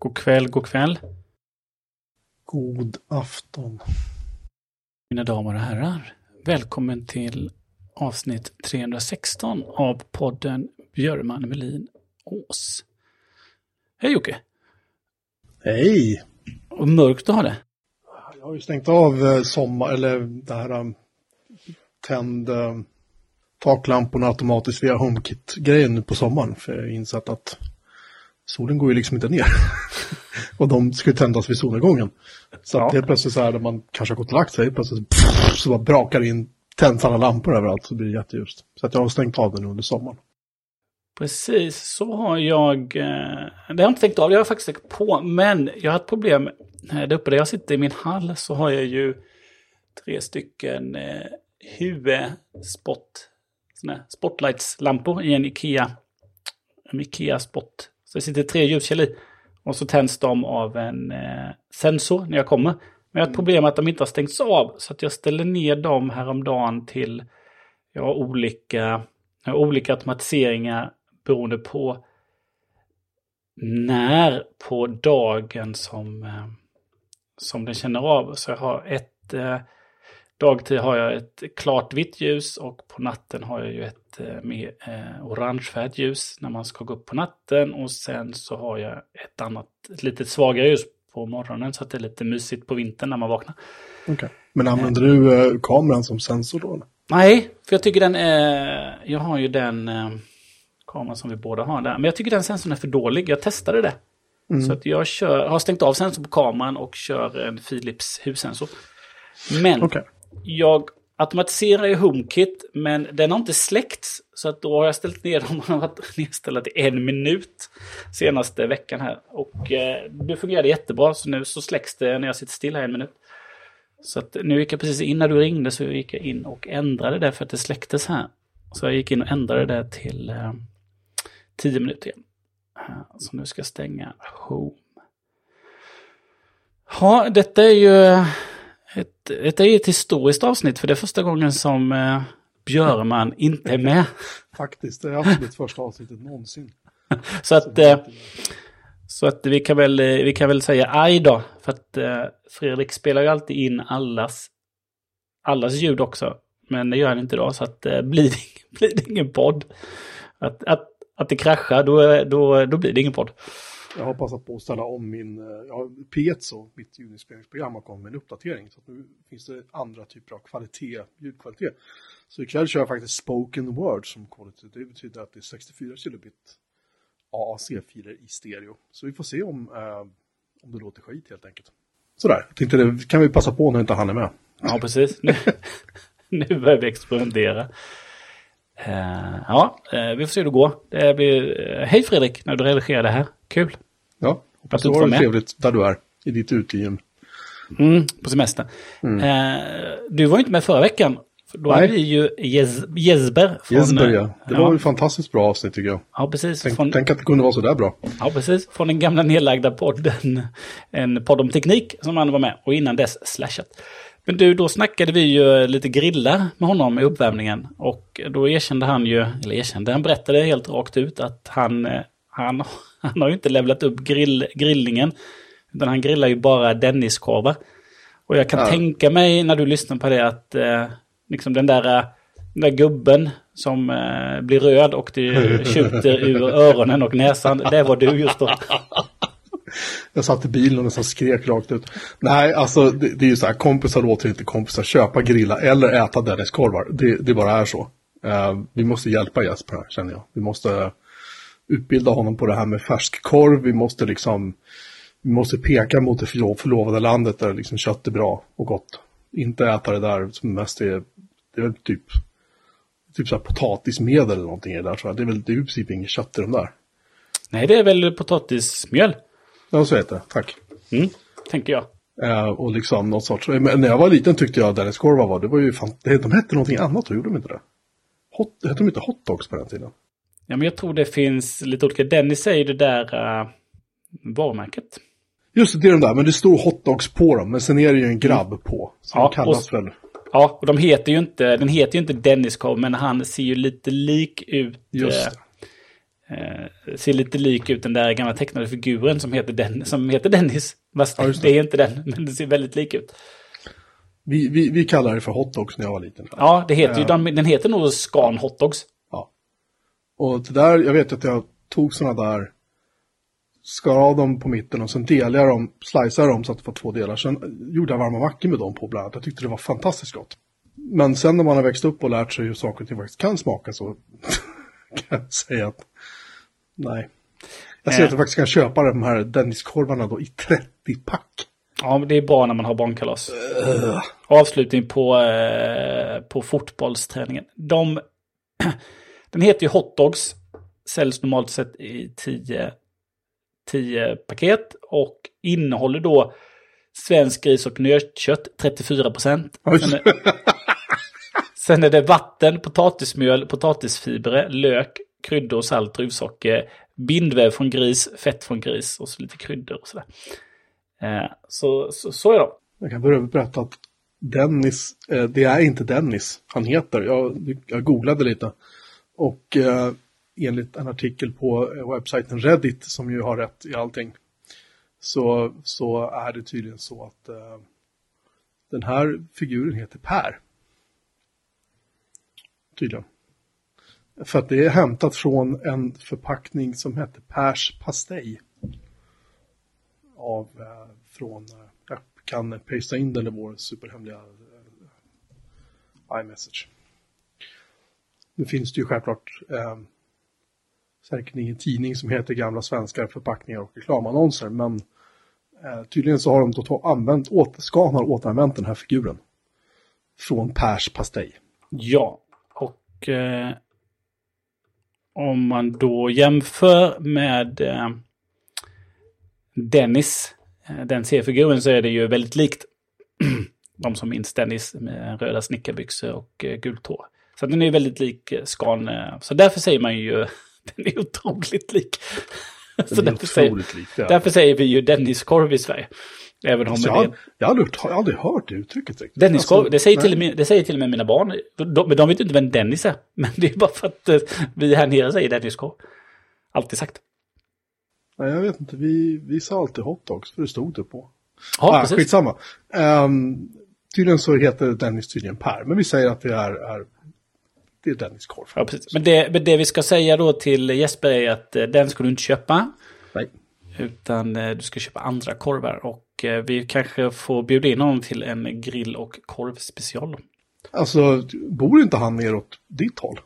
God kväll, god kväll. God afton. Mina damer och herrar. Välkommen till avsnitt 316 av podden Björman Melin Ås. Hej Jocke! Hej! Och mörkt du har det. Jag har ju stängt av eh, sommar, eller det här um, tänd uh, taklamporna automatiskt via HomeKit-grejen nu på sommaren. För jag har insett att solen går ju liksom inte ner. och de ju tändas vid solnedgången. Så Ja. att helt plötsligt så här, när man kanske har gått och lagt sig, plötsligt pff, så bara brakar in, tänds alla lampor överallt så blir det jätteljust. Så att jag har stängt av den under sommaren. Precis, så har jag... Eh, det har jag inte tänkt av, det har jag faktiskt tänkt på. Men jag har ett problem. Eh, Där uppe där jag sitter i min hall så har jag ju tre stycken eh, här spotlights-lampor i en Ikea. En Ikea-spot. Så det sitter tre ljuskällor i. Och så tänds de av en eh, sensor när jag kommer. Men jag har ett problem att de inte har stängts av. Så att jag ställer ner dem häromdagen till... Har olika, har olika automatiseringar beroende på när på dagen som, eh, som den känner av. Så jag har ett... Dagtid har jag ett klart vitt ljus och på natten har jag ju ett eh, mer eh, orangefärgat ljus när man ska gå upp på natten. Och sen så har jag ett annat, ett lite svagare ljus på morgonen så att det är lite mysigt på vintern när man vaknar. Okej. Men använder du eh, kameran som sensor då? Nej, för jag tycker den är... Jag har ju den kameran som vi båda har där. Men jag tycker den sensorn är för dålig. Jag testade det. Så att jag kör, har stängt av sensorn på kameran och kör en Philips hussensor. Men Okej jag automatiserar i HomeKit, men den har inte släckts. Så att då har jag ställt ner dem och har varit nedställda till en minut senaste veckan här. Och eh, det fungerade jättebra, så nu så släcks det när jag sitter still här en minut. Så att nu gick jag precis in när du ringde så gick jag in och ändrade det för att det släcktes här. Så jag gick in och ändrade det till eh, 10 minuter igen. Eh, så nu ska jag stänga Home. Ja, detta är ju eh, ett, detta är ett historiskt avsnitt för det är första gången som eh, Björman inte är med. Faktiskt, det är absolut första avsnittet någonsin. Så att, eh, så att vi, kan väl, eh, vi kan väl säga aj då. För att eh, Fredrik spelar ju alltid in allas, allas ljud också. Men det gör han inte idag så att eh, blir, det, blir det ingen podd. Att, att, att det kraschar då, är- då, då blir det ingen podd. Jag har passat på att ställa om min, eh, ja, Piezo, mitt ljudinspelningsprogram har kommit med en uppdatering. Så att nu finns det andra typer av kvalitet, ljudkvalitet. Så ikväll kör jag faktiskt spoken word som quality. Det betyder att det är 64 kilobit AAC-filer i stereo. Så vi får se om, eh, om det låter skit helt enkelt. Sådär, jag tänkte det kan vi passa på när inte han är med. Ja, precis. Nu, nu börjar vi experimentera. Uh, ja, eh, vi får se hur det går. Det blir, uh, hej Fredrik, när du redigerar det här. Kul. Ja, hoppas du har det trevligt där du är, i ditt utegym. Mm, på semestern. Eh, du var ju inte med förra veckan. För Då Nej. hade vi ju Jez, Jezber. Från, Jesper eh, ja, det var ett fantastiskt bra avsnitt tycker jag. Ja, precis. Tänk, Från, tänk att det kunde vara så där bra. ja, precis. Från den gamla nedlagda podden. En podd om teknik som han var med. Och innan dess Slashat. Men du, då snackade vi ju lite grilla med honom i uppvärmningen. Och då erkände han ju, eller erkände, han berättade helt rakt ut att han, eh, han, han har ju inte levlat upp grill, grillningen. Utan han grillar ju bara Denniskorvar. Och jag kan Ja. tänka mig när du lyssnar på det att eh, liksom den där, eh, den där gubben som eh, blir röd och det tjuter ur öronen och näsan. Det var du just då. Jag satt i bilen och nästan skrek rakt ut. Nej, alltså det, det är ju så här, kompisar låter inte kompisar köpa, grilla eller äta Denniskorvar. Det, det bara är så. Eh, vi måste hjälpa Jesper här, känner jag. Vi måste utbilda honom på det här med färskkorv. Vi måste liksom, vi måste peka mot det förlo- förlovade landet där liksom kött är bra och gott. Inte äta det där som mest är, det är väl typ, typ så här potatismedel eller någonting i det där jag. Det är väl, det är i princip inget kött i de där. Nej, det är väl potatismjöl. Ja, så heter det. Tack. Mm, tänker jag. Eh, och liksom något sorts, men när jag var liten tyckte jag Dennis Korva var, det var ju fan, de hette någonting annat då, gjorde de inte det? Hot, hette de inte hot dogs på den tiden? Ja, men jag tror det finns lite olika. Dennis säger det där uh, varumärket. Just det, det är de där, men det står hot dogs på dem, men sen är det ju en grabb på. Så Ja, kallas och- väl, Ja, och de heter ju inte, den heter ju inte Dennis korv, men han ser ju lite lik ut. just eh, Eh, ser lite lik ut den där gamla tecknade figuren som heter, Den som heter Dennis. Fast Ja, det. det. är inte den, men det ser väldigt lik ut. Vi, vi, vi kallade det för hotdogs när jag var liten. Ja, det heter ju, den, den heter nog Scan Hotdogs. Och det där, jag vet att jag tog sådana där, skar av dem på mitten och sen delade jag dem, sliceade dem så att det var två delar. Sen gjorde jag varma mackor med dem på bland annat. Jag tyckte det var fantastiskt gott. Men sen när man har växt upp och lärt sig hur saker och ting faktiskt kan smaka så kan jag säga att nej. Jag ser Eh. att jag faktiskt kan köpa de här Denniskorvarna då i 30-pack. Ja, men det är bra när man har barnkalas. Avslutning på, eh, på fotbollsträningen. De, den heter ju Hotdogs. Säljs normalt sett i 10, 10 paket. Och innehåller då svensk gris och nötkött 34 procent. Sen, är- det vatten, potatismjöl, potatisfibrer, lök, kryddor, salt, druvsocker, bindväv från gris, fett från gris och så lite kryddor och sådär. Eh, så, så, så är de. Jag kan börja berätta att Dennis, eh, det är inte Dennis han heter. Jag, jag googlade lite. Och eh, enligt en artikel på eh, webbsajten Reddit, som ju har rätt i allting, så, så är det tydligen så att eh, den här figuren heter Per. Tydligen. För att det är hämtat från en förpackning som hette Pers pastej. Av, eh, från, eh, jag kan pasta in den i vår superhemliga eh, iMessage. Nu finns det ju självklart eh, säkert ingen tidning som heter Gamla svenskar, förpackningar och reklamannonser, men eh, tydligen så har de då använt, åter, Scan har återanvänt den här figuren. Från Pers pastej. Ja, och eh, om man då jämför med eh, Dennis, eh, den seriefiguren, så är det ju väldigt likt de som minns Dennis med röda snickarbyxor och eh, gult hår. Så den är väldigt lik eh, Scan. Eh, så därför säger man ju, den är otroligt lik. så Den är därför säger, lik. är därför säger vi ju Denniskorv i Sverige. Även om Så det jag, har- jag, har aldrig, jag har aldrig hört det uttrycket riktigt. Denniskorv, Alltså, det, säger till nej. med, det säger till och med mina barn. De, men de vet inte vem Dennis är. Men det är bara för att eh, vi här nere säger Denniskorv. Alltid sagt. Nej, jag vet inte. Vi, vi sa alltid hotdogs, för det stod det på. Ja, ah, precis. skitsamma. Um, tydligen så heter Dennis tydligen Per, men vi säger att det är, är, det är Dennis korv. Ja, precis. Men, det, men det vi ska säga då till Jesper är att eh, den ska du inte köpa. Nej. Utan eh, du ska köpa andra korvar. Och eh, vi kanske får bjuda in honom till en grill och korvspecial. Alltså, bor inte han neråt ditt håll?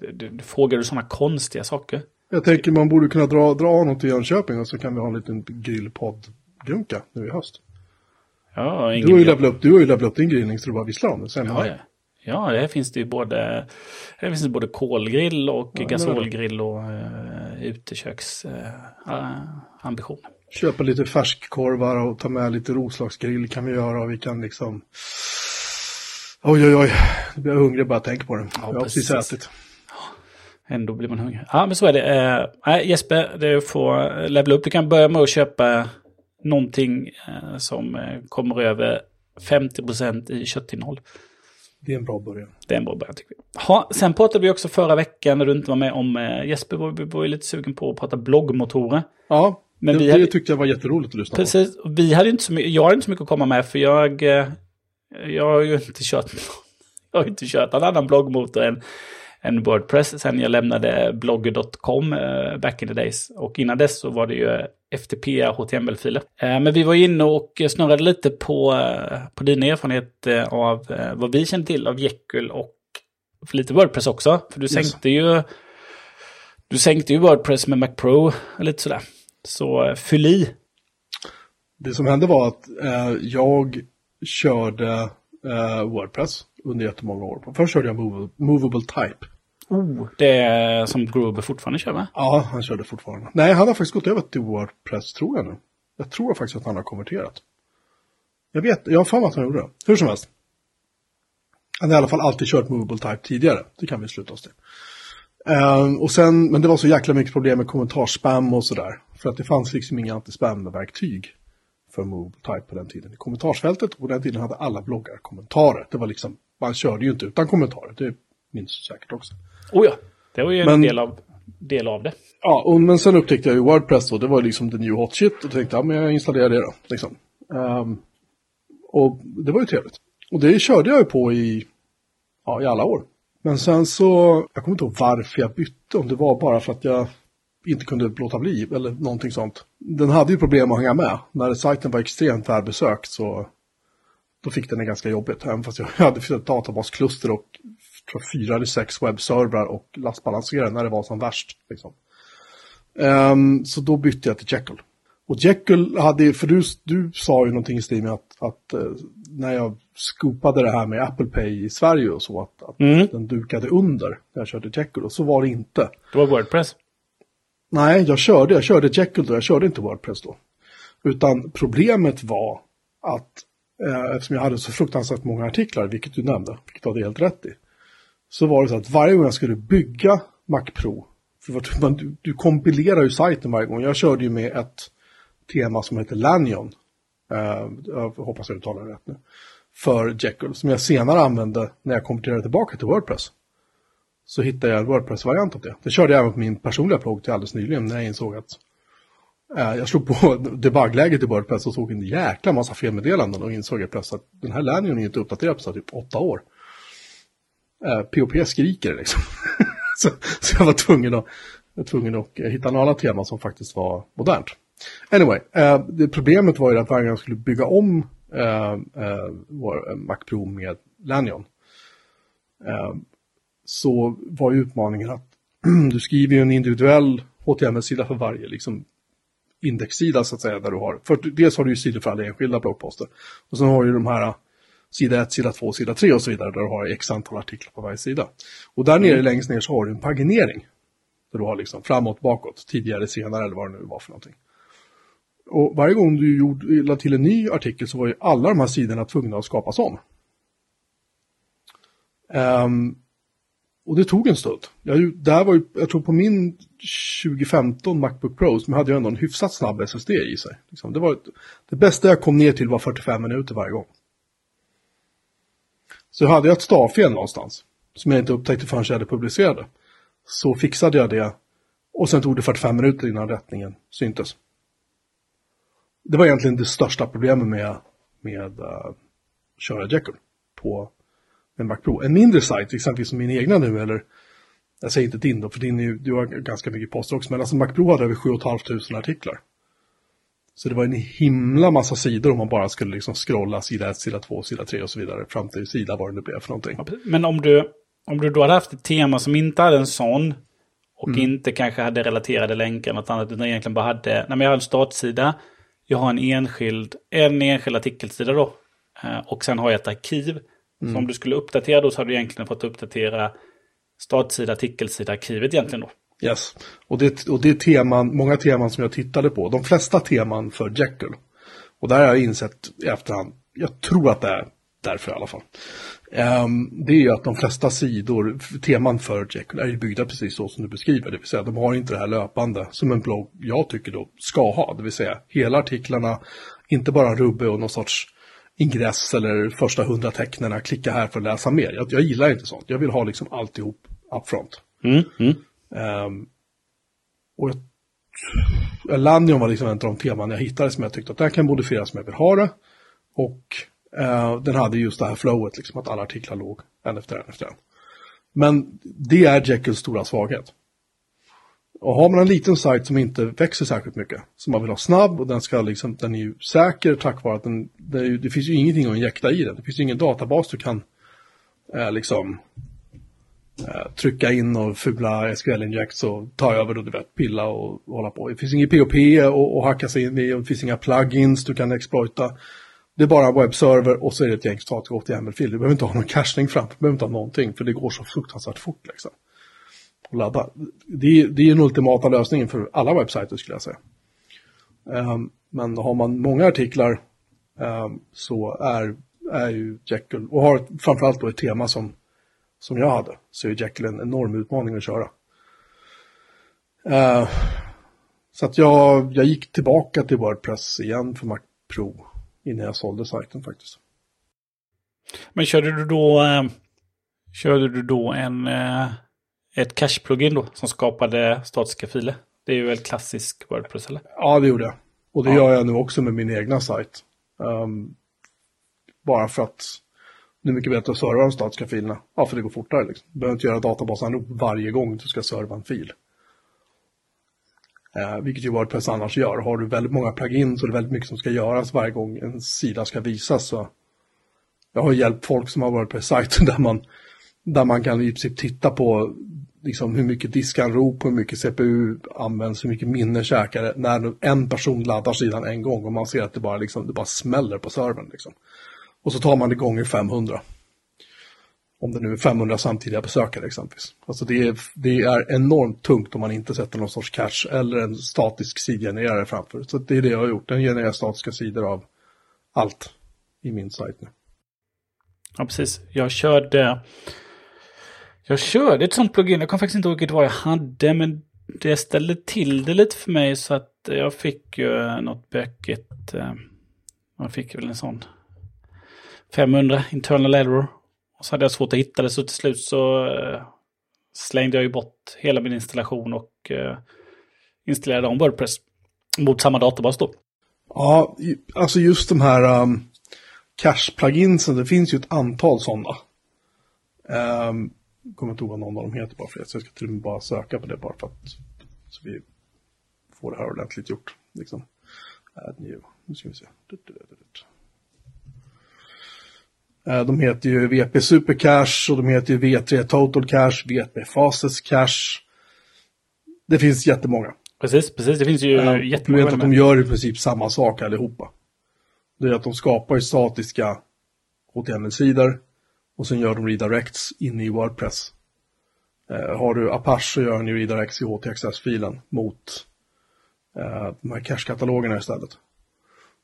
Du, du frågar du sådana konstiga saker? Jag tänker man borde kunna dra, dra honom till Jönköping och så kan vi ha en liten grillpodd-grunka nu i höst. Ja, Du har, ju upp, du har ju levlat upp din grillning så du bara visslar om det. Sen Ja, ja. Ja, det finns det ju både, det finns det både kolgrill och Ja, gasolgrill och uh, uteköks uh, ambition. Köpa lite färskkorvar och ta med lite roslagsgrill kan vi göra och vi kan liksom... Oj, oj, oj. Nu blir jag hungrig bara tänker på det. jag har precis precis. ätit. Ändå blir man hungrig. Ja, men så är det. Uh, nej, Jesper, du får levla upp. Du kan börja med att köpa någonting uh, som uh, kommer över 50% i köttinnehåll. Det är en bra början. Det är en bra början tycker vi. Ha, sen pratade vi också förra veckan när du inte var med om uh, Jesper var, vi var ju lite sugen på att prata bloggmotorer. Ja, Men det, vi det hade- tyckte jag var jätteroligt att lyssna på. Precis, vi hade inte så mycket, jag hade inte så mycket att komma med för jag, eh, jag har ju inte kört, jag har inte kört någon annan bloggmotor än, än Wordpress sen jag lämnade blogger.com eh, back in the days. Och innan dess så var det ju FTP HTML-filer. Eh, men vi var inne och snurrade lite på, eh, på dina erfarenheter av eh, vad vi känner till av Jekyll och lite Wordpress också. För du Yes. sänkte ju du sänkte ju Wordpress med Mac Pro och lite sådär. Så fyll i. Det som hände var att eh, jag körde eh, Wordpress under jättemånga år. Först körde jag Movable, movable Type. Oh, det är som Gruber fortfarande kör va? Ja, han körde fortfarande. Nej, han har faktiskt gått över till Wordpress, tror jag nu. Jag tror faktiskt att han har konverterat. Jag vet, jag har för mig att han gjorde det. Hur som helst. Han har i alla fall alltid kört Movable Type tidigare. Det kan vi sluta oss till. Ehm, och sen, men det var så jäkla mycket problem med kommentarspam och sådär. För att det fanns liksom inga antispam-verktyg för Movable Type på den tiden. I kommentarsfältet, och på den tiden hade alla bloggar kommentarer. Det var liksom, man körde ju inte utan kommentarer. Det minns du säkert också. Oh ja, det var ju en Men- del av del av det. Ja, och, men sen upptäckte jag ju Wordpress då, det var liksom the new hot shit och tänkte, ja men jag installerar det då. Liksom. Um, och det var ju trevligt. Och det körde jag ju på i, ja, i alla år. Men sen så, jag kommer inte ihåg varför jag bytte, om det var bara för att jag inte kunde låta bli eller någonting sånt. Den hade ju problem att hänga med. När sajten var extremt välbesökt så då fick den det ganska jobbigt. Även fast jag hade ett databaskluster och tror fyra eller sex webbservrar och lastbalanserare när det var som värst. Liksom. Um, så då bytte jag till Jekyll. Och Jekyll hade, för du, du sa ju någonting i med att, att uh, när jag skopade det här med Apple Pay i Sverige och så, att, att mm. den dukade under när jag körde Jekyll. Och så var det inte. Det var Wordpress? Nej, jag körde, jag körde Jekyll då, jag körde inte Wordpress då. Utan problemet var att eh, eftersom jag hade så fruktansvärt många artiklar, vilket du nämnde, vilket du hade helt rätt i, så var det så att varje gång jag skulle bygga Mac Pro, för man, du, du kompilerar ju sajten varje gång. Jag körde ju med ett tema som heter Lanyon, eh, jag hoppas jag uttalar det rätt nu, för Jekyll, som jag senare använde när jag konverterade tillbaka till Wordpress så hittade jag en Wordpress-variant av det. Det körde jag även på min personliga blogg till alldeles nyligen när jag insåg att eh, jag slog på debuggläget i Wordpress och såg en jäkla massa felmeddelanden och insåg jag plötsligt att den här lärningen är inte uppdaterad på typ åtta år. Eh, POP skriker liksom. så, så, jag var tvungen att, var tvungen att eh, hitta några teman tema som faktiskt var modernt. Anyway, eh, det problemet var ju att varje gång jag skulle bygga om eh, eh, vår eh, Mac Pro med Lanyon eh, så var ju utmaningen att du skriver ju en individuell HTML-sida för varje liksom, indexsida så att säga. Där du har, för dels har du ju sidor för alla enskilda bloggposter. Och sen har du de här sida 1, sida 2, sida 3 och så vidare. Där du har x antal artiklar på varje sida. Och där nere mm. längst ner så har du en paginering. Där du har liksom framåt, bakåt, tidigare, senare eller vad det nu var för någonting. Och varje gång du gjorde, lade till en ny artikel så var ju alla de här sidorna tvungna att skapas om. Um, och det tog en stund. Jag, där var ju, jag tror på min 2015 Macbook Pro som hade ju ändå en hyfsat snabb SSD i sig. Liksom, det, var, det bästa jag kom ner till var 45 minuter varje gång. Så hade jag ett stavfel någonstans som jag inte upptäckte förrän jag hade publicerade. Så fixade jag det och sen tog det 45 minuter innan rättningen syntes. Det var egentligen det största problemet med, med uh, köra Jekyll på en Mac Pro. En mindre sajt, exempelvis som min egna nu, eller jag säger inte din då, för din är ju, du har ganska mycket poster också, men alltså Mac Pro hade över 7 500 artiklar. Så det var en himla massa sidor om man bara skulle liksom scrolla sida 1, sida 2, sida 3 och så vidare fram till sida vad det nu blev för någonting. Men om du, om du då hade haft ett tema som inte hade en sån och mm. inte kanske hade relaterade länkar något annat utan egentligen bara hade, nej men jag har en startsida, jag har en enskild, en enskild artikelsida då eh, och sen har jag ett arkiv Mm. Så om du skulle uppdatera då så hade du egentligen fått uppdatera startsida, artikelsida, arkivet egentligen då. Yes, och det, och det är teman, många teman som jag tittade på. De flesta teman för Jekyll. Och där har jag insett i efterhand, jag tror att det är därför i alla fall. Um, det är ju att de flesta sidor, teman för Jekyll är ju byggda precis så som du beskriver. Det vill säga de har inte det här löpande som en blogg, jag tycker då, ska ha. Det vill säga hela artiklarna, inte bara rubbe och någon sorts ingress eller första hundra tecknen, klicka här för att läsa mer. Jag, jag gillar inte sånt. Jag vill ha liksom alltihop upfront. Mm, mm. Um, och jag, Landion var liksom en av de teman jag hittade som jag tyckte att den kan modifieras som jag vill ha det. Och uh, den hade just det här flowet, liksom att alla artiklar låg en efter en efter en. Men det är Jekylls stora svaghet. Och har man en liten sajt som inte växer särskilt mycket, som man vill ha snabb och den, ska liksom, den är ju säker tack vare att den, det, ju, det finns ju ingenting att injekta i den. Det finns ju ingen databas du kan eh, liksom eh, trycka in och fula SQL-injects och ta över och du vet, pilla och, hålla på. Det finns inget POP och, och hacka sig in i och det finns inga plugins du kan exploita. Det är bara en webbserver och så är det ett gäng statisk HTML-fil. Du behöver inte ha någon cachning framför, du behöver inte ha någonting för det går så fruktansvärt fort liksom och ladda. Det, det är den ultimata lösningen för alla webbsajter skulle jag säga. Um, men har man många artiklar um, så är, är ju Jekyll, och har framförallt då ett tema som, som jag hade, så är Jekyll en enorm utmaning att köra. Uh, så att jag, jag gick tillbaka till Wordpress igen för Mac Pro innan jag sålde sajten faktiskt. Men körde du då, eh, körde du då en eh ett cache-plugin då som skapade statiska filer. Det är ju väl klassisk Wordpress eller? Ja, det gjorde jag. Och det ja. gör jag nu också med min egna sajt. Um, bara för att det är mycket bättre att serva de statiska filerna. Ja, för det går fortare. Liksom. Du behöver inte göra databasanrop varje gång du ska serva en fil. Eh, vilket ju Wordpress annars gör. Har du väldigt många plugins och det är väldigt mycket som ska göras varje gång en sida ska visas. Så jag har hjälpt folk som har Wordpress-sajter där man, där man kan i princip titta på liksom hur mycket diskanrop, hur mycket CPU används, hur mycket minne käkar när en person laddar sidan en gång och man ser att det bara, liksom, det bara smäller på servern. Liksom. Och så tar man det gånger 500. Om det nu är 500 samtidiga besökare exempelvis. Alltså det är, det är enormt tungt om man inte sätter någon sorts cache eller en statisk sidgenererare framför. Så det är det jag har gjort. Den genererar statiska sidor av allt i min sajt nu. Ja, precis. Jag körde... Jag körde ett sånt plugin. Jag kan faktiskt inte ihåg vilket var jag hade, men det ställde till det lite för mig så att jag fick ju eh, något bökigt. Man eh, fick väl en sån 500 internal error. Och så hade jag svårt att hitta det så till slut så eh, slängde jag ju bort hela min installation och eh, installerade om Wordpress mot samma databas då. Ja, alltså just de här um, cache-pluginsen, det finns ju ett antal sådana. Um, kommer inte ihåg vad någon av dem heter bara för det, så jag ska till och med bara söka på det bara för att så vi får det här ordentligt gjort. Liksom. Äh, Add new, nu ska vi se. Eh, de heter ju VP Supercache och de heter ju V3 Total Cache, VP Fastest Cache. Det finns jättemånga. Precis, precis. Det finns ju uh, jättemånga. Du vet att de gör i princip samma sak allihopa. Det är att de skapar ju statiska HTML-sidor och sen gör de redirects inne i Wordpress. Uh, har du Apache så gör den ju redirects i HTXS-filen mot uh, de här cache-katalogerna istället.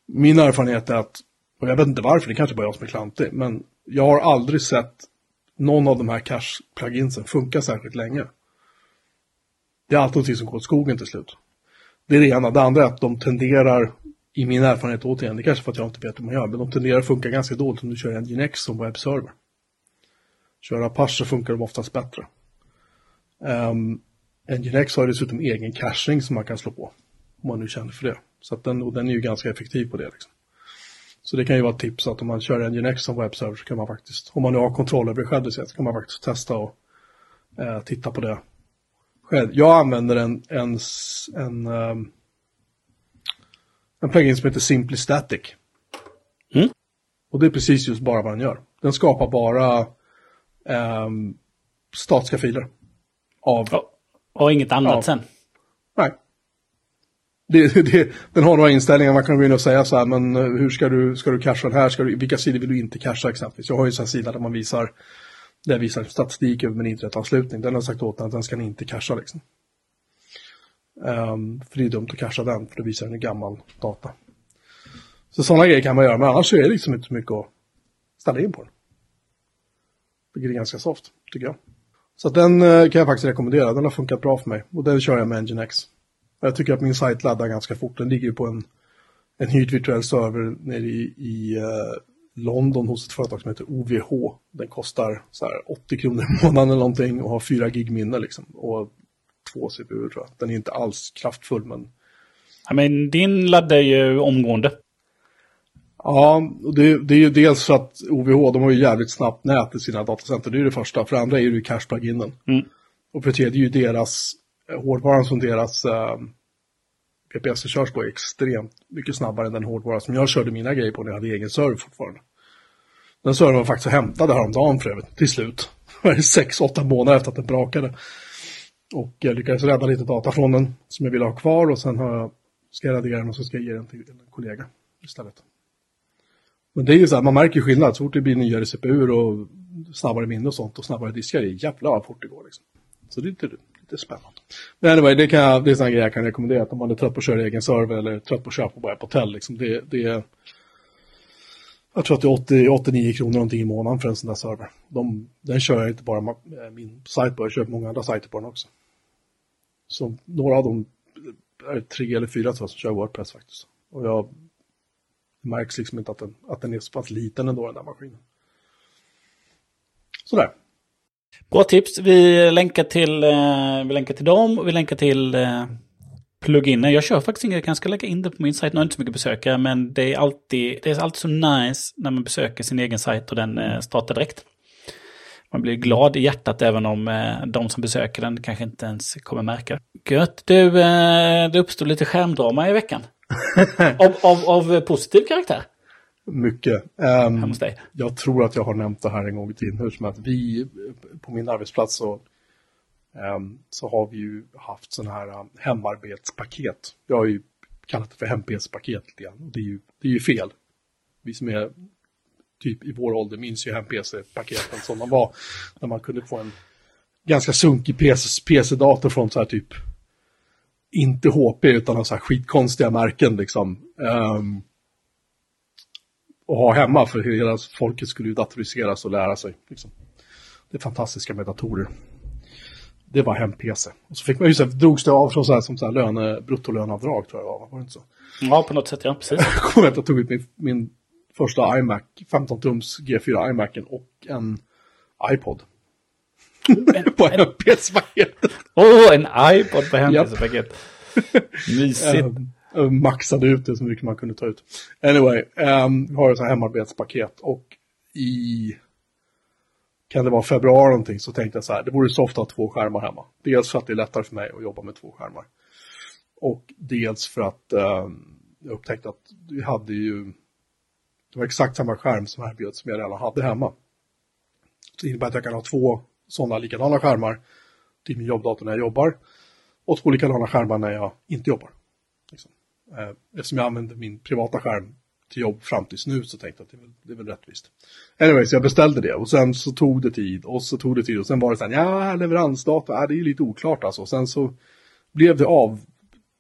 Min erfarenhet är att och jag vet inte varför, det kanske bara är jag som är klantig. Men jag har aldrig sett någon av de här cache-pluginsen funka särskilt länge. Det är alltid någonting som går åt skogen till slut. Det är det ena. Det andra är att de tenderar, i min erfarenhet återigen, det är kanske för att jag inte vet hur man gör, men de tenderar att funka ganska dåligt om du kör Nginx som webbserver. Kör Apache funkar de oftast bättre. Ehm, um, Nginx har dessutom egen caching som man kan slå på. Om man nu känner för det. Så att den, och den är ju ganska effektiv på det. Liksom. Så det kan ju vara ett tips att om man kör Nginx som webbserver så kan man faktiskt, om man nu har kontroll över själv, så kan man faktiskt testa och eh, titta på det själv. Jag använder en, en, en, um, en plugin som heter Simply Static. Mm. Och det är precis just bara vad den gör. Den skapar bara um, statiska filer. Av, och, och inget annat av, sen? Nej. Det, det, den har några inställningar, man kan gå in och säga så här, men eh, hur ska du, ska du casha den här, ska du, vilka sidor vill du inte casha exempelvis? Jag har ju en sida där man visar, där jag visar statistik över min internetanslutning, den har sagt åt den att den ska ni inte casha liksom. Um, för det är dumt att casha den, för då visar den gammal data. Så sådana grejer kan man göra, men annars är det liksom inte så mycket att ställa in på den. Vilket är ganska soft, tycker jag. Så den eh, kan jag faktiskt rekommendera, den har funkat bra för mig. Och den kör jag med Nginx. Jag tycker att min sajt laddar ganska fort. Den ligger på en, en hyrd virtuell server nere i, i uh, London hos ett företag som heter OVH. Den kostar så här 80 kronor i månaden eller någonting och har 4 gig minne liksom. Och två CPU tror jag. Den är inte alls kraftfull men... Ja, men din laddar ju omgående. Ja, det, det är ju dels för att OVH, de har ju jävligt snabbt nät i sina datacenter. Det är det första. För det andra är det ju cache-pluginen. Mm. Och för det tredje är ju deras Eh, hårdvaran som deras eh, PPS körs på är extremt mycket snabbare än den hårdvara som jag körde mina grejer på när jag hade egen server fortfarande. Den servern var faktiskt hämtad häromdagen för övrigt, till slut. Det var sex, åtta månader efter att den brakade. Och jag lyckades rädda lite data från den som jag ville ha kvar och sen har jag, ska jag radera den och så ska jag ge den till en kollega istället. Men det är ju så här, man märker skillnad så fort det blir nyare CPU och snabbare minne och sånt och snabbare diskar, det är jävla vad fort det går liksom. Så det är inte lite spännande. Men anyway, det, kan jag, det är sådana grejer jag kan rekommendera. Att om man är trött på att köra egen server eller trött på att köpa bara på hotell. Liksom, det, det, jag tror att det är 89 kronor någonting i månaden för en sån där server. De, den kör jag inte bara min sajt på, jag kör många andra sajter på den också. Så några av dem är tre eller fyra tror jag som kör Wordpress faktiskt. Och jag märks liksom inte att den, att den är så pass liten ändå den där maskinen. Sådär. Bra tips. Vi länkar till, eh, vi länkar till dem och vi länkar till eh, pluginen. Jag kör faktiskt inget, jag kanske ska lägga in det på min sajt. Nu har jag inte så mycket besökare, men det är alltid, det är alltid så nice när man besöker sin egen sajt och den eh, startar direkt. Man blir glad i hjärtat även om de som besöker den kanske inte ens kommer märka det. Gött. Du, det uppstod lite skärmdrama i veckan. av, av, av positiv karaktär. Mycket. Um, Hemma hos dig. jag tror att jag har nämnt det här en gång i tiden. Hur som att vi på min arbetsplats så, ehm, så har vi ju haft sådana här um, hemarbetspaket. Jag har ju kallat det för hem-PC-paket lite grann. Och det är ju, det är ju fel. Vi som är typ i vår ålder minns ju hem-PC-paketen som de var. När man kunde få en ganska sunkig PC PC-dator från så här typ inte HP utan av så här skitkonstiga märken liksom. Ehm, och ha hemma för hela folket skulle ju datoriseras och lära sig. Liksom. Det är fantastiska med datorer. Det var hem-PC. Och så fick man ju så här, drogs det av från så här, som så här löne, bruttolöneavdrag tror jag var. Var det inte så? Ja, på något sätt, ja, precis. Jag kommer ihåg att jag tog ut min, min första iMac, 15-tums G4 iMacen och en iPod. på en- hem-PC-paketet. Åh, oh, en iPod på hempispaket. Mysigt. Eh, maxade ut det så mycket man kunde ta ut. Anyway, um, vi har ett här hemarbetspaket och i, kan det vara februari någonting, så tänkte jag så här, det vore soft att ha två skärmar hemma. Dels för att det är lättare för mig att jobba med två skärmar. Och dels för att ehm, jag upptäckte att vi hade ju, det var exakt samma skärm som erbjöds som jag redan hade hemma. Så det innebär att jag kan ha två sådana likadana skärmar till min jobbdator när jag jobbar och två likadana skärmar när jag inte jobbar. Eh, eftersom jag använder min privata skärm till jobb fram tills nu så tänkte jag att det är väl, det är väl rättvist. Anyway, så jag beställde det och sen så tog det tid och så tog det tid och sen var det så här, ja, leveransdata, ja, det är ju lite oklart alltså. Och sen så blev det av,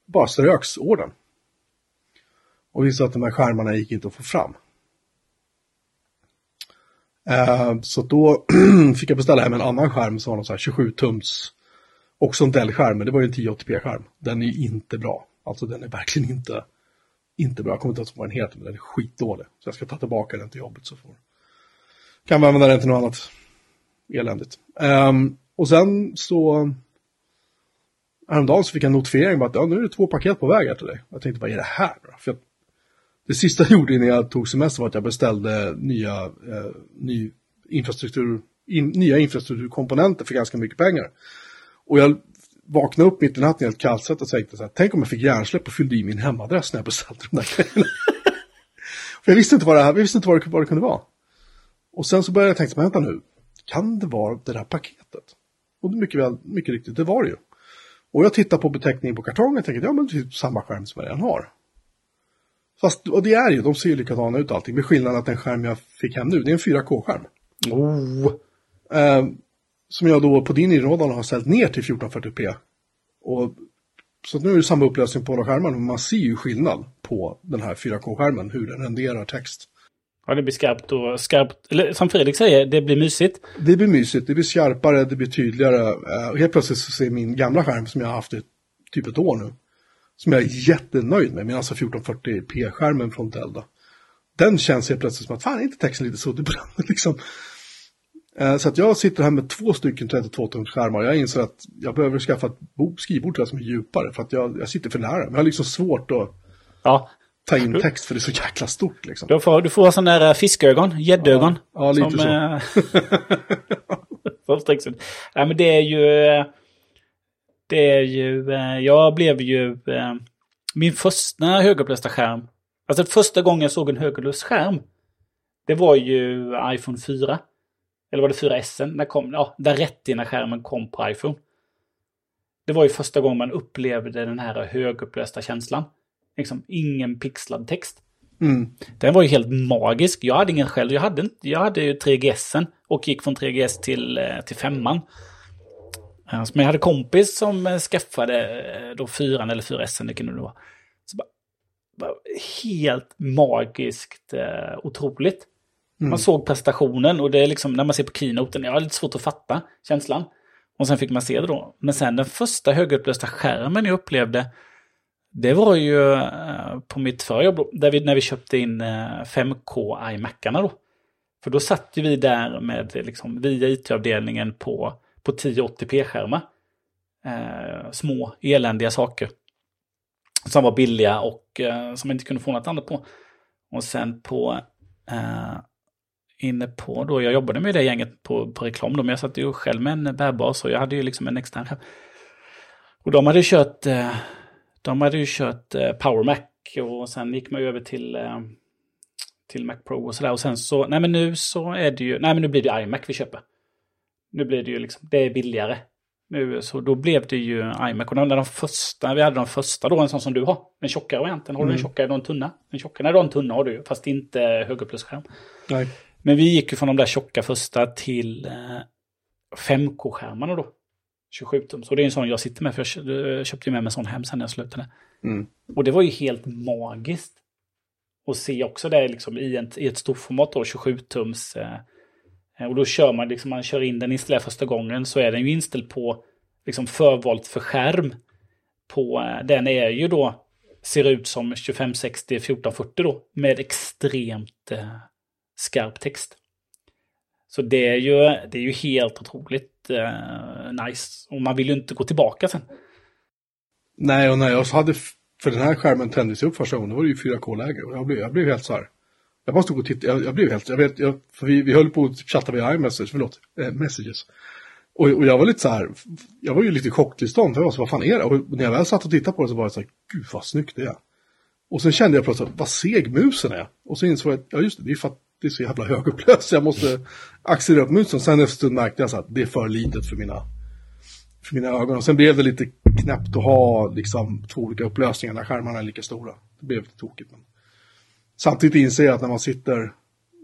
bara ströks orden. Och vi sa att de här skärmarna gick inte att få fram. Eh, så då fick jag beställa hem en annan skärm som var någon så här 27 tums också en Dell-skärm, men det var ju en 1080p-skärm. Den är ju inte bra. Alltså den är verkligen inte, inte bra. Jag kommer inte ihåg vad den heter, men den är skitdålig. Så jag ska ta tillbaka den till jobbet så får kan vi använda den till något annat eländigt. Um, och sen så häromdagen så fick jag en notifiering om att ja, nu är det två paket på väg här till dig. Jag tänkte, vad är det här då? För jag, det sista jag gjorde innan jag tog semester var att jag beställde nya, eh, ny infrastruktur, in, nya infrastrukturkomponenter för ganska mycket pengar. Och jag vaknade upp mitt i natten helt kallsvettig och tänkte så här, tänk om jag fick hjärnsläpp och fyllde i min hemadress när jag beställde de där grejerna. För jag visste inte vad det, här, jag visste inte vad det, vad det kunde vara. Och sen så började jag tänka, men vänta nu, kan det vara det där paketet? Och det mycket, väl, mycket riktigt, det var det ju. Och jag tittar på beteckningen på kartongen och tänker, ja men det är typ samma skärm som jag redan har. Fast, och det är ju, de ser ju likadana ut allting, med skillnaden att den skärm jag fick hem nu, det är en 4K-skärm. Oh. Eh, som jag då på din inrådan har ställt ner till 1440p. Och, så nu är det samma upplösning på båda skärmarna, men man ser ju skillnad på den här 4K-skärmen, hur den renderar text. Ja, det blir skarpt och skarpt. Eller som Fredrik säger, det blir mysigt. Det blir mysigt, det blir skarpare, det blir tydligare. Eh, och helt plötsligt så ser min gamla skärm som jag har haft i typ ett år nu, som jag är jättenöjd med, min alltså 1440p-skärmen från Dell då. Den känns helt plötsligt som att fan är inte texten lite suddig på den liksom. Eh, Så att jag sitter här med två stycken 32-tums skärmar. Jag inser att jag behöver skaffa ett bo- skrivbord som är djupare. För att jag, jag sitter för nära. Men jag har liksom svårt att Ja, ta in text för det är så jäkla stort liksom. du får, du får sådana där eh, fiskögon, gäddögon. Ja, ja, lite som, så. ut. Nej, men det är ju... Det är ju... Jag blev ju... Min första högupplösta skärm. Alltså första gången jag såg en högupplöst skärm. Det var ju iPhone 4. Eller var det 4S? När kom, ja, där Retina-skärmen kom på iPhone. Det var ju första gången man upplevde den här högupplösta känslan. Liksom ingen pixlad text. Mm. Den var ju helt magisk. Jag hade ingen själv. Jag hade, jag hade ju 3GS och gick från 3GS till, eh, till femman. Eh, Men jag hade kompis som eh, skaffade då fyran eller 4S, det kunde det vara. Så bara, bara helt magiskt eh, otroligt. Man såg prestationen och det är liksom när man ser på keynoten, jag har lite svårt att fatta känslan. Och sen fick man se det då. Men sen den första högupplösta skärmen jag upplevde, det var ju eh, på mitt förra jobb, där vi, när vi köpte in eh, 5K iMacarna då. För då satt ju vi där med liksom, via IT-avdelningen på, på 1080p-skärmar. Eh, små eländiga saker. Som var billiga och eh, som man inte kunde få något annat på. Och sen på eh, inne på då, jag jobbade med det gänget på, på reklam då, men jag satt ju själv med en bärbar så jag hade ju liksom en extern skärm. Och de hade kört, eh, de hade ju kört eh, Power Mac och sen gick man över till, eh, till Mac Pro och sådär. Och sen så, nej men nu så är det ju, nej men nu blir det iMac vi köper. Nu blir det ju liksom, det är billigare. Nu, så då blev det ju iMac. Och de, de första, vi hade de första då, en sån som du har. En tjockare varianten. Har du en Mm. tjockare eller en tunna? En tjockare, nej du har en tunna har du ju, fast inte högupplösskärm. Nej. Men vi gick ju från de där tjocka första till eh, 5K-skärmarna då. 27 tum. Så det är en sån jag sitter med, för jag eh, köpte ju med mig en sån hem sen när jag slutade. Mm. Och det var ju helt magiskt. Och se också det liksom i, en, i ett storformat då, 27 tums. Eh, och då kör man liksom, man kör in den installerad första gången så är den ju inställd på liksom förvalt för skärm. På, eh, den är ju då, ser ut som 2560 1440 då, med extremt eh, skarp text. Så det är ju, det är ju helt otroligt eh, nice. Och man vill ju inte gå tillbaka sen. Nej, och när jag hade, för den här skärmen tändes upp första gången, då var det ju 4K-läge. Och jag blev, jag blev helt så här. Jag bara stod och tittade, jag, jag blev helt, jag vet, jag, för vi, vi höll på att chatta via iMessage, förlåt, eh, messages. Och, och jag var lite så här, jag var ju lite i chocktillstånd, för jag var så, vad fan är det? Och när jag väl satt och tittade på det så var det så här, gud vad snyggt det är. Och sen kände jag plötsligt, vad seg musen är. Och så insåg jag, ja just det, det är för att det är så jävla högupplöst, så jag måste accelerera upp musen. Sen efter en stund märkte jag så att det är för litet för mina, för mina ögon. Och sen blev det lite knäppt att ha liksom två olika upplösningar när skärmarna är lika stora. Det blev lite tokigt. Men... Samtidigt inser jag att när man sitter,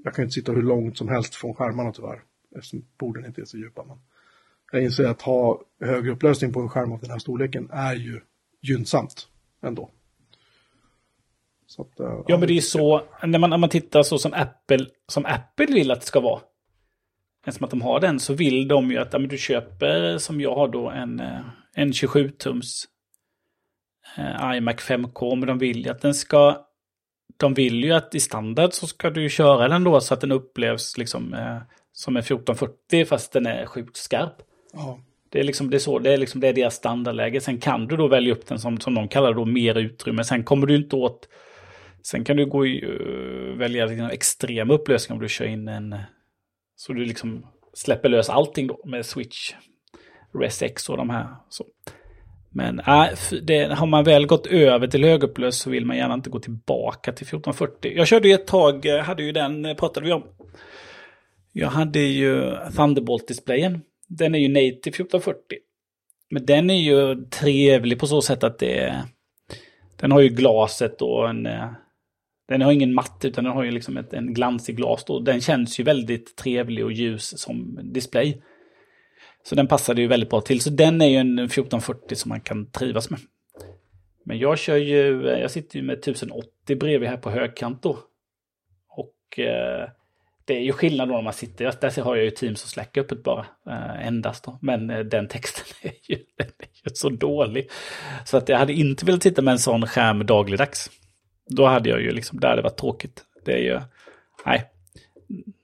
jag kan inte sitta hur långt som helst från skärmarna tyvärr, eftersom borden inte är så djupa. Men jag inser att ha högre upplösning på en skärm av den här storleken är ju gynnsamt ändå. Att, eh, Ja, men det är så, när man, när man tittar så som Apple, som Apple vill att det ska vara. Eftersom att de har den så vill de ju att ja, du köper, som jag har då, en, eh, en 27-tums eh, iMac 5K. Men de vill ju att den ska, de vill ju att i standard så ska du köra den då så att den upplevs liksom eh, som en 1440 fast den är sjukt skarp. ja. Det är liksom det är så, det är liksom det är deras standardläge. Sen kan du då välja upp den som, som de kallar då mer utrymme. Sen kommer du inte åt, sen kan du gå i, uh, välja liksom extrema upplösningar om du kör in en, så du liksom släpper lös allting då med switch, ResX och de här. Så. Men äh, det, har man väl gått över till högupplös så vill man gärna inte gå tillbaka till 1440. Jag körde ju ett tag, eh, hade ju den, eh, pratade vi om. Jag hade ju Thunderbolt-displayen. Den är ju native 1440. Men den är ju trevlig på så sätt att det är... Den har ju glaset och en... Den har ingen matt utan den har ju liksom ett, en glansig glas då. Den känns ju väldigt trevlig och ljus som display. Så den passade ju väldigt bra till. Så den är ju en 1440 som man kan trivas med. Men jag kör ju, jag sitter ju med 1080 bredvid här på högkant då. Och eh, det är ju skillnad då när man sitter, där har jag ju Teams och Slack öppet bara, eh, endast då. Men eh, den texten är ju, den är ju så dålig. Så att jag hade inte velat sitta med en sån skärm dagligdags. Då hade jag ju liksom, det hade varit tråkigt. Det är ju, nej,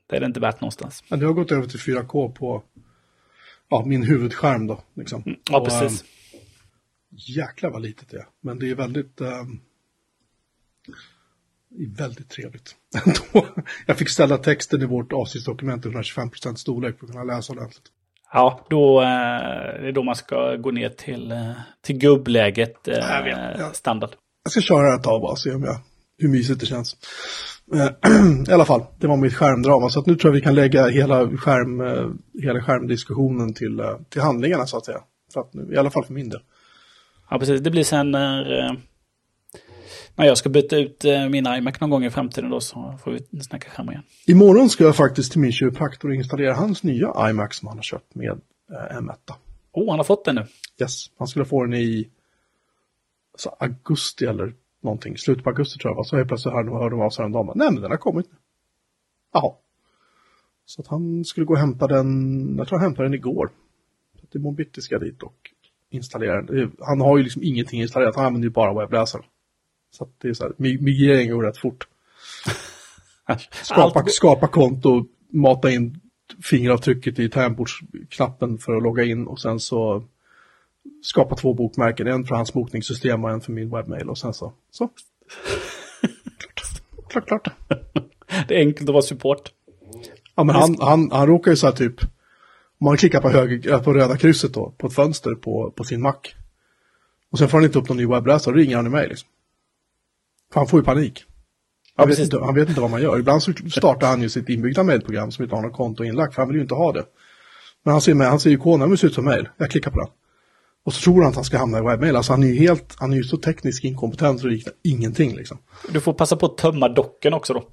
det är det inte värt någonstans. Men det har gått över till 4K på ja, min huvudskärm då. Liksom. Ja, Och, precis. ehm, jäklar vad litet det är. Men det är väldigt, är väldigt trevligt. Jag fick ställa texten i vårt avsnittsdokument till 125% storlek för att kunna läsa ordentligt. Ja, då, eh, det är då man ska gå ner till, eh, till gubbläget eh, Jag vet, ja. standard. Jag ska köra ett tag bara och se om jag, hur mysigt det känns. Eh, I alla fall, det var mitt skärmdrama. Så att nu tror jag vi kan lägga hela, skärm, eh, hela skärmdiskussionen till, eh, till handlingarna så att säga. För att nu, I alla fall för min del. Ja, precis. Det blir sen när, när jag ska byta ut min iMac någon gång i framtiden då så får vi snacka skärmar igen. Imorgon ska jag faktiskt till min kiropraktor installera hans nya iMac som han har köpt med eh, M1. Oh, han har fått den nu. Yes, han skulle få den i alltså, augusti eller någonting. Slutet på augusti tror jag var. Så helt plötsligt hörde hörde de av sig häromdagen. Nej, men den har kommit nu. Jaha. Så att han skulle gå och hämta den, jag tror han hämtade den igår. Så att imorgon bitti ska jag dit och installera den. Han har ju liksom ingenting installerat, han använder ju bara webbläsaren. Så att det är så här, mig- migrering går rätt fort. Skapa, Allt, skapa konto, mata in fingeravtrycket i tangentbordsknappen för att logga in och sen så skapa två bokmärken, en för hans bokningssystem och en för min webbmail och sen så. Så. klart, klart. Det är enkelt att vara support. Ja, men han, han, han råkar ju så här typ, om man klickar på, höger, på röda krysset då, på ett fönster på, på sin Mac. Och sen får han inte upp någon ny webbläsare, då ringer han i mig liksom. För han får ju panik. Han, vet inte, han vet inte vad man gör. Ibland så startar han ju sitt inbyggda mejlprogram som inte har något konto inlagt, för han vill ju inte ha det. Men han ser, med, han ser ikonen, men ser ut som mejl. Jag klickar på den. Och så tror han att han ska hamna i webbmail. Alltså han är ju helt, han är ju så tekniskt inkompetent så det liknar ingenting liksom. Du får passa på att tömma docken också då.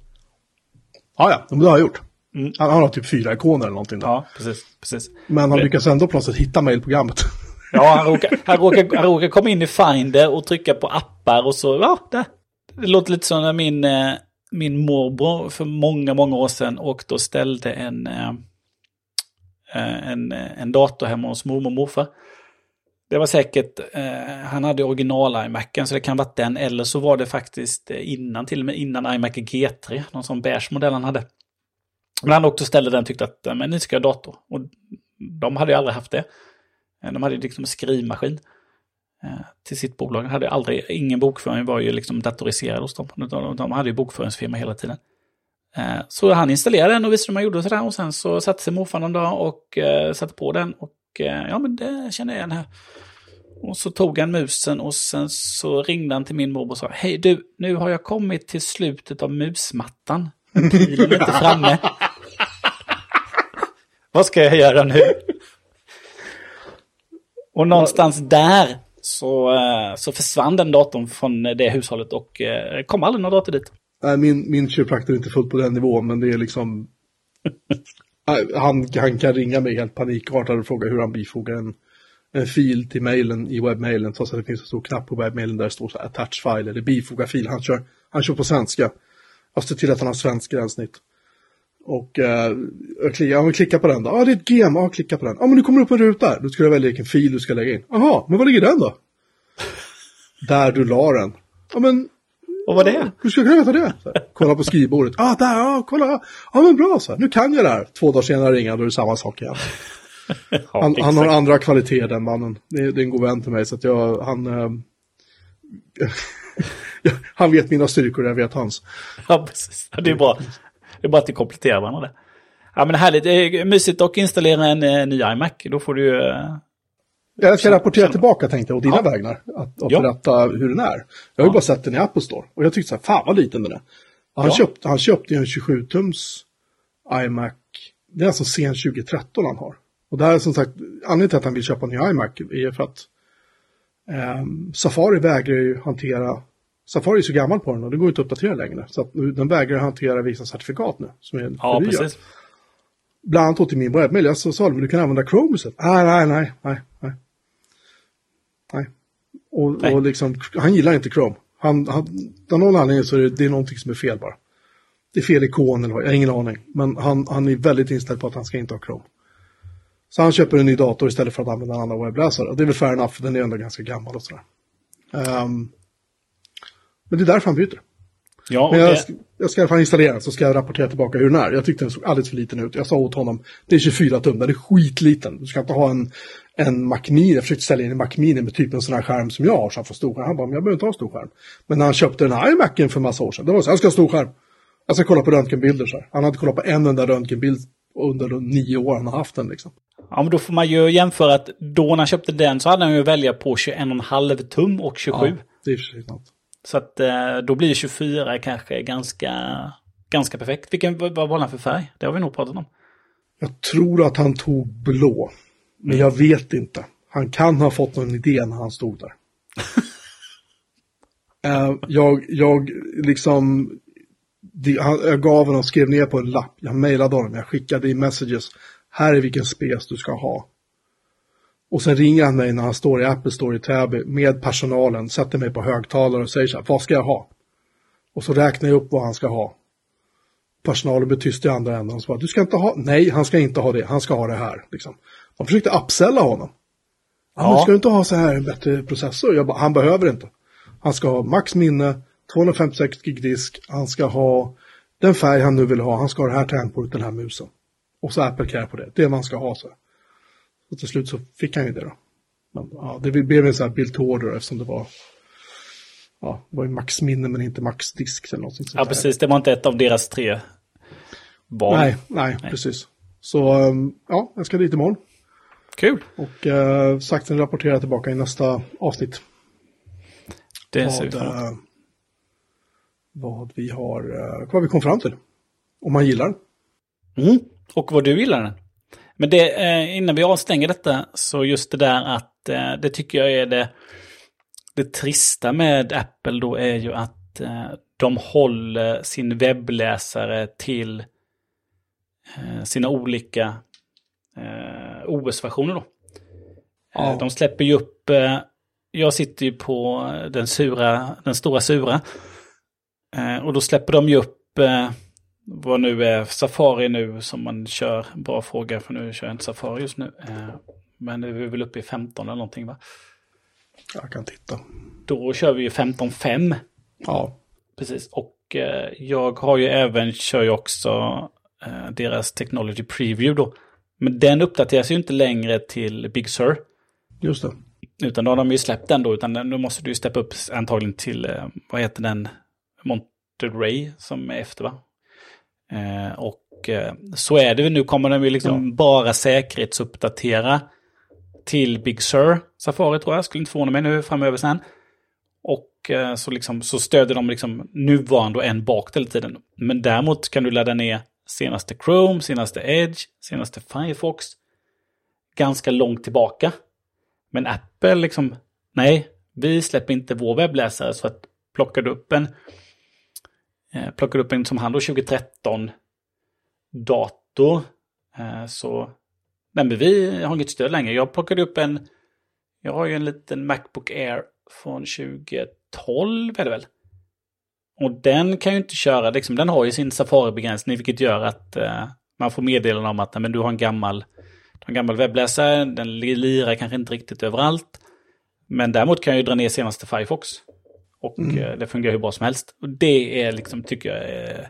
Ja, ja, det har jag gjort. Mm. Han, han, har typ fyra ikoner eller någonting. Där. Ja, precis. precis. Men han lyckas ändå sätt hitta mejlprogrammet. Ja, han råkar, han, råkar, han råkar komma in i Finder och trycka på appar och så, ja, det, det låter lite som när min, eh, min morbror för många, många år sedan åkte och ställde en, eh, eh, en, en dator hemma hos mormor och morfar. Det var säkert, eh, han hade original-iMacen så det kan vara den, eller så var det faktiskt eh, innan, till och med innan iMac G3, någon sån beige modell han hade. Men han åkte och ställde den och tyckte att men ni ska ha dator. Och de hade ju aldrig haft det. Eh, de hade ju liksom en skrivmaskin eh, till sitt bolag. De hade aldrig, ingen bokföring var ju liksom datoriserad hos dem. De hade ju bokföringsfirma hela tiden. Så han installerade den och visste hur man gjorde och sådär. Och sen så satte sig morfar någon dag och satte på den. Och ja men det känner jag igen här. Och så tog han musen och sen så ringde han till min morbror och sa Hej du, nu har jag kommit till slutet av musmattan. Pilen är inte framme. Vad ska jag göra nu? Och någonstans där så, så försvann den datorn från det hushållet och kom aldrig någon dator dit. Nej, min, min kiropraktor är inte fullt på den nivån, men det är liksom... han, han kan ringa mig helt panikartad och fråga hur han bifogar en, en fil till mejlen i webbmailen, trots att det finns en stor knapp på webbmailen där det står så här attach file eller bifoga fil. Han kör, han kör på svenska. Jag ser till att han har svensk gränssnitt. Och eh, jag klickar, på den då. Ja, ah, det är ett gem. Ja, klicka på den. Ja, ah, men du kommer upp en ruta. Du ska välja vilken fil du ska lägga in. Jaha, men var ligger den då? där du la den. Ja, men... Vad var det? Hur ska jag kunna veta det? Så här, kolla på skrivbordet. Ah, där, ja, ah, kolla. Ja, men bra så här. Nu kan jag det här. Två dagar senare ringer då är det samma sak igen. ja, han, han, har andra kvaliteter den mannen. Det är, det är en god vän till mig så att jag, han... Eh, han vet mina styrkor, jag vet hans. Ja, precis. Det är bra. Det är bara att det kompletterar varandra. Ja, men härligt. Det är mysigt att installera en eh, ny iMac. Då får du... Eh, jag ska rapportera tillbaka tänkte jag, och dina ja. vägnar. Att, att ja. berätta hur den är. Jag har ju bara sett den i Apple Store. Och jag tyckte så här, fan vad liten den är. Han, ja. köpt, han köpte ju en 27-tums iMac. Det är alltså sen 2013 han har. Och det här är som sagt, anledningen till att han vill köpa en ny iMac är för att eh, Safari vägrar ju hantera Safari är så gammal på den och det går inte att uppdatera längre. Så den vägrar hantera vissa certifikat nu. Som är ja, precis. Bland annat till min webbmail. Jag sa men du kan använda Chrome nej, nej, nej, nej. Nej. Och, och liksom, han gillar inte Chrome. Han, han, av någon anledning så är det, det är någonting som är fel bara. Det är fel ikon eller vad, jag har ingen aning. Men han, han är väldigt inställd på att han ska inte ha Chrome. Så han köper en ny dator istället för att använda en annan webbläsare. Och det är väl fair enough, för den är ändå ganska gammal och sådär. Um, men det är därför han byter. Ja, Men jag, det... ska, jag ska i alla fall installera så ska jag rapportera tillbaka hur den är. Jag tyckte den såg alldeles för liten ut. Jag sa åt honom, det är 24 tum, den är skitliten. Du ska inte ha en, en Mac Mini. Jag försökte sälja in en Mac Mini med typ en sån här skärm som jag har, så han får stor skärm. Han bara, men jag behöver inte ha stor skärm. Men när han köpte den här iMacen för massa år sedan, då var det så jag ska ha stor skärm. Jag ska kolla på röntgenbilder så här. Han hade kollat på en enda röntgenbild under de nio år han har haft den liksom. Ja, men då får man ju jämföra att då när han köpte den så hade han ju att välja på 21,5 tum och 27. Ja, det är för något. Så att eh, då blir 24 kanske ganska, ganska perfekt. Vilken, vad var han för färg? Det har vi nog pratat om. Jag tror att han tog blå. Men jag vet inte. Han kan ha fått någon idé när han stod där. uh, jag, jag liksom... De, han, jag gav honom, skrev ner på en lapp. Jag mejlade honom, jag skickade i messages. Här är vilken spes du ska ha. Och sen ringer han mig när han står i Apple Store i Täby med personalen, sätter mig på högtalare och säger så här, vad ska jag ha? Och så räknar jag upp vad han ska ha. Personalen blir tyst i andra änden och så bara, du ska inte ha, nej han ska inte ha det, han ska ha det här. Liksom. De försökte upsella honom. Ja. ska du inte ha så här en bättre processor? Jag bara, han behöver inte. Han ska ha max minne, 256 gig disk, han ska ha den färg han nu vill ha, han ska ha det här tangentbordet, den här musen. Och så Apple Care på det, det är vad han ska ha så. Och till slut så fick han ju det då. Men ja, det blev en sån här build to order eftersom det var ja, det var ju maxminne men inte maxdisk eller något sånt Ja, precis. Det var inte ett av deras tre val. Nej, nej, nej. precis. Så um, ja, jag ska dit imorgon. Kul. Och uh, sakta rapportera tillbaka i nästa avsnitt. Det ser vi uh, Vad vi har, uh, vad vi kom fram till. Om man gillar den. Mm. Och vad du gillar den. Men det, eh, innan vi avstänger detta, så just det där att eh, det tycker jag är det, det trista med Apple då är ju att eh, de håller sin webbläsare till eh, sina olika eh, OS-versioner då. Ja. Eh, de släpper ju upp, jag sitter ju på den sura, den stora sura. och då släpper de ju upp vad nu är Safari nu som man kör. Bra fråga för nu kör jag inte Safari just nu. Eh, men det är väl uppe i 15 eller någonting va? Jag kan titta. Då kör vi ju 15.5. Ja. Precis. Och eh, jag har ju även, kör ju också eh, deras Technology Preview då. Men den uppdateras ju inte längre till Big Sur. Just det. Utan då har de ju släppt den då, utan nu måste du ju steppa upp antagligen till, vad heter den, Monterey som är efter va? Eh, och eh, så är det nu kommer de ju liksom ja. bara säkerhetsuppdatera till Big Sur Safari tror jag. Skulle inte förvåna mig nu framöver sen. Och eh, så, liksom, så stöder de liksom nuvarande och en bak hela tiden. Men däremot kan du ladda ner senaste Chrome, senaste Edge, senaste Firefox. Ganska långt tillbaka. Men Apple liksom, nej, vi släpper inte vår webbläsare så att plockar du upp en Eh, plockar upp en som han då 2013 dator. Eh, så nej men vi har inget stöd längre. Jag plockade upp en, jag har ju en liten Macbook Air från 2012 är det väl. Och den kan ju inte köra, liksom, den har ju sin Safari-begränsning vilket gör att eh, man får meddelande om att men du har en gammal, en gammal webbläsare, den lirar kanske inte riktigt överallt. Men däremot kan jag ju dra ner senaste Firefox. Och mm. Eh, det fungerar hur bra som helst. Och det är liksom, tycker jag,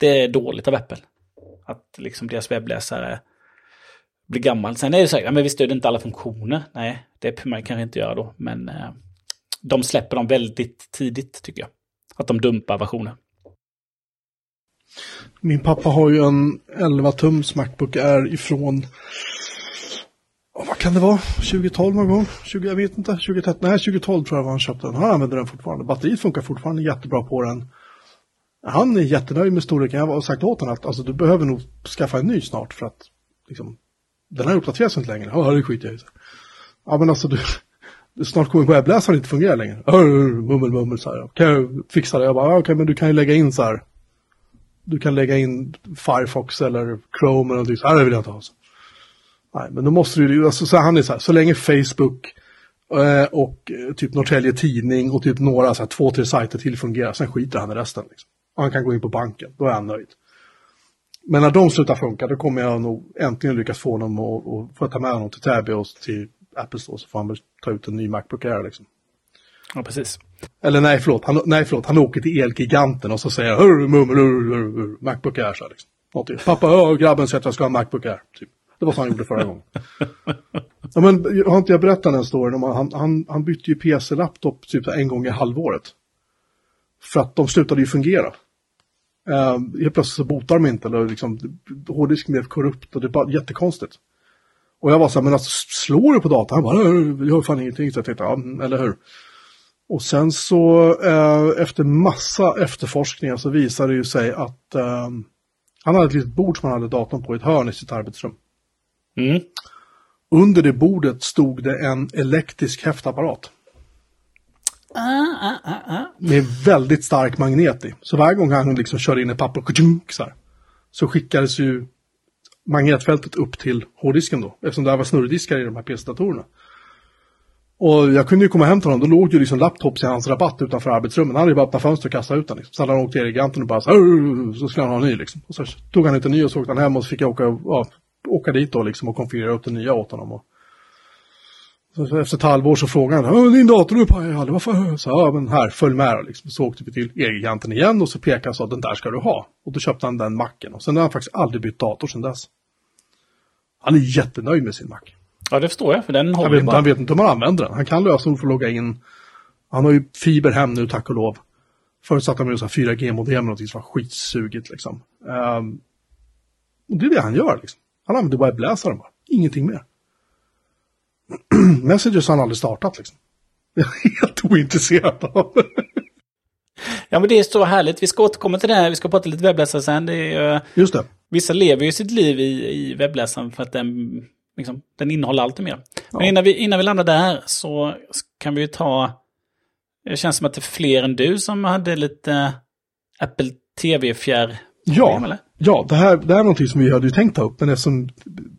det är dåligt av Apple. Att liksom deras webbläsare blir gammal. Sen är det ja, men vi stöder inte alla funktioner. Nej, det kan man kanske inte göra då. Men eh, de släpper dem väldigt tidigt tycker jag. Att de dumpar versioner. Min pappa har ju en 11-tums Macbook Air ifrån vad kan det vara? 2012 någon gång? 20, jag vet inte. 2013, nej, 2012 tror jag var han köpte den. Han använder den fortfarande. Batteriet funkar fortfarande jättebra på den. Han är jättenöjd med storleken. Jag har sagt åt honom att alltså, du behöver nog skaffa en ny snart för att liksom, den här uppdateras inte längre. Ja, det skiter jag i. Ja, men alltså du, snart kommer webbläsaren inte fungera längre. Mummel, mummel så här. Kan jag fixa det? Jag bara, ah, okej, okay, men du kan ju lägga in så här. Du kan lägga in Firefox eller Chrome eller någonting så här. Det vill jag inte ha. Så. Nej, men då måste du ju, alltså, så han är så här, så länge Facebook eh, och eh, typ Norrtälje Tidning och typ några, så här, två, tre sajter till fungerar, sen skiter han i resten. Liksom. Och han kan gå in på banken, då är han nöjd. Men när de slutar funka, då kommer jag nog äntligen lyckas få honom att få ta med honom till Täby och till Apple Store, så får han väl ta ut en ny Macbook Air liksom. Ja, precis. Eller nej, förlåt, han, nej, förlåt, han åker till Elgiganten och så säger hörru, mummel, hurr, hurr, Macbook Air, så här, liksom. Pappa, ja, grabben säger att jag ska ha en Macbook Air, typ. Det var så han gjorde förra gången. Ja, men, har inte jag berättat den storyn han, han, han bytte ju PC-laptop typ en gång i halvåret. För att de slutade ju fungera. Uh, helt plötsligt så botar de inte eller liksom hårddisken blev korrupt och det är bara jättekonstigt. Och jag var så här, men alltså slår du på datorn? Han bara, jag gör fan ingenting. Så jag tänkte, ja, eller hur. Och sen så eh, efter massa efterforskningar så visade det ju sig att eh, han hade ett litet bord som han hade datorn på i ett hörn i sitt arbetsrum. Mm. Under det bordet stod det en elektrisk häftapparat. Ah, ah, ah, ah. med väldigt stark magnet i. Så varje gång han liksom körde in ett papper så, här, så skickades ju magnetfältet upp till hårddisken då. Eftersom det här var snurrdiskar i de här PC-datorerna. Och jag kunde ju komma hem till honom, då låg ju liksom laptops i hans rabatt utanför arbetsrummet. Han hade ju bara öppnat fönster och kastat ut den. Liksom. Så hade han åkt till Eriganten och bara så, här, så skulle han ha en ny liksom. Och så tog han ut en ny och så åkte han hem och så fick jag åka, ja, åka dit då liksom och konfigurera upp den nya åt honom. Och, så efter ett halvår så frågade han, din dator är pajad, varför? Så ja, men här, följ med då, liksom. Så åkte vi till Elgiganten igen och så pekade han så den där ska du ha. Och då köpte han den macken och sen har han faktiskt aldrig bytt dator sedan dess. Han är jättenöjd med sin Mac. Ja, det förstår jag, för den Han håller vet, inte- bara. han vet inte om han använder den. Han kan lösenord för att logga in. Han har ju fiber hem nu, tack och lov. Förut satt han med en sån här 4G-modem och någonting som var skitsugigt liksom. Ehm, och det är det han gör liksom. Han använder webbläsaren bara. Ingenting mer. Messages har han aldrig startat liksom. Jag är helt ointresserad av. Ja, men det är så härligt. Vi ska återkomma till det här. Vi ska prata lite webbläsare sen. Det är, ju- Just det. vissa lever ju sitt liv i, i webbläsaren för att den, liksom, den innehåller allt mer. Men Ja. innan, vi, innan vi landar där så kan vi ju ta... Det känns som att det är fler än du som hade lite Apple TV-fjärr. Ja, eller? ja det, här, det här är någonting som vi hade ju tänkt ta upp. Men eftersom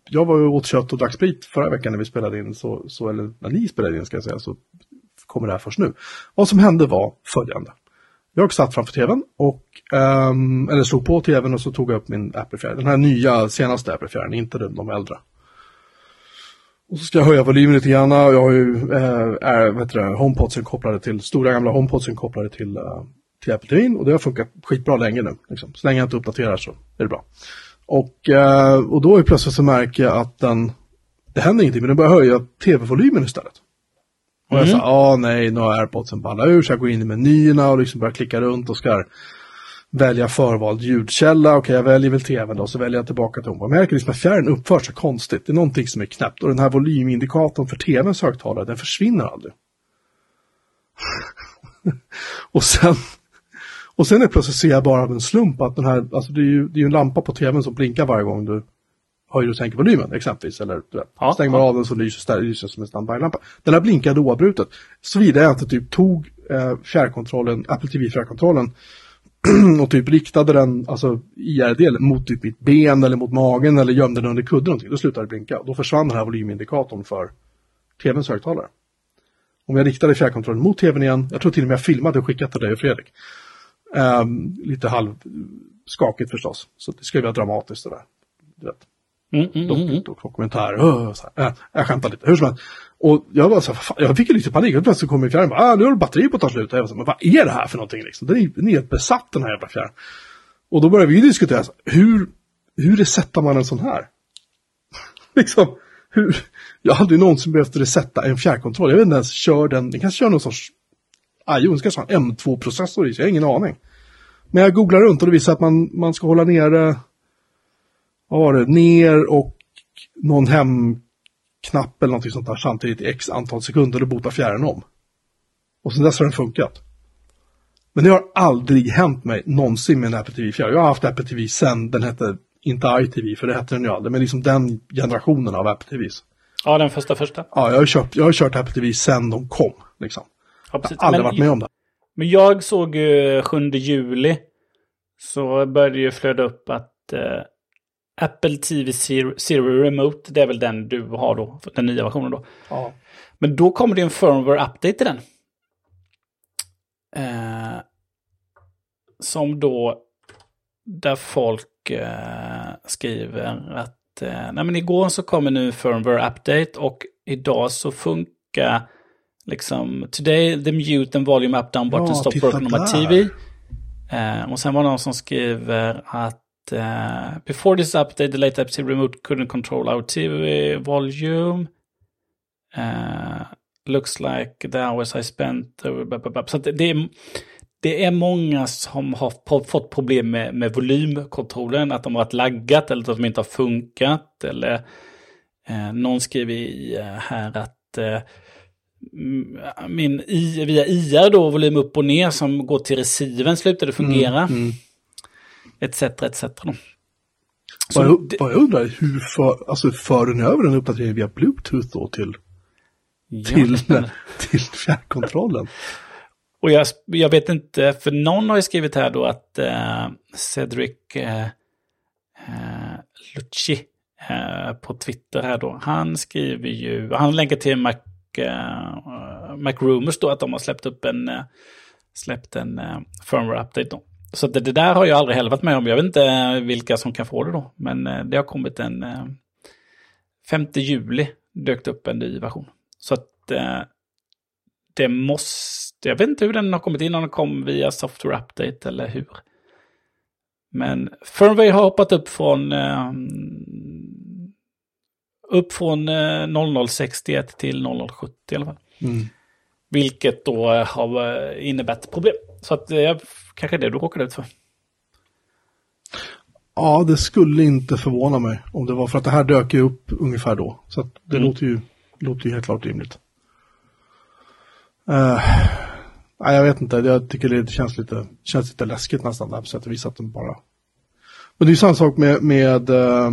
jag var ju åt kött och drack sprit förra veckan när vi spelade in, så, så, eller när ni spelade in ska jag säga, så kommer det här först nu. Vad som hände var följande. Jag satt framför tvn och, ehm, eller slog på tvn och så tog jag upp min Apple-fjärr. Den här nya, senaste Apple-fjärren, inte de, de äldre. Och så ska jag höja volymen lite grann. Jag har ju eh, är, HomePodsen kopplade till, stora gamla HomePodsen kopplade till, eh, till Apple TV. Och det har funkat skitbra länge nu. Liksom. Så länge jag inte uppdaterar så är det bra. Och, eh, och då är plötsligt så märker jag att den, det händer ingenting, men den börjar höja tv-volymen istället. Och jag Mm. sa, ah nej, nu har airpodsen ballat ur, så jag går in i menyerna och liksom börjar klicka runt och ska välja förvald ljudkälla. Okej, jag väljer väl tvn då, så väljer jag tillbaka till HomePod. Men jag märker liksom att fjärren uppför sig konstigt. Det är någonting som är knäppt. Och den här volymindikatorn för tvns högtalare, den försvinner aldrig. och sen och sen är plötsligt ser jag bara av en slump att den här, alltså det är ju det är ju en lampa på tvn som blinkar varje gång du höjer och sänker volymen exempelvis. Eller Ja, stänger man ja. av den så lyser lyser som en standby-lampa. Den här blinkade oavbrutet. Såvida jag inte typ tog eh, fjärrkontrollen, Apple TV fjärrkontrollen och typ riktade den, alltså IR-delen mot typ mitt ben eller mot magen eller gömde den under kudden någonting. Då slutade det blinka. Och då försvann den här volymindikatorn för tvns högtalare. Om jag riktade fjärrkontrollen mot tvn igen, jag tror till och med jag filmade och skickade till dig och Fredrik. Ehm, lite halv skakigt förstås. Så det ska ju vara dramatiskt det där. Du vet, Mm, mm, mm, mm. dok- dokumentärer. öh, så här. Äh, jag skämtar lite, hur som helst. Och jag var så här, jag fick lite panik. Och plötsligt kom min fjärr och bara, ah, nu har batteri på att ta slut. Och jag var så här, men vad är det här för någonting liksom? Den är, den är helt besatt den här jävla fjärren. Och då började vi diskutera, så här, hur, hur resettar man en sån här? liksom, hur, jag har aldrig någonsin behövt resetta en fjärrkontroll. Jag vet inte ens, kör den, den kanske kör någon sorts, ah, jo, den kanske har en M2-processor i sig, jag har ingen aning. Men jag googlar runt och det visar att man, man ska hålla nere, vad var det, ner och någon hemknapp eller någonting sånt där samtidigt i x antal sekunder och bota fjärren om. Och sen dess har den funkat. Men det har aldrig hänt mig någonsin med en Apple TV 4. Jag har haft Apple TV sen den hette, inte iTV för det hette den ju aldrig, men liksom den generationen av Apple TVs. Ja, den första första. Ja, jag har, köpt, jag har kört Apple TV sen de kom. Liksom. Ja, Jag har aldrig Men- varit med om det. Men jag såg ju 7 juli så började ju flöda upp att eh, Apple TV Zero, Zero Remote, det är väl den du har då, den nya versionen då. Ja. Men då kommer det en firmware update till den. Eh, som då, där folk eh, skriver att eh, nej men igår så kommer nu firmware update och idag så funkar liksom today the mute and volume up down button Ja, stop working on my. TV. Eh, och sen var det någon som skriver att eh, before this update the late Apple remote couldn't control our TV volume. Eh, looks like the hours I spent. uh. Så det, det, är, det är många som har fått problem med, med volymkontrollen. Att de har varit laggat eller att de inte har funkat. Eller eh, någon skriver i, här att min I, via IR då, volym upp och ner som går till receiven slutade fungera. Mm. Etc. etc. Då. Så Vad jag, det- jag undrar hur för, alltså för den över en uppdatering via Bluetooth då till, Ja, till, till fjärrkontrollen? Och jag, jag vet inte, för någon har ju skrivit här då att eh, Cedric eh, eh, Lucci eh, på Twitter här då, han skriver ju, han länkar till Mac, eh, Mac Rumors då att de har släppt upp en, eh, släppt en eh, firmware update då. Så det, det där har jag aldrig heller varit med om. Jag vet inte eh, vilka som kan få det då. Men eh, det har kommit en eh, 5 juli dök det upp en ny version. Så att det måste, jag vet inte hur den har kommit in, om den kom via software update eller hur. Men Firmware har hoppat upp från eh, upp från eh, 0061 till 0070 i alla fall. Mm. Vilket då har eh, innebärt problem. Så att eh, kanske det du råkade ut för. Ja, det skulle inte förvåna mig om det var för att det här dök ju upp ungefär då. Så att det Mm. låter, ju, låter ju helt klart rimligt. Uh, nej, jag vet inte, jag tycker det känns lite, känns lite läskigt nästan där på sätt och vis att de bara... Men det är ju samma sak med, med eh,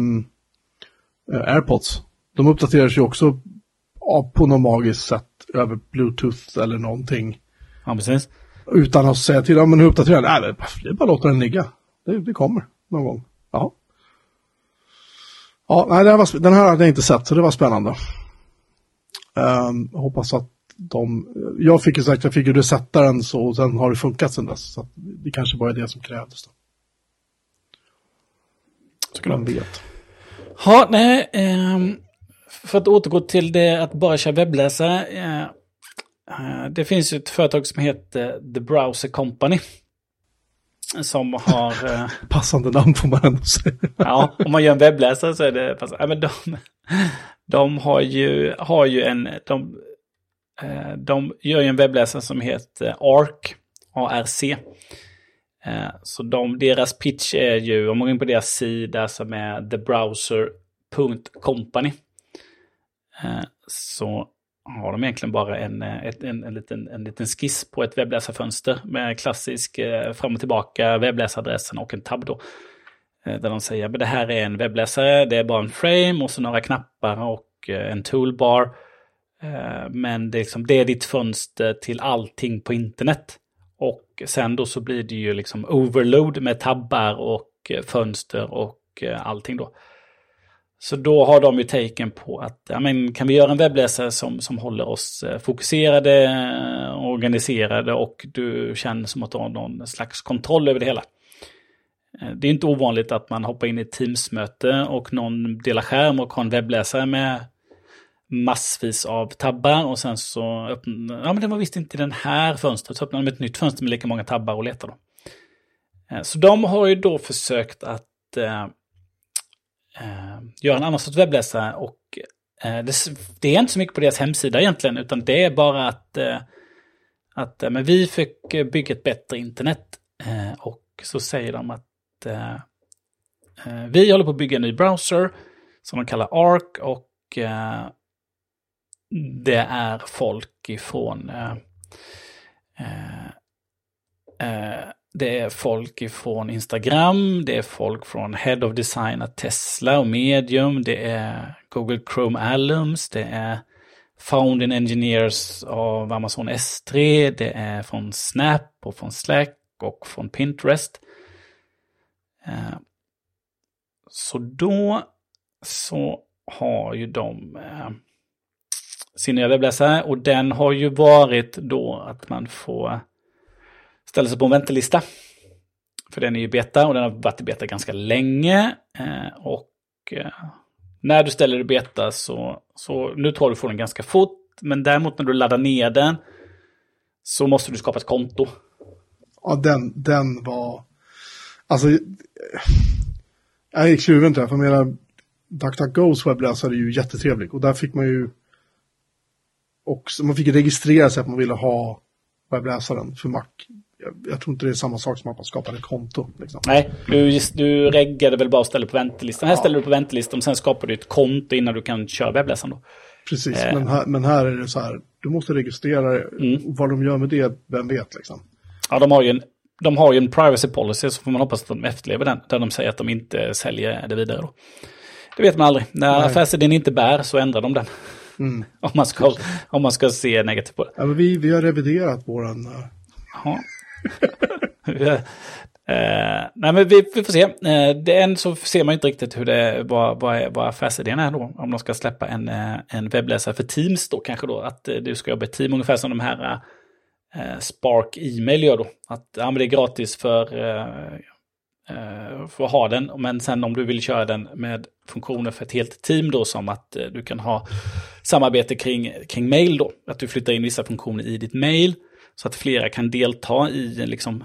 AirPods. De uppdateras ju också på något magiskt sätt över Bluetooth eller någonting. Ja, precis. Utan att säga till dem, men hur uppdaterar den? Nej, det är bara att låta den ligga. Det, det kommer någon gång. Ja. Ja, nej, var, den här hade jag inte sett, så det var spännande. Jag hoppas att de, jag fick ju sagt, jag fick ju resetta den så, och sen har det funkat sen dess. Så det kanske bara är det som krävdes. Då. Vem vet. Ja, nej. ehm, för att återgå till det att bara köra webbläsare. eh, eh, det finns ju ett företag som heter The Browser Company. Som har... eh, Passande namn får man ändå säga. Ja, om man gör en webbläsare så är det... fast- Ja, men de, de har ju, har ju en... De, de gör ju en webbläsare som heter ARC. ARC. Så de, deras pitch är ju, om man går in på deras sida som är thebrowser.company. Eh, så har de egentligen bara en, eh, ett, en, en, liten, en liten skiss på ett webbläsarfönster med klassisk eh, fram och tillbaka webbläsaradressen och en tab då. Eh, Där de säger att det här är en webbläsare, det är bara en frame och så några knappar och eh, en toolbar. Eh, Men det är, liksom, det är ditt fönster till allting på internet. Och sen då så blir det ju liksom overload med tabbar och eh, fönster och eh, allting då. Så då har de ju taken på att ja, men, kan vi göra en webbläsare som, som håller oss eh, fokuserade, organiserade och du känner som att du har någon slags kontroll över det hela. Eh, det är inte ovanligt att man hoppar in i ett Teams-möte och någon delar skärm och har en webbläsare med massvis av tabbar och sen så öppnar, ja men det var visst inte den här fönstret, så öppnar de ett nytt fönster med lika många tabbar och letar då. Eh, så de har ju då försökt att eh, Eh, göra en annan sorts webbläsare och eh, det, det är inte så mycket på deras hemsida egentligen, utan det är bara att, eh, att eh, men vi fick bygga ett bättre internet eh, och så säger de att eh, eh, vi håller på att bygga en ny browser som de kallar ARC och eh, det är folk ifrån eh, eh, eh det är folk ifrån Instagram, det är folk från Head of Design at Tesla och Medium, det är Google Chrome Alums, det är Founding Engineers av Amazon S3, det är från Snap och från Slack och från Pinterest. Eh, så då så har ju de eh, sin nya webbläsare och den har ju varit då att man får ställa sig på en väntelista. För den är ju beta och den har varit i beta ganska länge. Eh, och eh, när du ställer dig i beta så, så nu tar du får den ganska fort. Men däremot när du laddar ner den så måste du skapa ett konto. Ja, den, den var... Alltså, jag gick tjuven till det, för jag menar, DuckDuckGos webbläsare är ju jättetrevlig. Och där fick man ju också, man fick registrera sig att man ville ha webbläsaren för Mac. Jag, jag tror inte det är samma sak som att man skapar ett konto. Liksom. Nej, du, du reggade väl bara och ställer på väntelistan. Här Ja. ställer du på väntelistan, sen skapar du ett konto innan du kan köra webbläsaren då. Precis, Eh. men, här, men här är det så här, du måste registrera. Mm. Och Vad de gör med det, vem vet liksom. Ja, de har ju en, de har ju en privacy policy, så får man hoppas att de efterlever den. Där de säger att de inte säljer det vidare då. Det vet man aldrig. När Nej. affärsidén inte bär så ändrar de den. Mm. Om, man ska, om man ska se negativt på det. Ja, men vi, vi har reviderat våran... eh, Ja. Eh, nej men vi, vi får se. Uh, det än så ser man inte riktigt hur det, vad, vad, är, vad affärsidén är då. Om de ska släppa en, eh, en webbläsare för Teams då kanske då. Att eh, du ska jobba i team ungefär som de här eh, Spark e-mail gör då. Att ja, men det är gratis för, eh, för att ha den. Men sen om du vill köra den med funktioner för ett helt team då som att du kan ha samarbete kring, kring mail då. Att du flyttar in vissa funktioner i ditt mail så att flera kan delta i, liksom,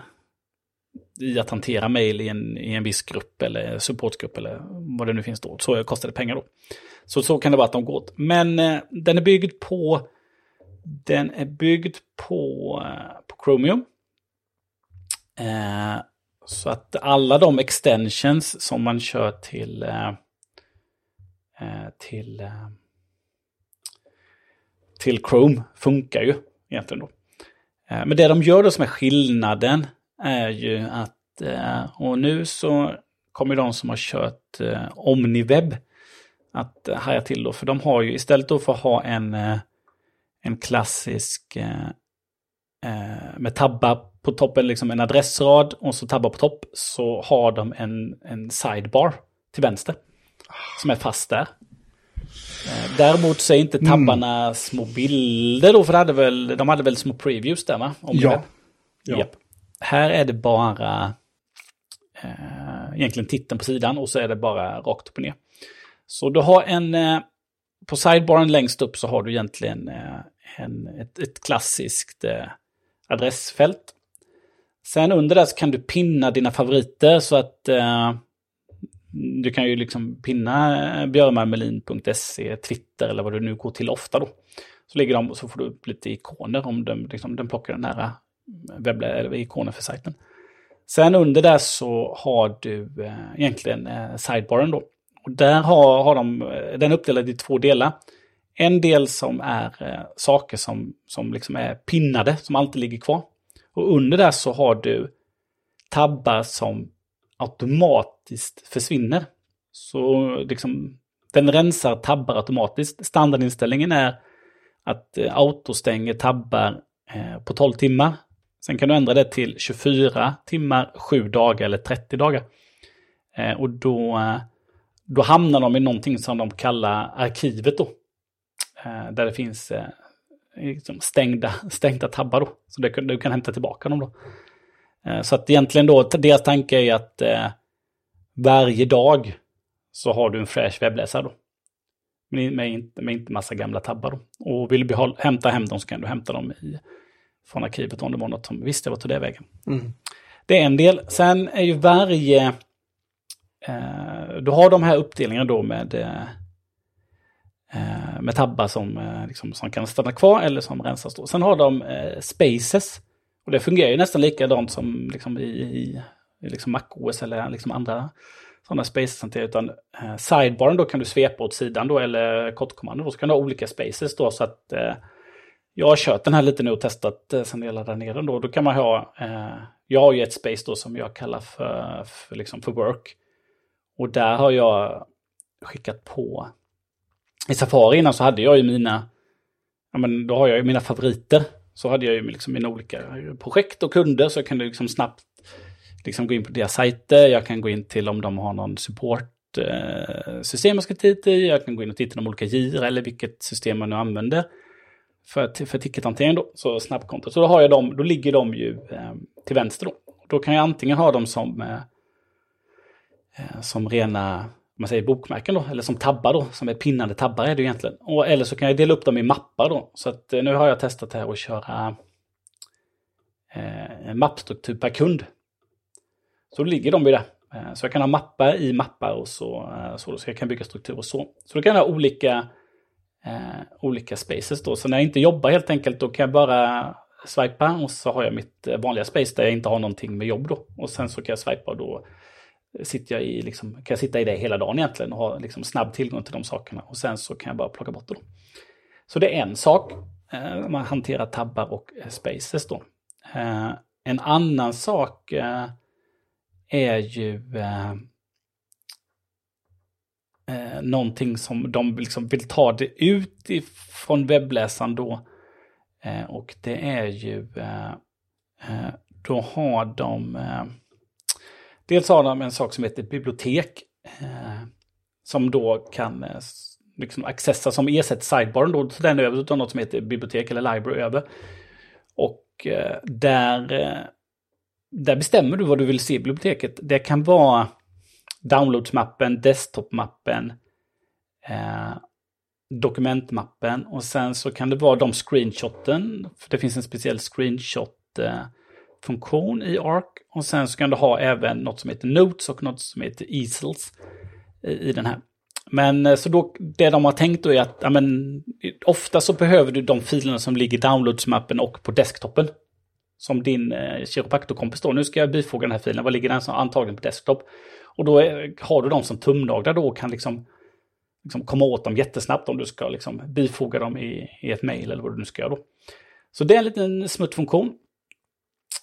i att hantera mail i en, i en viss grupp eller supportgrupp eller vad det nu finns då. Så kostar det pengar då. Så så kan det vara att de går åt. Men eh, den är byggd på den är byggd på, eh, på Chromium. Eh, så att alla de extensions som man kör till eh, eh till, eh, till Chrome funkar ju egentligen då. Eh, men det de gör då som är skillnaden är ju att, eh, och nu så kommer de som har kört eh, Omniweb att haja till då, för de har ju istället då för att ha en, en klassisk med tabbar på toppen, liksom en adressrad och så tabbar på topp, så har de en, en sidebar till vänster. Som är fast där. Däremot så är inte tabbarna mm. små bilder då, för hade väl, de hade väl små previews där va? Om ja. ja. Yep. Här är det bara eh, egentligen titeln på sidan och så är det bara rakt upp och ner. Så du har en, eh, på sidebaren längst upp så har du egentligen eh, en, ett, ett klassiskt eh, adressfält. Sen under där så kan du pinna dina favoriter så att eh, du kan ju liksom pinna björnmarmelin.se, Twitter eller vad du nu går till ofta då. Så ligger de och så får du upp lite ikoner om den, liksom, den plockar den här webb eller ikonen för sajten. Sen under där så har du eh, egentligen eh, sidebaren då. Och där har, har de, eh, den uppdelad i två delar. En del som är eh, saker som, som liksom är pinnade, som alltid ligger kvar. Och under där så har du tabbar som automatiskt försvinner. Så liksom, den rensar tabbar automatiskt. Standardinställningen är att eh, autostänger tabbar eh, på 12 timmar. Sen kan du ändra det till 24 timmar, 7 dagar eller 30 dagar. Eh, och då, då hamnar de i någonting som de kallar arkivet då. Där det finns liksom stängda, stängda tabbar då. Så det, du kan hämta tillbaka dem då. Eh, så att egentligen då, deras tanke är att eh, varje dag så har du en fräsch webbläsare då. Med, med, med inte massa gamla tabbar då. Och vill du behålla, hämta hem dem så kan du hämta dem i, från arkivet om det var något som visste vad tog det vägen. Mm. Det är en del. Sen är ju varje... Eh, du har de här uppdelningarna då med, eh, eh med tabbar som, eh, liksom, som kan stanna kvar eller som rensas. Då. Sen har de eh, spaces och det fungerar ju nästan likadant som liksom i, i, i liksom MacOS eller liksom andra sådana spaces. Utan eh, sidebaren då kan du svepa åt sidan då eller kortkommando. Då så kan du ha olika spaces då så att eh, jag har kört den här lite nu och testat eh, sen jag laddade ner den då. Då kan man ha, eh, jag har ju ett space då som jag kallar för, för, liksom för work. Och där har jag skickat på, i Safari innan så hade jag ju mina, ja men då har jag ju mina favoriter så hade jag ju liksom mina olika projekt och kunder så jag kunde liksom snabbt liksom gå in på deras sajter. Jag kan gå in till om de har någon supportsystem eh, jag ska titta i. Jag kan gå in och titta på de olika gir eller vilket system man nu använder för, för tickethantering då, så snabbkontot. Så då har jag dem, då ligger de ju eh, till vänster då. Då kan jag antingen ha dem som, eh, eh som rena man säger bokmärken då, eller som tabbar då, som är pinnade tabbar är det egentligen. Och, eller så kan jag dela upp dem i mappar då. Så att eh, nu har jag testat här att köra eh, mappstruktur per kund. Så då ligger de ju där. Eh, så jag kan ha mappar i mappar och så, eh, så, så jag kan bygga strukturer så. Så då kan jag ha olika, eh, olika spaces då. Så när jag inte jobbar helt enkelt, då kan jag bara swipa och så har jag mitt eh, vanliga space där jag inte har någonting med jobb då. Och sen så kan jag swipa och då sitter jag i, liksom, kan jag sitta i det hela dagen egentligen och ha liksom snabb tillgång till de sakerna. Och sen så kan jag bara plocka bort det. Då. Så det är en sak, eh, man hanterar tabbar och eh, spaces då. Eh, en annan sak eh, är ju eh, eh, någonting som de liksom vill ta det ut ifrån webbläsaren då. Eh, och det är ju, eh, eh då har de eh, Dels har de en sak som heter bibliotek. Eh, som då kan eh, liksom accessa, som ersätter sidebaren då, så den över, utan något som heter bibliotek eller library över. Och eh, där, eh, där bestämmer du vad du vill se i biblioteket. Det kan vara downloadsmappen, desktopmappen, eh, dokumentmappen och sen så kan det vara de screenshoten. För det finns en speciell screenshot. Eh, funktion i ARC. Och sen så kan du ha även något som heter Notes och något som heter Easels i, i den här. Men eh, så då, det de har tänkt då är att ja, men, ofta så behöver du de filerna som ligger i downloadsmappen och på desktopen. Som din eh, kiropraktorkompis då. Nu ska jag bifoga den här filen. Var ligger den? Som antagligen på desktop. Och då är, har du dem som tumnaglar då och kan liksom, liksom komma åt dem jättesnabbt om du ska liksom bifoga dem i, i ett mail eller vad du nu ska göra då. Så det är en liten smutt funktion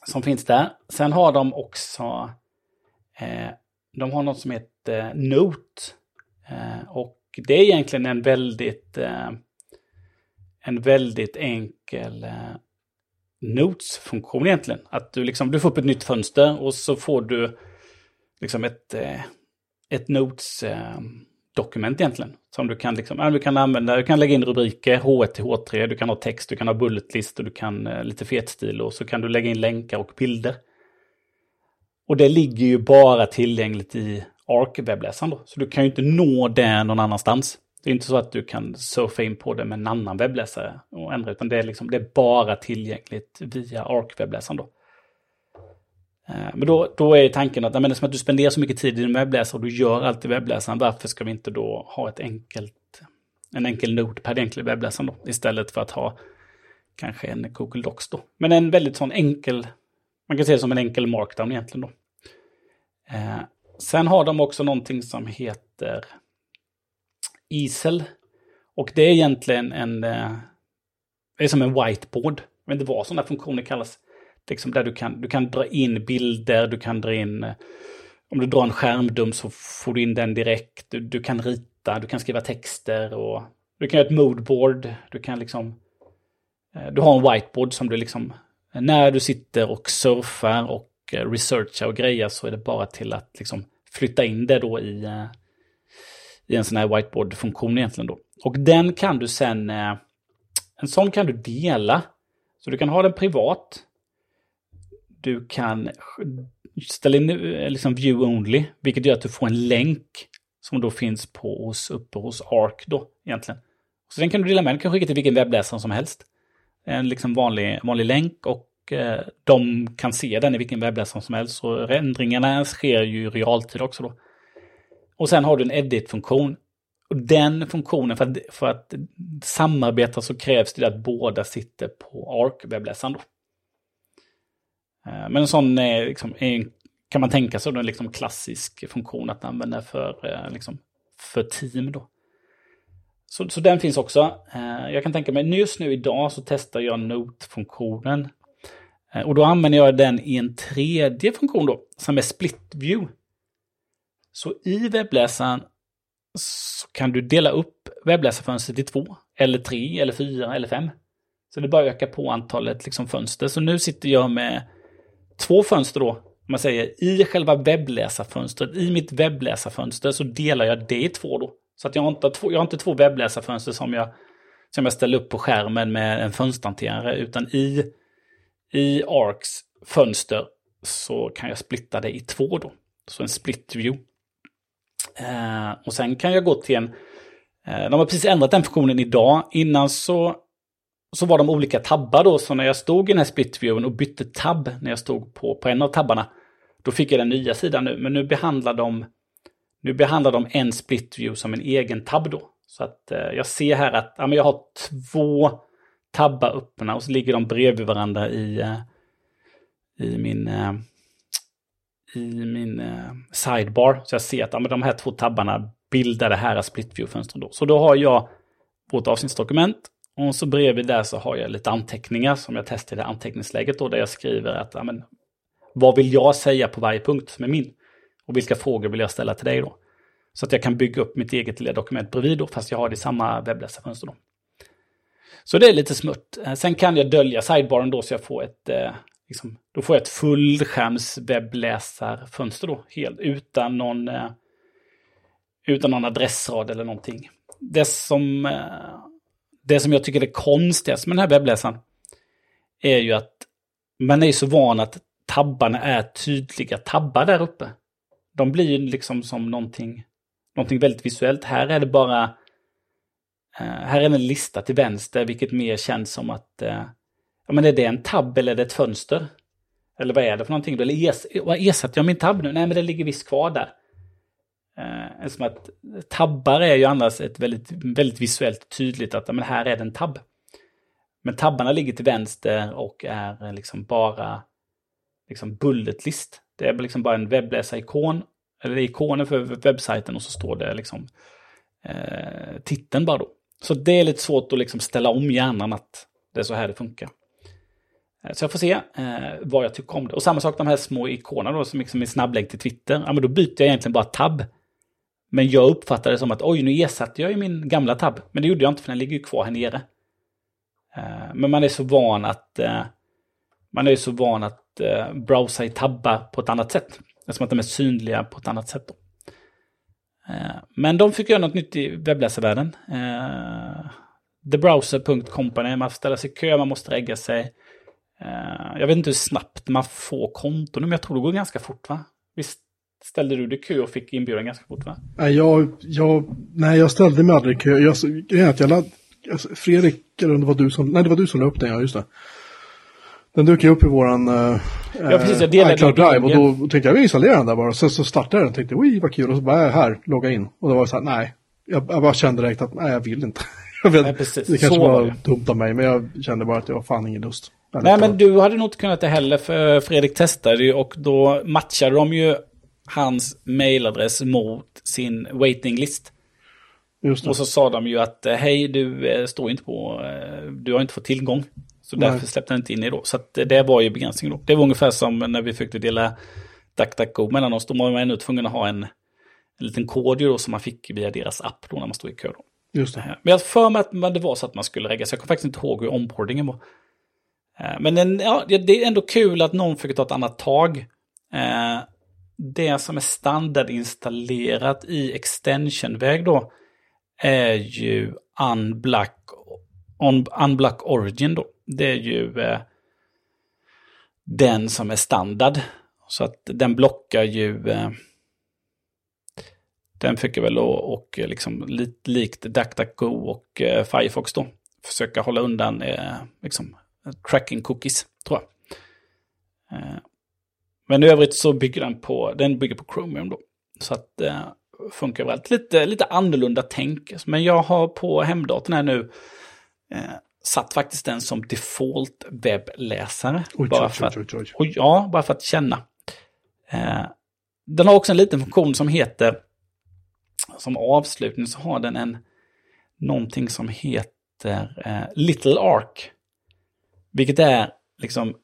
som finns där. Sen har de också eh, de har något som heter eh, Note. Eh, och det är egentligen en väldigt eh, en väldigt enkel eh, Notes-funktion egentligen. Att du liksom, du får upp ett nytt fönster och så får du liksom ett, eh, ett eh, dokument egentligen. Som du kan, liksom, ja, du kan använda, du kan lägga in rubriker, H1 till H3, du kan ha text, du kan ha bullet list och du kan eh, lite fetstil och så kan du lägga in länkar och bilder. Och det ligger ju bara tillgängligt i ARC-webbläsaren då. Så du kan ju inte nå det någon annanstans. Det är inte så att du kan surfa in på det med en annan webbläsare och ändra, utan det är, liksom, det är bara tillgängligt via ARC-webbläsaren då. Eh, men då, då är tanken att, men det är som att du spenderar så mycket tid i din webbläsare och du gör allt i webbläsaren. Varför ska vi inte då ha ett enkelt, en enkel notepad egentligen i webbläsaren då? Istället för att ha kanske en Google Docs då. Men en väldigt sån enkel, man kan se det som en enkel markdown egentligen då. Eh, sen har de också någonting som heter Isel. Och det är egentligen en, eh, det är som en whiteboard. Jag vet inte vad sådana funktioner kallas liksom där du kan, du kan dra in bilder, du kan dra in... Eh, om du drar en skärmdump så får du in den direkt. Du, du kan rita, du kan skriva texter och du kan göra ett moodboard. Du kan liksom... Eh, du har en whiteboard som du liksom... Eh, när du sitter och surfar och researchar och grejer så är det bara till att liksom flytta in det då i, i en sån här whiteboard-funktion egentligen då. Och den kan du sen... En sån kan du dela. Så du kan ha den privat du kan ställa in liksom view only, vilket gör att du får en länk som då finns på hos, uppe hos ARC då egentligen. Så den kan du dela med, den kan skicka till vilken webbläsare som helst. En liksom vanlig, vanlig länk och eh, de kan se den i vilken webbläsare som helst. Så ändringarna sker ju i realtid också då. Och sen har du en edit-funktion. Och den funktionen, för att, för att samarbeta så krävs det att båda sitter på ARC-webbläsaren då. Eh, men en sån är, liksom, är, kan man tänka sig en liksom klassisk funktion att använda för, eh, liksom, för team. Då. Så, så den finns också. Jag kan tänka mig, just nu idag så testar jag Note-funktionen. Och då använder jag den i en tredje funktion då, som är Split View. Så i webbläsaren så kan du dela upp webbläsarfönstret i två, eller tre, eller fyra, eller fem. Så det bara ökar på antalet liksom, fönster. Så nu sitter jag med två fönster då, om man säger i själva webbläsarfönstret, i mitt webbläsarfönster så delar jag det i två då. Så att jag har inte två, jag har inte två webbläsarfönster som jag, som jag ställer upp på skärmen med en fönsterhanterare, utan i, i ARCs fönster så kan jag splitta det i två då. Så en split view. Eh, och sen kan jag gå till en... Eh, de har precis ändrat den funktionen idag. Innan så så var de olika tabbar då, så när jag stod i den här splitviewen och bytte tabb när jag stod på, på en av tabbarna, då fick jag den nya sidan nu. Men nu behandlar de, nu behandlar de en splitview som en egen tabb då. Så att eh, jag ser här att ja, men jag har två tabbar öppna och så ligger de bredvid varandra i, eh, i min, eh, i min eh, sidebar. Så jag ser att ja, men de här två tabbarna bildar det här splitview-fönstret då. Så då har jag vårt avsnittsdokument och så bredvid där så har jag lite anteckningar som jag testar i det anteckningsläget då, där jag skriver att amen, vad vill jag säga på varje punkt med min? Och vilka frågor vill jag ställa till dig då? Så att jag kan bygga upp mitt eget lilla dokument bredvid då, fast jag har det i samma webbläsarfönster då. Så det är lite smutt. Eh, sen kan jag dölja sidebaren då så jag får ett, eh, liksom, då får jag ett fullskärms webbläsarfönster då, helt utan någon, eh, utan någon adressrad eller någonting. Det som eh, det som jag tycker är konstigast med den här webbläsaren är ju att man är så van att tabbarna är tydliga tabbar där uppe. De blir ju liksom som någonting, någonting väldigt visuellt. Här är det bara, eh, här är en lista till vänster, vilket mer känns som att, eh, ja men är det en tabb eller är det ett fönster? Eller vad är det för någonting? Eller es, vad ersätter jag min tabb nu? Nej, men det ligger visst kvar där. Eh, att tabbar är ju annars ett väldigt, väldigt visuellt tydligt att men här är det en tabb. Men tabbarna ligger till vänster och är liksom bara liksom bullet list. Det är liksom bara en webbläsarikon, eller ikonen för webbsajten och så står det liksom eh, titeln bara då. Så det är lite svårt att liksom ställa om hjärnan att det är så här det funkar. Eh, så jag får se eh, vad jag tycker om det. Och samma sak de här små ikonerna då som liksom är snabblänk till Twitter. Ja men då byter jag egentligen bara tab. Men jag uppfattade det som att oj nu ersatte jag ju min gamla tab. Men det gjorde jag inte för den ligger ju kvar här nere. Eh, men man är så van att eh, man är så van att eh, browsa i tabbar på ett annat sätt. Eftersom att de är synliga på ett annat sätt. Då. Men de fick göra något nytt i webbläsarvärlden. Thebrowser.company, man får ställa sig i kö, man måste regga sig. Jag vet inte hur snabbt man får konton, men jag tror det går ganska fort va? Visst ställde du dig i kö och fick inbjudan ganska fort va? Nej, jag, jag, nej, jag ställde mig aldrig i kö. Jag, jag, jag, ladd, alltså, Fredrik, eller det var du som, nej det var du som la upp den, ja just det. Den dök ju upp i våran uh, ja, precis, jag delade iCloud Drive och då tänkte jag, vi installerar den där bara. Sen så startade jag den och tänkte, oj vad kul, och så bara, här, logga in. Och då var det så här, nej, jag, jag bara kände direkt att, nej jag vill inte. jag vet, nej, precis. Det kanske så var, var dumt av mig, men jag kände bara att jag har fan ingen lust. Nej, men du hade nog inte kunnat det heller, för Fredrik testade ju och då matchade de ju hans mailadress mot sin waiting list. Och så sa de ju att eh, hej, du eh, står inte på, eh, du har inte fått tillgång. Så Nej. därför släppte den inte in i då. Så det var ju begränsning då. Det var ungefär som när vi försökte dela DuckDuckGo mellan oss. Då var man ännu tvungen att ha en, en liten kod ju då som man fick via deras app då när man stod i kö. Då. Just det. Men jag för mig att det var så att man skulle regga, så jag kommer faktiskt inte ihåg hur onboardingen var. Men en, ja, det är ändå kul att någon fick ta ett annat tag det som är standardinstallerat i extensionväg då är ju Unblock, on, Unblock Origin då. Det är ju eh, den som är standard. Så att den blockar ju eh, den fick väl och, och liksom lite likt DuckDuckGo och eh, Firefox då försöka hålla undan eh, liksom, tracking cookies tror jag. Men i övrigt så bygger den på, den bygger på Chromium då. Så att det eh, funkar väl. Lite, lite annorlunda tänk. Men jag har på hemdatorn här nu eh, satt faktiskt den som default webbläsare. Oj, bara, för att, oj, oj, oj. ja, bara för att känna. Eh, den har också en liten funktion som heter, som avslutning så har den en, någonting som heter eh, Little Arc. Vilket är liksom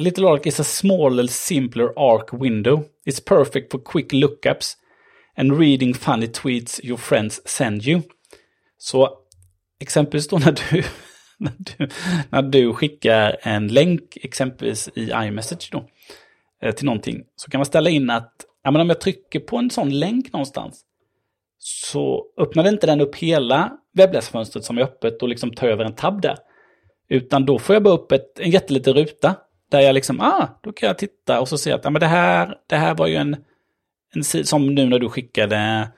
A little arc is a smaller, simpler arc window. It's perfect for quick lookups and reading funny tweets your friends send you. Så exempelvis då när du, när du, när du skickar en länk exempelvis i iMessage då, eh, till någonting, så kan man ställa in att ja, men om jag trycker på en sån länk någonstans så öppnar inte den upp hela webbläsarfönstret som är öppet och liksom tar över en tab där. Utan då får jag bara upp ett, en jätteliten ruta där jag liksom, ah, då kan jag titta och så se att ja, men det, här, det här var ju en, en som nu när du skickade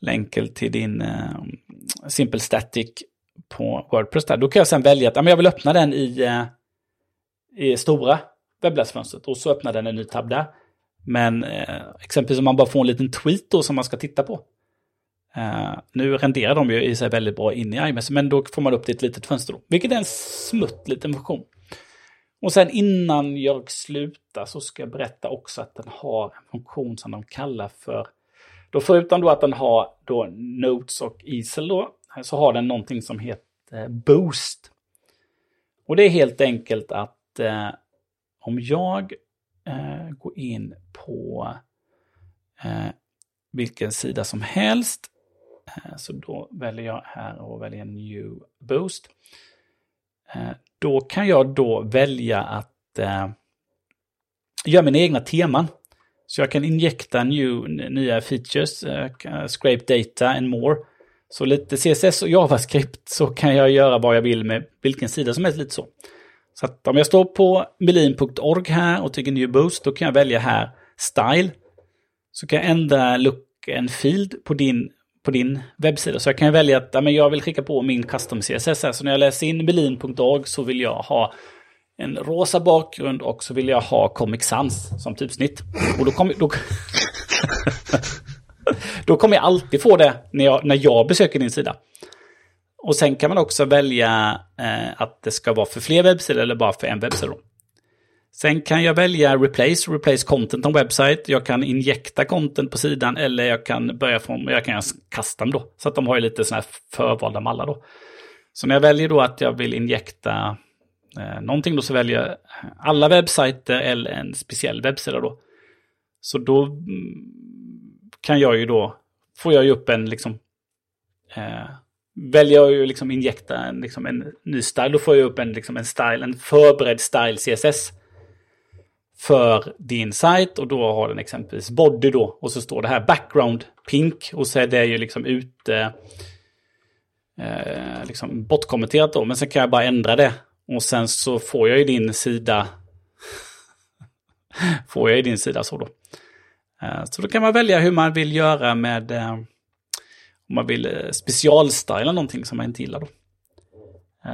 länken till din uh, Simple Static på Wordpress där. Då kan jag sen välja att ja, men jag vill öppna den i, uh, i stora webbläsarfönstret och så öppnar den en ny tab där. Men uh, exempelvis om man bara får en liten tweet då som man ska titta på. Uh, nu renderar de ju i sig väldigt bra in i iMessage, men då får man upp det i ett litet fönster då. Vilket är en smutt liten funktion. Och sen innan jag slutar så ska jag berätta också att den har en funktion som de kallar för, då förutom då att den har då Notes och Easel då, så har den någonting som heter Boost. Och det är helt enkelt att eh, om jag eh, går in på eh, vilken sida som helst, eh, så då väljer jag här och väljer New Boost. Eh, då kan jag då välja att eh, göra mina egna teman. Så jag kan injekta new, nya features, eh, eh, scrape data and more. Så lite CSS och JavaScript så kan jag göra vad jag vill med vilken sida som helst lite så. Så att om jag står på melin.org här och trycker New Boost, då kan jag välja här Style. Så kan jag ändra look and field på din, på din webbsida. Så jag kan välja att ja, men jag vill skicka på min custom CSS här. Så när jag läser in melin.org så vill jag ha en rosa bakgrund och så vill jag ha Comic Sans som typsnitt. Och då kommer... Då, då kommer jag alltid få det när jag, när jag besöker din sida. Och sen kan man också välja eh, att det ska vara för fler webbsidor eller bara för en webbsida. Sen kan jag välja replace, replace content on website. Jag kan injekta content på sidan eller jag kan börja från, jag kan göra custom då. Så att de har ju lite sådana här förvalda mallar då. Så när jag väljer då att jag vill injekta eh, någonting då så väljer jag alla webbsajter eller en speciell webbsida då. Så då mm, kan jag ju då, får jag ju upp en liksom, eh, väljer jag ju liksom injekta en, liksom en ny style, då får jag upp en, liksom en style, en förberedd style CSS för din sajt och då har den exempelvis body då och så står det här background pink och så är det ju liksom ute eh, liksom bortkommenterat då men sen kan jag bara ändra det och sen så får jag ju din sida får jag ju din sida så då. Eh, så då kan man välja hur man vill göra med eh, om man vill eh, specialstyla någonting som man inte gillar då.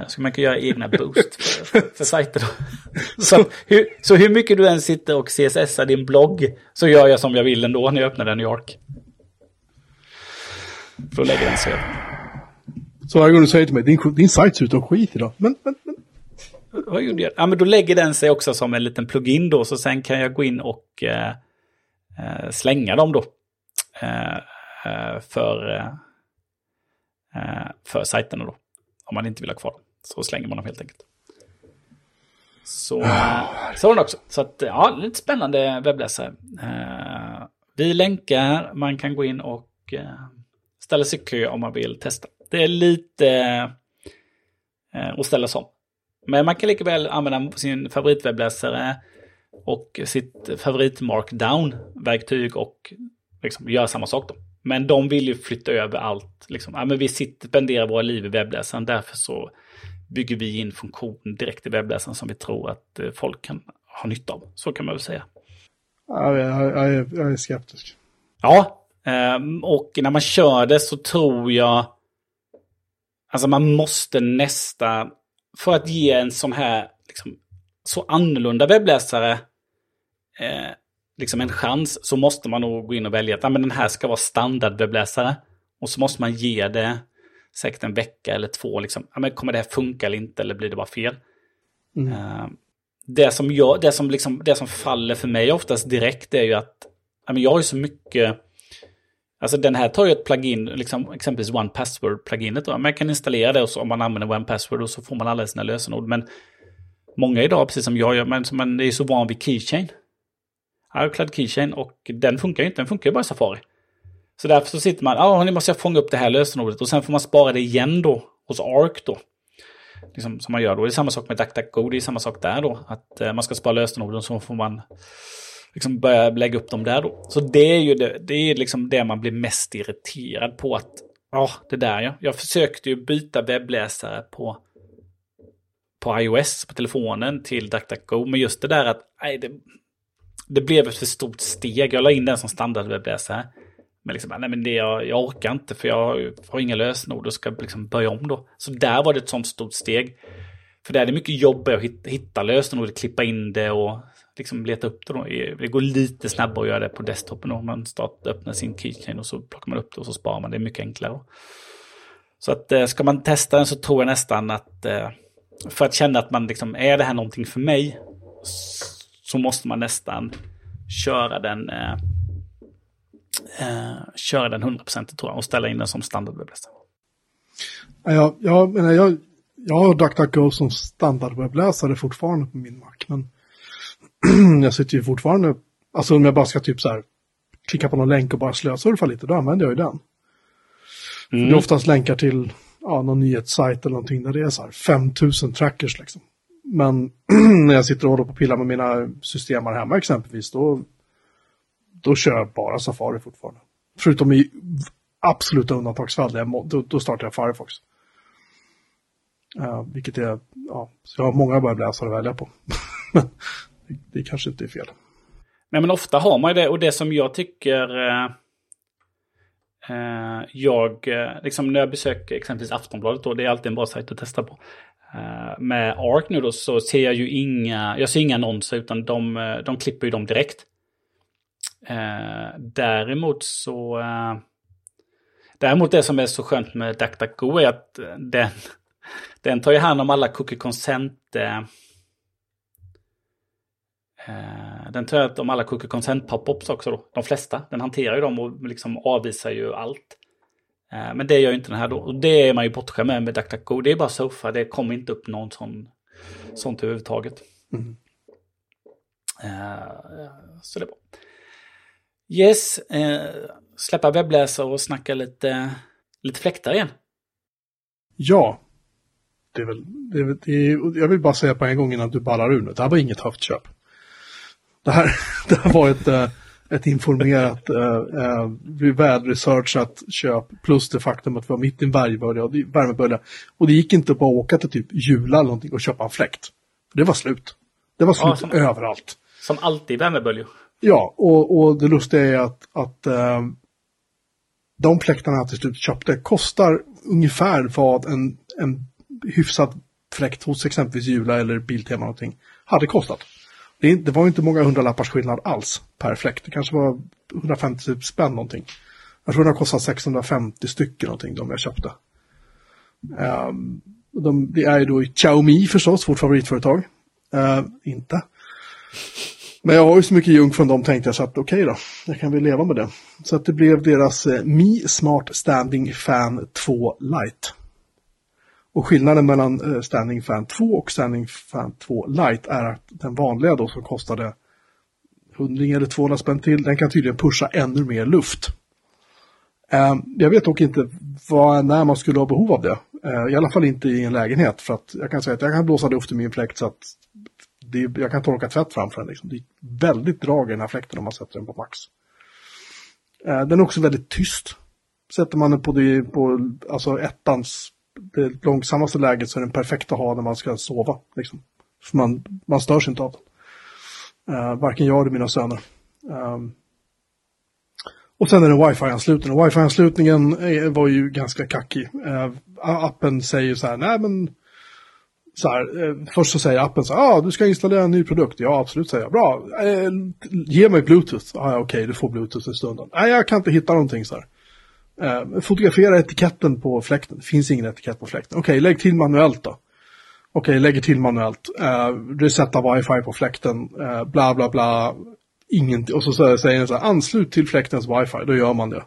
Så man kan göra egna boost för, för sajter. Då. Så hur, så hur mycket du än sitter och CSSar din blogg så gör jag som jag vill ändå när jag öppnar den i York. För att lägga den så. Så varje gång du säger till mig, din, din sajt ser ut att skit idag. Men, men, men. Vad gjorde jag? Ja, men då lägger den sig också som en liten plugin då, så sen kan jag gå in och eh, eh, slänga dem då. Eh, eh för, eh, eh, för sajterna då. Om man inte vill ha kvar dem. Så slänger man dem helt enkelt. Så, så var det också. Så att, ja, lite spännande webbläsare. vi länkar, man kan gå in och ställa sig i kö om man vill testa. Det är lite att ställa sig om. Men man kan lika väl använda sin favoritwebbläsare och sitt favorit markdown-verktyg och liksom göra samma sak då. Men de vill ju flytta över allt. Liksom. Ja, men vi sitter, spenderar våra liv i webbläsaren, därför så bygger vi in funktion direkt i webbläsaren som vi tror att eh, folk kan ha nytta av. Så kan man väl säga. Ja, jag, jag, är, jag är skeptisk. Ja, ehm, och när man kör det så tror jag... Alltså man måste nästan... För att ge en sån här liksom, så annorlunda webbläsare eh, liksom en chans så måste man nog gå in och välja att ah, men den här ska vara standardwebbläsare. Och så måste man ge det säkert en vecka eller två. Liksom. Ah, men kommer det här funka eller inte eller blir det bara fel? Mm. Uh, det, som jag, det, som liksom, det som faller för mig oftast direkt är ju att ah, men jag har ju så mycket... Alltså den här tar ju ett plugin, liksom, exempelvis One Password-pluginet. Man kan installera det och så, om man använder One Password och så får man alla sina lösenord. Men många idag, precis som jag gör, men man är så van vid Keychain iCloud Keychain och den funkar ju inte, den funkar ju bara i Safari. Så därför så sitter man, ah, ja, nu måste jag fånga upp det här lösenordet och sen får man spara det igen då hos Arc då. Liksom, som man gör då. Det är samma sak med DuckDuckGo, det är samma sak där då. Att eh, man ska spara lösenorden så får man liksom börja lägga upp dem där då. Så det är ju det, det, är liksom det man blir mest irriterad på att, ja, det där ja. Jag försökte ju byta webbläsare på på iOS på telefonen till DuckDuckGo. Men just det där att nej, det, det blev ett för stort steg. Jag la in den som standardwebbläsare. Men liksom, nej men det, jag, jag orkar inte för jag har inga lösenord och ska liksom börja om då. Så där var det ett sånt stort steg. För där är det mycket jobb att hitta, hitta lösenord, klippa in det och liksom leta upp det. Då. Det går lite snabbare att göra det på desktopen om man startar, öppnar sin keychain och så plockar man upp det och så sparar man. Det är mycket enklare. Så att eh, ska man testa den så tror jag nästan att eh, för att känna att man liksom, är det här någonting för mig? Så måste man nästan köra den eh, eh, köra den 100% tror jag och ställa in den som standardwebbläsare. Ja, jag, menar, jag, jag har DuckDuckGo som standardwebbläsare fortfarande på min Mac, men jag sitter ju fortfarande, alltså om jag bara ska typ så här klicka på någon länk och bara slösurfa lite, då använder jag ju den. Mm. Det är oftast länkar till ja, någon nyhetssajt eller någonting där det är så här 5000 trackers liksom. Men när jag sitter och håller på och pillar med mina system här hemma exempelvis, då, då kör jag bara Safari fortfarande. Förutom i absoluta undantagsfall, då, då startar jag Firefox. Uh, vilket är, ja, så jag har många webbläsare att välja på. Men det, det kanske inte är fel. Nej men ofta har man ju det och det som jag tycker eh, eh jag, eh, liksom när jag besöker exempelvis Aftonbladet då, det är alltid en bra sajt att testa på. Eh, med ARC nu då så ser jag ju inga, jag ser inga annonser utan de, eh, de klipper ju dem direkt. Eh, däremot så, eh, däremot det som är så skönt med DuckDuckGo är att den, den tar ju hand om alla cookie consent den tar hand om alla cookie consent pop-ups också då. De flesta. Den hanterar ju dem och liksom avvisar ju allt. Eh, men det gör ju inte den här då. Och det är man ju bortskämd med med DuckDuckGo. Det är bara sofa, det kommer inte upp någon sån, sånt överhuvudtaget. Mm. Uh, så det är bra. Yes, uh, släppa webbläsare och snacka lite, lite fläktar igen. Ja, det är väl, det är, det är, jag vill bara säga på en gång innan du ballar ur nu, det här var inget höftköp. Det här, det här var ett, ett informerat, uh, uh, välresearchat köp plus det faktum att vi var mitt i en bergbölja och värmebölja. Och det gick inte bara att åka till typ Jula eller någonting och köpa en fläkt. Det var slut. Det var slut ja, som, överallt. Som alltid värmeböljor. Ja, och, och det lustiga är att, att uh, de fläktarna jag till slut köpte kostar ungefär vad en, en hyfsad fläkt hos exempelvis Jula eller Biltema någonting hade kostat. Det, det var inte många hundralappars skillnad alls per fläkt. Det kanske var 150 spänn någonting. Jag tror det har kostat 650 stycken någonting, de jag köpte. Um, de, det är ju då Xiaomi förstås, vårt favoritföretag. Uh, inte. Men jag har ju så mycket junk från dem tänkte jag så att okej okay då, jag kan väl leva med det. Så att det blev deras eh, Mi Smart Standing Fan 2 Lite. Och skillnaden mellan eh, Standing Fan 2 och Standing Fan 2 Lite är att den vanliga då som kostade 100 eller 200 spänn till, den kan tydligen pusha ännu mer luft. Ehm, jag vet dock inte vad, när man skulle ha behov av det. Ehm, I alla fall inte i en lägenhet. För att jag kan säga att jag kan blåsa luft i min fläkt så att det, jag kan torka tvätt framför den. Liksom. Det är väldigt drag i den här fläkten om man sätter den på max. Ehm, den är också väldigt tyst. Sätter man den på, det, på alltså ettans det långsammaste läget så är den perfekt att ha när man ska sova. Liksom. För man, man störs inte av den. Uh, eh, varken jag eller mina söner. Um, och sen är den wifi-ansluten. Wifi-anslutningen var ju ganska kackig. Uh, appen säger så här, nej men så här, uh, först så säger appen så här, ah, du ska installera en ny produkt. Ja, absolut, säger jag. Bra, ge mig bluetooth. Ah, Okej, okay, du får bluetooth i stunden. Nej, jag kan inte hitta någonting så här. Eh, fotografera etiketten på fläkten. Det finns ingen etikett på fläkten. Okej, okay, lägg till manuellt då. Okej, okay, lägger till manuellt. Eh, resetta wifi på fläkten. Eh, bla bla bla. Ingenting. Och så säger den så här, anslut till fläktens wifi. Då gör man det.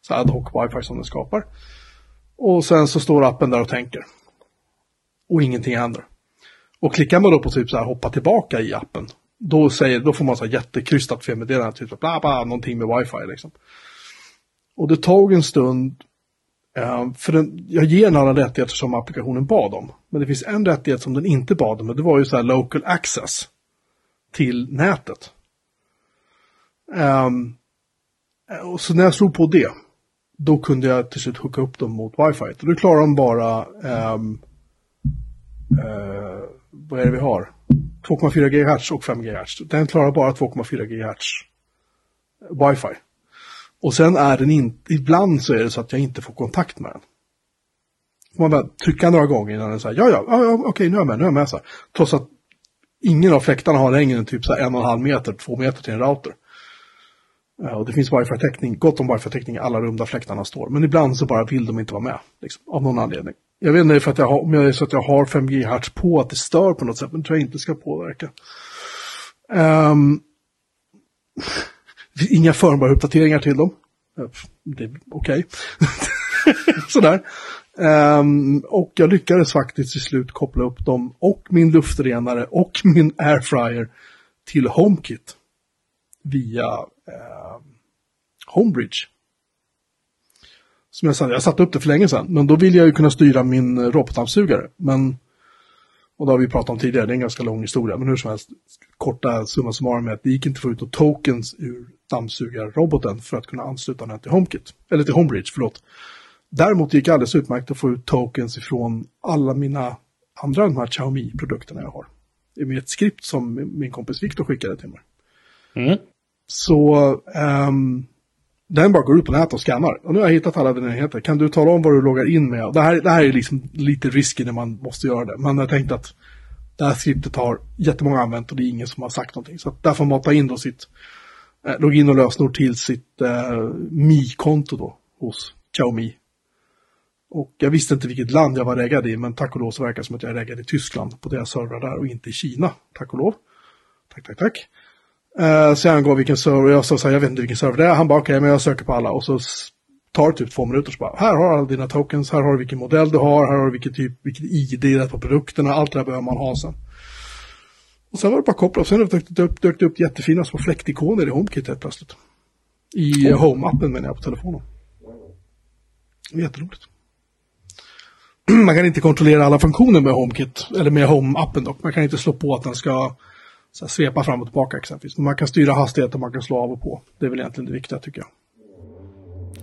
Så ad hoc wifi som den skapar. Och sen så står appen där och tänker. Och ingenting händer. Och klickar man då på typ så här hoppa tillbaka i appen. Då, säger, då får man så här jättekrystat felmeddelande. Typ bla bla, någonting med wifi liksom. Och det tog en stund, eh, för den, jag ger den alla rättigheter som applikationen bad om. Men det finns en rättighet som den inte bad om, och det var ju så här local access till nätet. Um, och så när jag slog på det, då kunde jag till slut hooka upp dem mot wifi. Och då klarar de bara, um, uh, vad är det vi har? 2,4 GHz och 5 GHz. Den klarar bara 2,4 GHz wifi. Och sen är den inte, ibland så är det så att jag inte får kontakt med den. Man bara trycka några gånger innan den säger ja, ja, ja, okej, nu är jag med, nu är jag med. Så här. Trots att ingen av fläktarna har längre än typ så här en och en halv meter, två meter till en router. Eh, och det finns wifi-täckning, gott om wifi-täckning i alla rum där fläktarna står. Men ibland så bara vill de inte vara med, liksom, av någon anledning. Jag vet inte för att jag har, om jag är så att jag har 5 GHz på att det stör på något sätt, men det tror jag inte ska påverka. Um, inga förmånbara uppdateringar till dem. Det är okej. Okay. Sådär. Um, och jag lyckades faktiskt till slut koppla upp dem och min luftrenare och min airfryer till HomeKit via eh, Homebridge. Som jag sa, jag satte upp det för länge sedan, men då vill jag ju kunna styra min robotdammsugare. Men och det har vi pratat om tidigare, det är en ganska lång historia, men hur som helst, korta summa summarum är att det gick inte att få ut tokens ur dammsugarroboten för att kunna ansluta den till HomeKit, eller till HomeBridge, förlåt. Däremot gick det alldeles utmärkt att få ut tokens ifrån alla mina andra de här Xiaomi-produkterna jag har. Med ett skript som min kompis Viktor skickade till mig. Mm. Så um, den bara går ut på nätet och skannar. Och nu har jag hittat alla dina enheter. Kan du tala om vad du loggar in med? Det här, det här är liksom lite risky när man måste göra det. Men jag tänkte att det här skriptet har jättemånga använt och det är ingen som har sagt någonting. Så där får man ta in då sitt eh, login och lösenord till sitt eh, Mi-konto då hos Xiaomi. Och jag visste inte vilket land jag var reggad i, men tack och lov så verkar det som att jag är reggad i Tyskland på deras servrar där och inte i Kina. Tack och lov. Tack, tack, tack. Eh, så jag angav vilken server, jag sa så här, jag vet inte vilken server det är. Han bara, okej, okay, men jag söker på alla. Och så tar det typ två minuter så bara, här har du alla dina tokens, här har du vilken modell du har, här har du vilket typ, vilket ID det är på produkterna, allt det där behöver man ha sen. Och sen var det bara koppla och sen dök det upp, dök det upp jättefina små fläktikoner i HomeKit helt plötsligt. I oh. Home-appen menar jag på telefonen. Jätteroligt. Man kan inte kontrollera alla funktioner med HomeKit, eller med Home-appen dock. Man kan inte slå på att den ska så här, svepa fram och tillbaka exempelvis. Men man kan styra hastigheten, man kan slå av och på. Det är väl egentligen det viktiga tycker jag.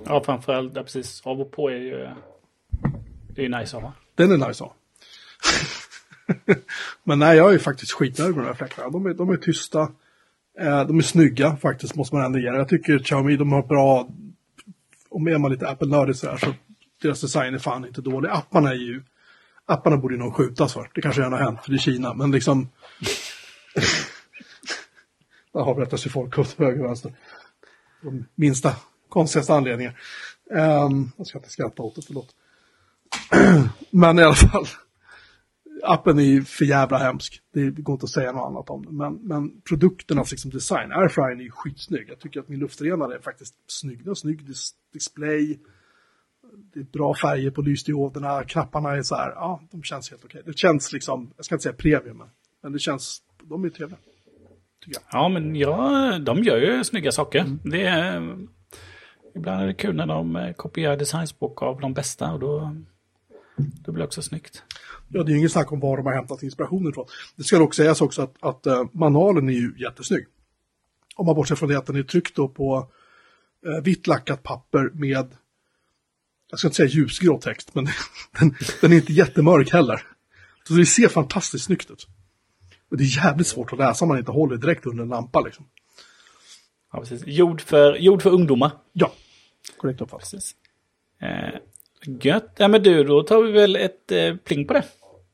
Ja, framförallt, ja, precis. Av och på är ju, det är ju nice att ha. Den är nice att ha. Men nej, jag är faktiskt skitnöjd med de här fläktarna. De är, de är tysta. Eh, de är snygga faktiskt, måste man ändå ge Jag tycker Xiaomi, de har bra... Om är man lite Apple-nördig så här, så deras design är fan inte dålig. Apparna är ju... Apparna borde ju nog skjutas för. Det kanske redan har hänt, för det är Kina. Men liksom... Där avrättas ju folk åt höger och vänster. De minsta, konstigaste anledningar. Um, jag ska inte skratta åt det, förlåt. Men i alla fall. Appen är ju för jävla hemsk. Det går inte att säga något annat om den. Men, men produkternas liksom design, Airfryen är ju skitsnygg. Jag tycker att min luftrenare är faktiskt snygg. Den har snygg dis display. Det är bra färger på lysdioderna. Knapparna är så här, ja, de känns helt okej. Det känns liksom, jag ska inte säga premium, men det känns de är trevliga. Ja, men ja, de gör ju snygga saker. Mm. Det är, ibland är det kul när de eh, kopierar designspråk av de bästa och då, då blir det också snyggt. Ja, det är ju inget snack om var de har hämtat inspirationen ifrån. Det ska dock sägas också att, att uh, manualen är ju jättesnygg. Om man bortser från det att den är tryckt då på uh, vitt lackat papper med, jag ska inte säga ljusgrå text, men den, den är inte jättemörk heller. Så det ser fantastiskt snyggt ut. Men det är jävligt svårt att läsa om man inte håller direkt under en lampa liksom. Ja, precis. Gjord för, gjord för ungdomar. Ja, korrekt uppfattat. Precis. Eh, gött. Ja, men du, då tar vi väl ett eh, pling på det.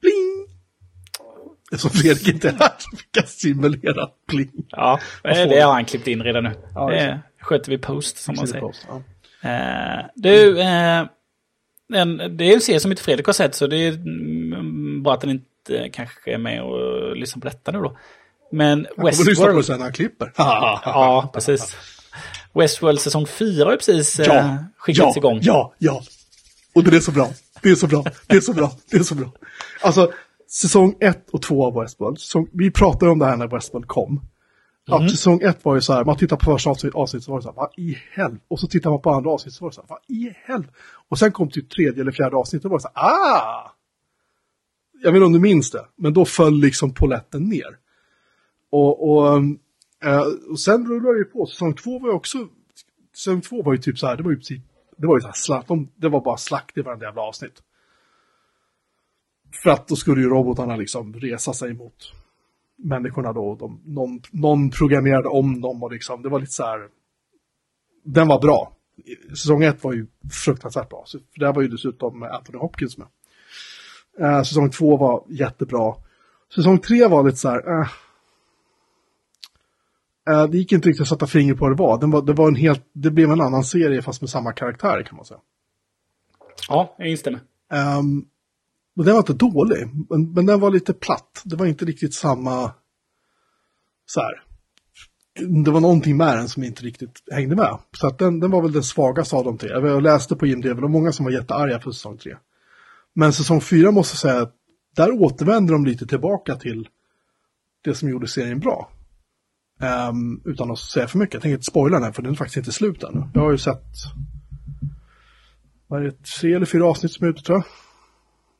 Pling! Eftersom Fredrik inte är här så fick jag simulera pling. Ja, det har han klippt in redan nu. Ja, det sköter vi post, som man säger. Post, ja. eh, du, eh, en, det är en serie som inte Fredrik har sett, så det är mm, bra att den inte eh, kanske är med och lyssnar på detta nu då. Men jag Westworld... lyssna på det sen när han klipper. ja, precis. Westworld säsong 4 har ju precis ja, eh, skickats ja, igång. Ja, ja. Och det är så bra. Det är så bra. Det är så bra. Det är så bra. Alltså, säsong 1 och 2 av Westworld. Säsong, vi pratade om det här när Westworld kom. Att mm. säsong 1 var ju så här, man tittar på första avsnitt, avsnitt så var det så här, vad i helvete? Och så tittar man på andra avsnitt så var det så här, vad i helvete? Och sen kom till tredje eller fjärde avsnittet och var det så här, ah! jag vet inte om du minns det, men då föll liksom poletten ner. Och, och, äh, och sen rullade det på, säsong två var ju också, säsong två var ju typ så här, det var ju typ, det var ju så här slakt, de, det var bara slakt i varenda jävla avsnitt. För att då skulle ju robotarna liksom resa sig mot människorna då, de, någon, någon programmerade om dem och liksom, det var lite så här, den var bra. Säsong ett var ju fruktansvärt bra, för där var ju dessutom Anthony Hopkins med. Uh, säsong två var jättebra. Säsong tre var lite så här... Uh, det gick inte riktigt att sätta finger på vad det var. Den var, det, var en helt, det blev en annan serie fast med samma karaktär kan man säga. Ja, jag instämmer. Um, och den var inte dålig, men, men den var lite platt. Det var inte riktigt samma... Så här. Det var någonting med den som inte riktigt hängde med. Så att den, den var väl den svagaste av de tre. Jag läste på IMDB, och många som var jättearga för säsong tre. Men säsong fyra måste jag säga att där återvänder de lite tillbaka till det som gjorde serien bra. Um, utan att säga för mycket. Jag tänker inte spoila den för den är faktiskt inte slut ännu. Jag har ju sett vad är det, tre eller fyra avsnitt som är ute tror jag.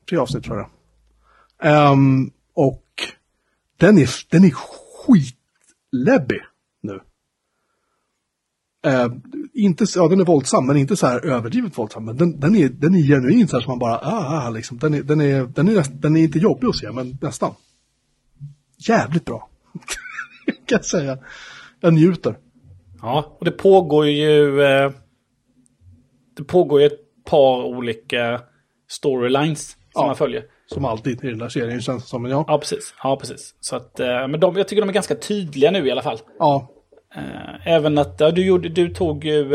Tre avsnitt tror jag. Um, och den är, den är skitläbbig nu. Uh, inte, ja, den är våldsam, men inte så här överdrivet våldsam. Men den, den, är, den är genuin så här som man bara, ah, ah, liksom. Den är, den, är, den, är, näst, den är inte jobbig att se, men nästan. Jävligt bra. kan jag säga. Jag njuter. Ja, och det pågår ju... Eh, det pågår ju ett par olika storylines som Ja. man följer. Som alltid i den där serien känns det som. Ja. Ja, precis. Ja, precis. Så att, eh, men de, jag tycker de är ganska tydliga nu i alla fall. ja. Eh, även att ja, du, gjorde, du, tog ju,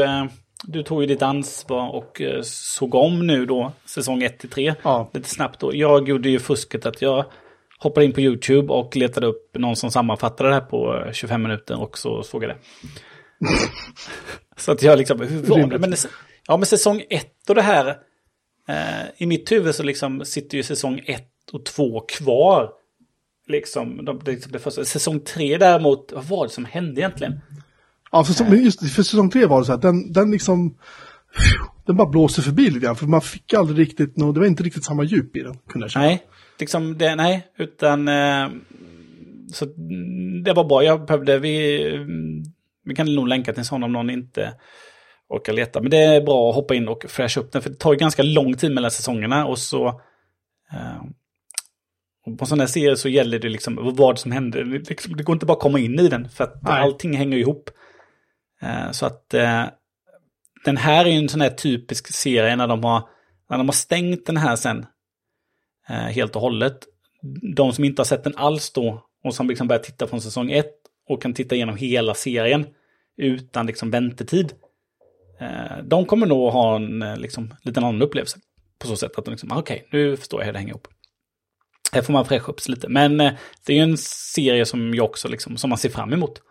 du tog ju ditt ansvar och såg om nu då säsong 1 till 3. Ja. Lite snabbt då. Jag gjorde ju fusket att jag hoppade in på YouTube och letade upp någon som sammanfattade det här på eh, 25 minuter och så såg jag det. så att jag liksom, hur var det? Men, ja, men säsong 1 och det här. Eh, I mitt huvud så liksom sitter ju säsong 1 och 2 kvar. Liksom, de, det, det första. Säsong 3 däremot, vad var det som hände egentligen? Ja, för, men just för säsong tre var det så här, den, den liksom, den bara blåste förbi lite grann. För man fick aldrig riktigt, nå- det var inte riktigt samma djup i den, kunde jag känna. Nej, liksom det, nej, utan eh, så det var bra. Jag behövde, vi, mm, vi kan nog länka till en sån om någon inte orkar leta. Men det är bra att hoppa in och fräscha upp den, för det tar ju ganska lång tid mellan säsongerna och så eh, och på sådana här serier så gäller det liksom vad som händer. Det, liksom, det går inte bara att komma in i den för att Nej. allting hänger ihop. Eh, så att eh, den här är ju en sån här typisk serie när de har, när de har stängt den här sen eh, helt och hållet. De som inte har sett den alls då och som liksom börjar titta från säsong ett och kan titta igenom hela serien utan liksom väntetid. Eh, de kommer nog ha en eh, liksom, liten annan upplevelse. På så sätt att de liksom, ah, okej, nu förstår jag hur det hänger ihop. Här får man fräscha upp sig lite. Men eh, det är ju en serie som jag också liksom, som man ser fram emot.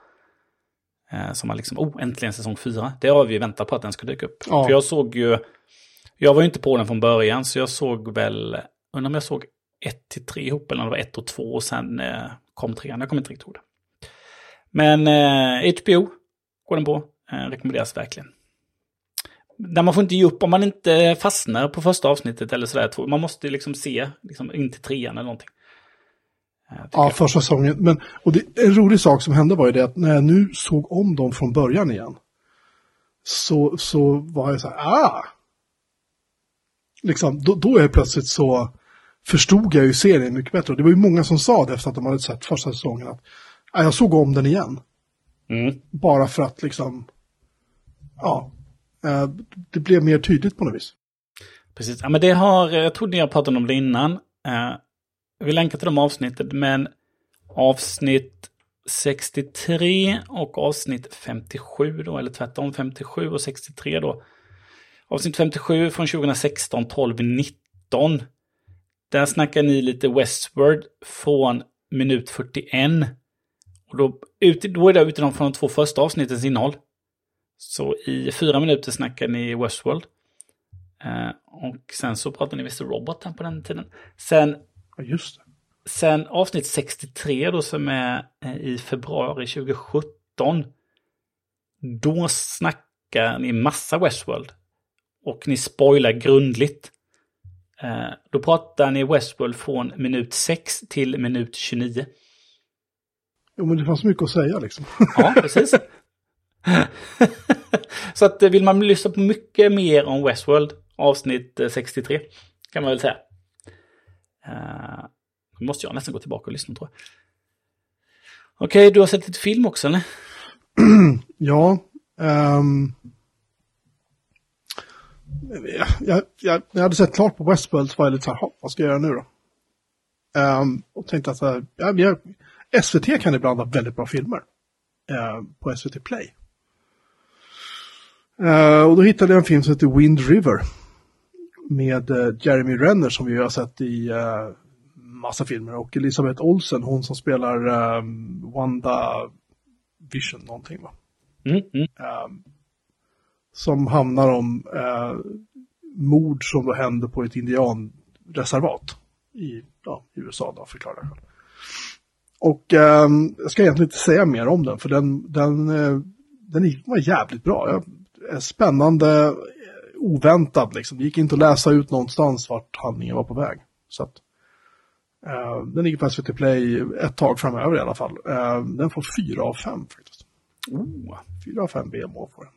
Eh, som man liksom, oh, äntligen säsong fyra. Det har vi väntat på att den ska dyka upp. Ja. För jag såg ju, jag var ju inte på den från början, så jag såg väl, undrar om jag såg ett till tre ihop, eller om det var ett och två, och sen eh, kom trean. Jag kommer inte riktigt ihåg det. Men eh, HBO går den på, eh, rekommenderas verkligen. Där man får inte ge upp om man inte fastnar på första avsnittet eller sådär. Man måste liksom se liksom, in till trean eller någonting. Eh, Ja, jag. första säsongen. Men, och det, en rolig sak som hände var ju det att när jag nu såg om dem från början igen. Så, så var jag så här, ah! Liksom, då, då är jag plötsligt så förstod jag ju serien mycket bättre. Och det var ju många som sa det efter att de hade sett första säsongen att jag såg om den igen. Mm. Bara för att liksom, ja, eh, det blev mer tydligt på något vis. Precis, ja, men det har, jag trodde jag pratade om det innan. Eh, jag vill länka till de avsnitten, men avsnitt 63 och avsnitt 57 då, eller tvärtom 57 och 63 då. Avsnitt 57 från 2016, 12, 19. Där snackar ni lite Westward från minut 41. Och då, ut, då är det utifrån från de två första avsnittens innehåll. Så i fyra minuter snackar ni Westworld. Eh, och sen så pratar ni Mr. Robot här på den tiden. Sen, just det. sen avsnitt 63 då som är eh, i februari 2017. Då snackar ni massa Westworld. Och ni spoilar grundligt. Eh, då pratar ni Westworld från minut 6 till minut 29. Jo, men det fanns mycket att säga liksom. Ja, precis. Så att eh, vill man lyssna på mycket mer om Westworld, avsnitt eh, 63, kan man väl säga. Uh, nu måste jag nästan gå tillbaka och lyssna tror jag. Okej, du har sett lite film också eller? Ja. ehm, jag, jag, jag, när jag hade sett klart på Westworld så var jag lite så här, "Ha, vad ska jag göra nu då? Ehm, och tänkte att så ja, jag, SVT kan ibland ha väldigt bra filmer. eh, på SVT Play. Eh, och då hittade jag en film som heter Wind River. Med eh, Jeremy Renner som vi har sett i eh, massa filmer. Och Elisabeth Olsen, hon som spelar eh, Wanda Vision någonting va? Mm, mm. Ehm, som handlar om eh, mord som då hände på ett indianreservat i, ja, i USA då, förklarar jag själv. Och ehm, jag ska egentligen inte säga mer om den, för den, den, eh, den är- var jävligt bra. Jag, är spännande, eh, oväntad liksom. Det gick inte att läsa ut någonstans vart handlingen var på väg. Så att, eh, den ligger på SVT Play ett tag framöver i alla fall. Eh, den får fyra av fem faktiskt. Oh. Fyra av fem BMO får den.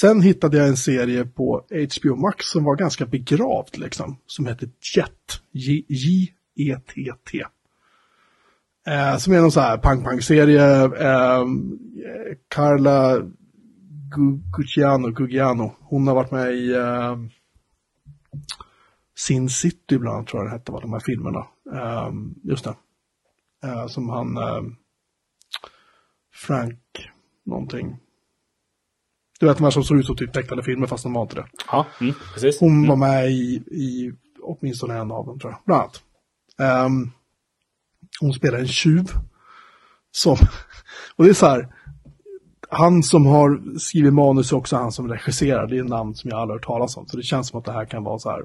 Sen hittade jag en serie på HBO Max som var ganska begravd liksom. Som heter Jet. J-E-T-T. Eh, som är någon så här pang-pang-serie. Eh, Carla Gucciano, Gugiano. Hon har varit med i eh, Sin City bland annat tror jag det hette, var de här filmerna. Eh, just det. Eh, som han eh, Frank någonting. Du vet de här som såg ut som typ tecknade filmer fast de var inte det. Ja, mm, precis. Hon mm. var med i, i åtminstone en av dem tror jag. Bland annat. Um, hon spelar en tjuv. Som, och det är så här. Han som har skrivit manus är också han som regisserar. Det är en namn som jag aldrig hört talas om. Så det känns som att det här kan vara så här.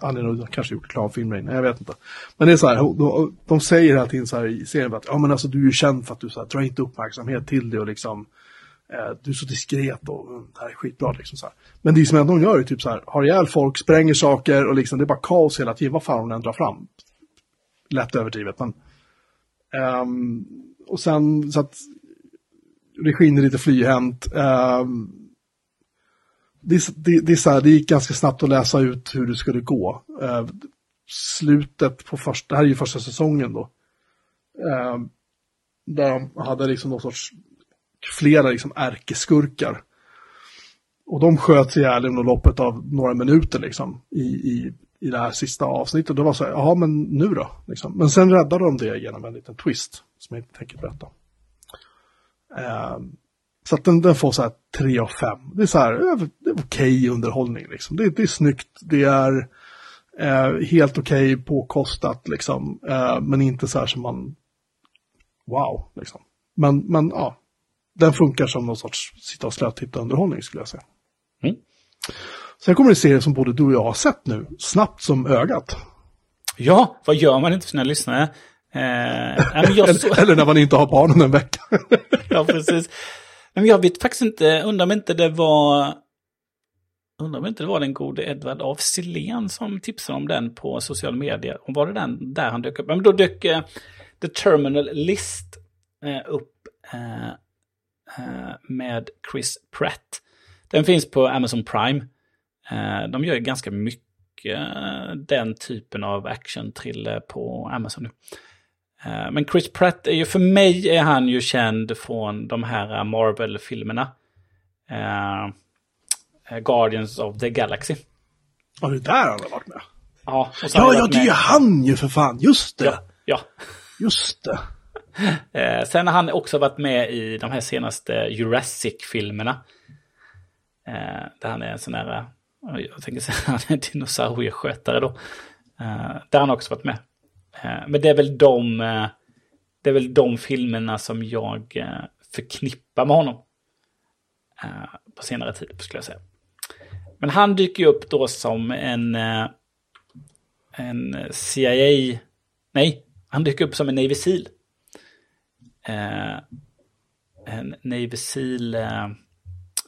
Han är nog kanske gjort reklamfilmer innan, jag vet inte. Men det är så här, de, de säger hela tiden så här i serien att ja men alltså du är ju känd för att du så här, drar inte uppmärksamhet till det och liksom Eh, du är så diskret och mm, det här är skitbra liksom så här. Men det som ändå de gör är typ så här, har ihjäl folk, spränger saker och liksom det är bara kaos hela tiden, vad fan hon än drar fram. Lätt överdrivet men. Um, och sen så att regin är lite flyhänt. Um, det, det, det, är så här, det gick ganska snabbt att läsa ut hur det skulle gå. Uh, slutet på första, det här är ju första säsongen då. Uh, där de hade liksom någon sorts, flera liksom ärkeskurkar. Och de sköts ihjäl inom loppet av några minuter liksom i, i, i det här sista avsnittet. Då var så här, jaha men nu då? Liksom. Men sen räddade de det genom en liten twist som jag inte tänker berätta. Eh, så att den, den får så här 3 av 5. Det är så här, det är okej okay underhållning liksom. Det, det är snyggt, det är eh, helt okej okay påkostat liksom. Eh, men inte så här som man, wow liksom. Men, men ja, den funkar som någon sorts sitta och slötitta underhållning skulle jag säga. Mm. Sen kommer det serier som både du och jag har sett nu, snabbt som ögat. Ja, vad gör man inte för sina lyssnare? Eh, eller, eller när man inte har barnen en vecka. ja, precis. Men jag vet faktiskt inte, undrar om inte det var... Undrar om inte det var den gode Edvard af Sillén som tipsade om den på sociala medier. Och var det den där han dök upp? Men då dök eh, The Terminal List eh, upp eh med Chris Pratt. Den finns på Amazon Prime. Eh, de gör ganska mycket eh, den typen av action-thriller på Amazon nu. Eh, men Chris Pratt är ju, för mig är han ju känd från de här Marvel-filmerna. Guardians of the Galaxy. Ja, det är där han har varit med. Ja, ja, ja det är ju han ju för fan, just det. Ja, ja. Just det. Eh, sen har han också varit med i de här senaste Jurassic-filmerna. Eh, där han är en sån här, eh, jag tänker säga han är en dinosaurieskötare då. Eh, där har han också varit med. Eh, men det är väl de, eh, det är väl de filmerna som jag eh, förknippar med honom. Eh, på senare tid skulle jag säga. Men han dyker ju upp då som en, en CIA, nej, han dyker upp som en Navy Seal. En Navy Seal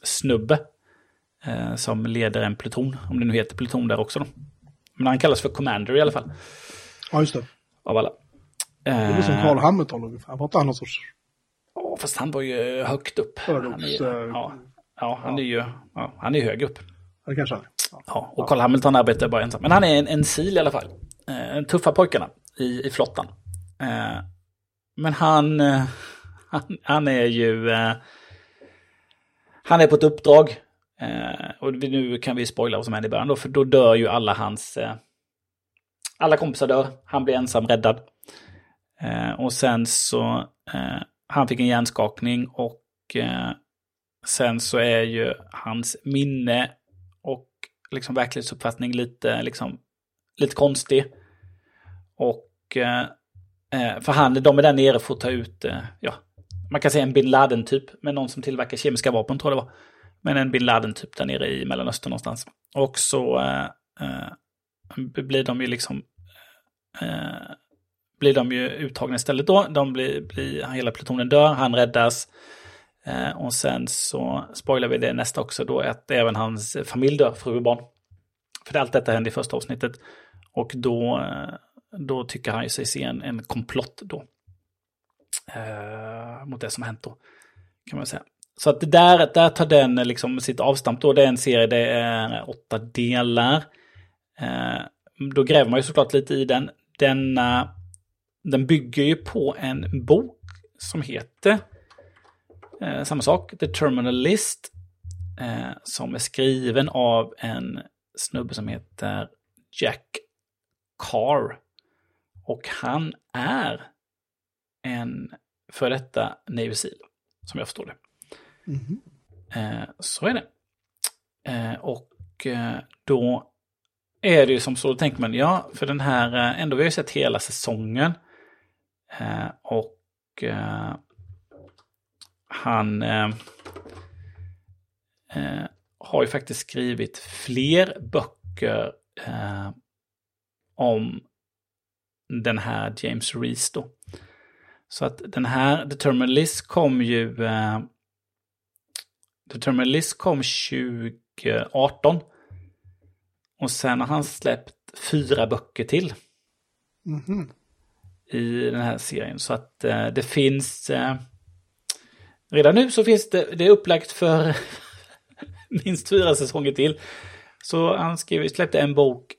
snubbe som leder en pluton, om det nu heter pluton där också då. Men han kallas för Commander i alla fall. Ja, just det. Av alla. Det är som Carl Hamilton ungefär. Var inte han någon sorts... Ja, fast han var ju högt upp. Han är, ja, ja, han är ju ja, han är hög upp. Det kanske han ja. ja, och Carl Hamilton arbetar bara ensam. Men han är en, en sil i alla fall. Eh, tuffa pojkarna i, i flottan. Eh, men han, eh, han, han, är ju... Eh, han är på ett uppdrag. Eh, och nu kan vi spoila vad som händer i början då, för då dör ju alla hans alla kompisar dör, han blir ensam räddad. Och sen så, han fick en hjärnskakning och sen så är ju hans minne och liksom verklighetsuppfattning lite, liksom, lite konstig. Och Eh, för han, de är där nere för att ta ut, eh, ja, man kan säga en bin Laden typ, med någon som tillverkar kemiska vapen tror jag det var. Men en bin Laden typ där nere i Mellanöstern någonstans. Och så eh, eh, blir de ju liksom eh, blir de ju uttagna istället då. De blir, blir, hela plutonen dör, han räddas. Eh, och sen så spoilar vi det nästa också då, att även hans familj dör, fru och barn. För allt detta hände i första avsnittet. Och då, eh, då tycker han ju sig se en, en komplott då. Eh, mot det som har hänt då, kan man säga. så att där, där tar den eh, liksom sitt avstamp då. Det är en serie, det är åtta delar. Eh, då gräver man ju såklart lite i den. Den, uh, den bygger ju på en bok som heter eh, samma sak, The Terminal List. Eh, som är skriven av en snubbe som heter Jack Carr. Och han är en för detta Navy Seal, som jag förstår det. Mm. Eh, så är det. Eh, och eh, då är det ju som så, då tänker man, ja, för den här, eh, ändå vi har ju sett hela säsongen. Eh, och han har ju faktiskt skrivit fler böcker om den här James Reese då. Så att den här Determinalist kom ju... Eh, Determinalist kom 2018. Och sen har han släppt fyra böcker till. Mm -hmm. I den här serien. Så att eh, det finns... Eh, redan nu så finns det, det är upplagt för minst fyra säsonger till. Så han skrev, släppte en bok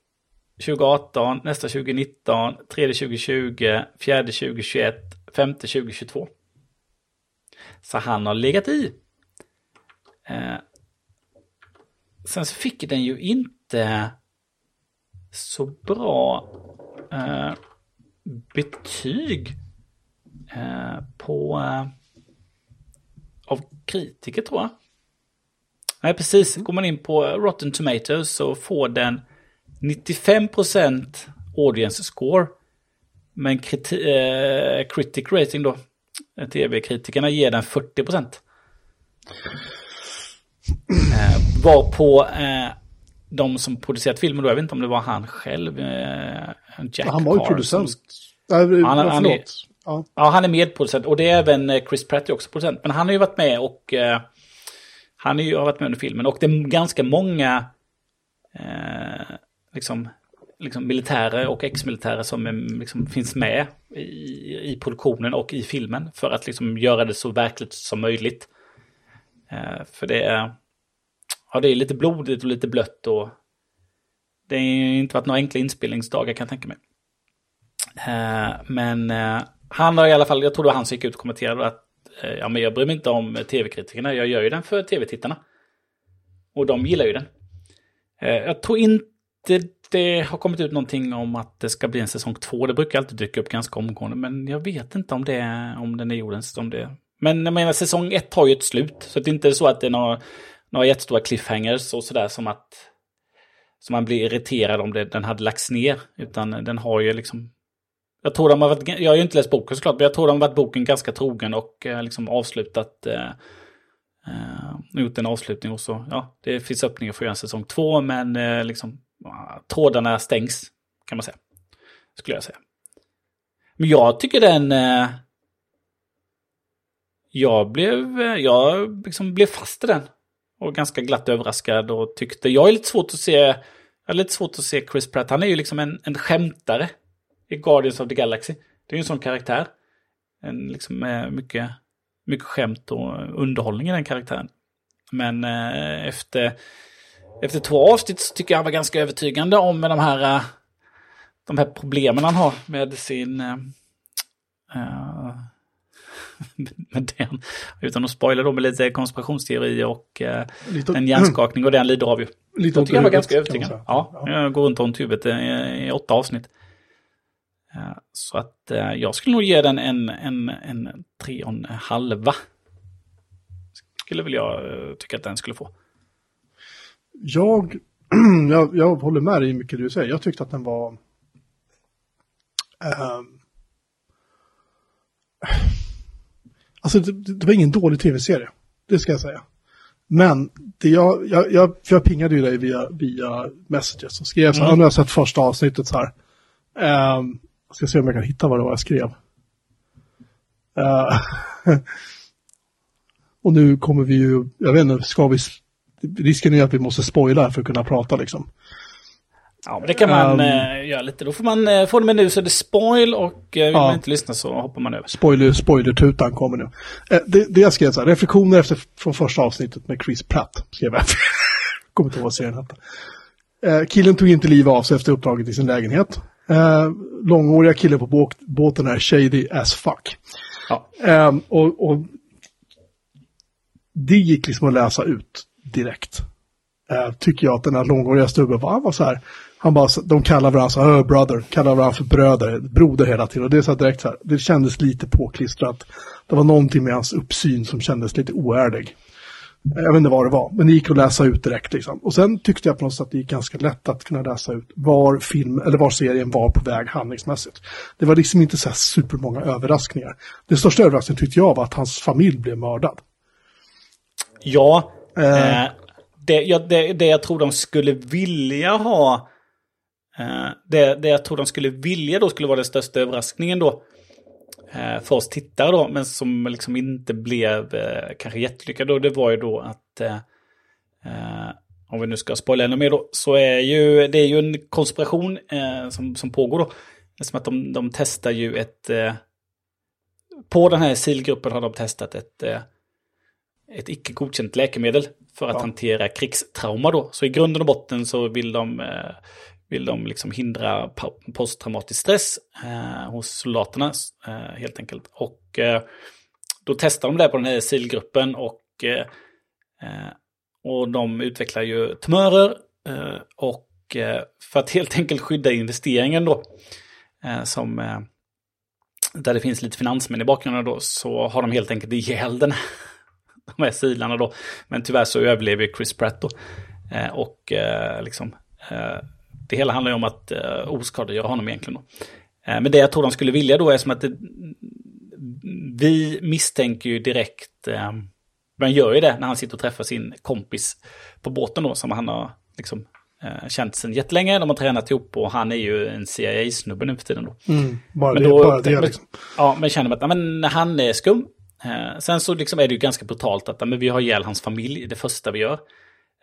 2018, nästa 2019, tredje 2020, fjärde 2021, femte 2022. Så han har legat i. Eh, sen så fick den ju inte så bra eh, betyg eh, på eh, av kritiker tror jag. Nej, precis. Går man in på Rotten Tomatoes så får den 95% audience score. Men kriti eh, critic rating då, tv-kritikerna ger den 40%. Eh, var på eh, de som producerat filmen då, jag vet inte om det var han själv, eh, Jack Han var ju producent. Som, äh, han, han, är, ja. ja. han är medproducent och det är även eh, Chris Pratt är också producent. Men han har ju varit med och eh, han är ju, har varit med under filmen och det är ganska många eh, liksom, liksom militärer och ex-militärer som liksom finns med i, i produktionen och i filmen för att liksom göra det så verkligt som möjligt. Eh, för det är, ja, det är lite blodigt och lite blött och det har inte varit några enkla inspelningsdagar kan jag tänka mig. Eh, men eh, han har i alla fall, jag tror det var han som gick ut och kommenterade att eh, ja, men jag bryr mig inte om tv-kritikerna, jag gör ju den för tv-tittarna. Och de gillar ju den. Eh, jag tror inte det, det, har kommit ut någonting om att det ska bli en säsong två. Det brukar alltid dyka upp ganska omgående, men jag vet inte om, det, om den är gjord Om det. Men jag menar, säsong ett har ju ett slut, så det är inte så att det är några, några jättestora cliffhangers och sådär som att som man blir irriterad om det, den hade lagts ner. Utan den har ju liksom... Jag tror de har varit, jag har ju inte läst boken såklart, men jag tror de har varit boken ganska trogen och eh, liksom avslutat eh, eh, gjort en avslutning och så, ja, det finns öppningar för att göra en säsong två, men eh, liksom trådarna stängs, kan man säga. Skulle jag säga. Men jag tycker den... Eh, jag blev, eh, jag liksom blev fast i den. Och ganska glatt överraskad och tyckte, jag är lite svårt att se, jag är lite svårt att se Chris Pratt, han är ju liksom en, en skämtare i Guardians of the Galaxy. Det är ju en sån karaktär. En liksom med mycket, mycket skämt och underhållning i den karaktären. Men eh, efter efter två avsnitt så tycker jag han var ganska övertygande om de här, eh, de här problemen han har med sin... Uh, med den, utan att spoila då med lite konspirationsteori och uh, lite, en hjärnskakning och den lider av ju. Lite jag tycker han var ganska övertygande. Ja, jag går runt om huvudet i, i åtta avsnitt. Uh, så att jag skulle nog ge den en, en, en tre och en halva. Skulle väl jag tycka att den skulle få. Jag, jag, jag håller med dig i mycket du säger. Jag tyckte att den var... Uh, alltså det, det, var ingen dålig tv-serie. Det ska jag säga. Men det jag, jag, jag, för jag pingade ju dig via, via Messages och skrev så här, mm. nu har jag sett första avsnittet så här. Uh, jag ska se om jag kan hitta vad det var jag skrev. Uh, och nu kommer vi ju, jag vet inte, ska vi risken är att vi måste spoila för att kunna prata liksom. Ja, men det kan man Um, eh, göra lite. Då får man, uh, får det nu så är det spoil och uh, vill Ja. man inte lyssna så hoppar man över. Spoiler, spoiler-tutan kommer nu. Eh, det, det jag skrev så här, reflektioner efter, från första avsnittet med Chris Pratt, skrev jag. kommer inte ihåg vad serien hette. Eh, killen tog inte livet av sig efter uppdraget i sin lägenhet. Eh, långhåriga killen på båt, båten är shady as fuck. Ja. Ehm, och, och det gick liksom att läsa ut direkt. Eh, tycker jag att den här långhåriga stubben var, han var så här. Han bara, de kallar varandra så här, "Oh, brother, kallar varandra för bröder, broder hela tiden. Och det är så här direkt så här, det kändes lite påklistrat. Det var någonting med hans uppsyn som kändes lite oärlig. Jag vet inte vad det var, men det gick att läsa ut direkt liksom. Och sen tyckte jag på något sätt att det gick ganska lätt att kunna läsa ut var film, eller var serien var på väg handlingsmässigt. Det var liksom inte så här supermånga överraskningar. Den största överraskningen tyckte jag var att hans familj blev mördad. Ja, Eh, eh, det, ja det, det jag tror de skulle vilja ha, eh, det, det jag tror de skulle vilja då skulle vara den största överraskningen då. Eh, för oss tittare då, men som liksom inte blev eh, kanske jättelyckad då, det var ju då att, eh, eh om vi nu ska spoila ännu mer då, så är ju, det är ju en konspiration eh, som, som pågår då. Det är som att de, de testar ju ett, eh, på den här silgruppen har de testat ett, eh, ett icke godkänt läkemedel för att Ja. hantera krigstrauma då. Så i grunden och botten så vill de, eh, vill de liksom hindra posttraumatisk stress eh, hos soldaterna eh, helt enkelt. Och eh, då testar de det på den här SIL-gruppen och, och de utvecklar ju tumörer och för att helt enkelt skydda investeringen då som där det finns lite finansmän i bakgrunden då, så har de helt enkelt ihjäl den de här silarna då. Men tyvärr så överlever Chris Pratt då. Eh, och eh, liksom, eh, det hela handlar ju om att eh, oskadliggöra honom egentligen då. Eh, men det jag tror de skulle vilja då är som att det, vi misstänker ju direkt, eh, man gör ju det när han sitter och träffar sin kompis på båten då, som han har liksom eh, känt sedan jättelänge. De har tränat ihop och han är ju en CIA-snubbe nu för tiden då. Bara Men det, då, bara det men, liksom. Ja, men känner man att ja, men, han är skum. Eh, sen så liksom är det ju ganska brutalt att men vi har ihjäl hans familj, det första vi gör.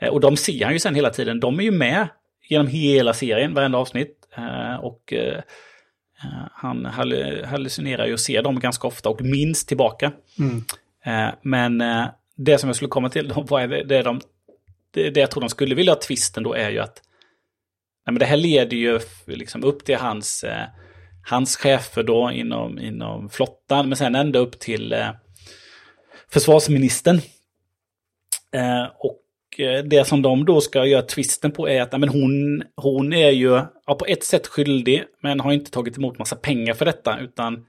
Eh, och de ser han ju sen hela tiden. De är ju med genom hela serien, varenda avsnitt. Eh, och han hallu- hallucinerar ju och ser dem ganska ofta och minns tillbaka. Mm. Men det som jag skulle komma till, vad är det, det, är de, det, det jag tror de skulle vilja ha twisten då är ju att nej, men det här leder ju liksom upp till hans, hans chefer då inom, inom flottan, men sen ända upp till eh, försvarsministern. Eh, och eh, det som de då ska göra twisten på är att men hon, hon är ju ja, på ett sätt skyldig, men har inte tagit emot massa pengar för detta, utan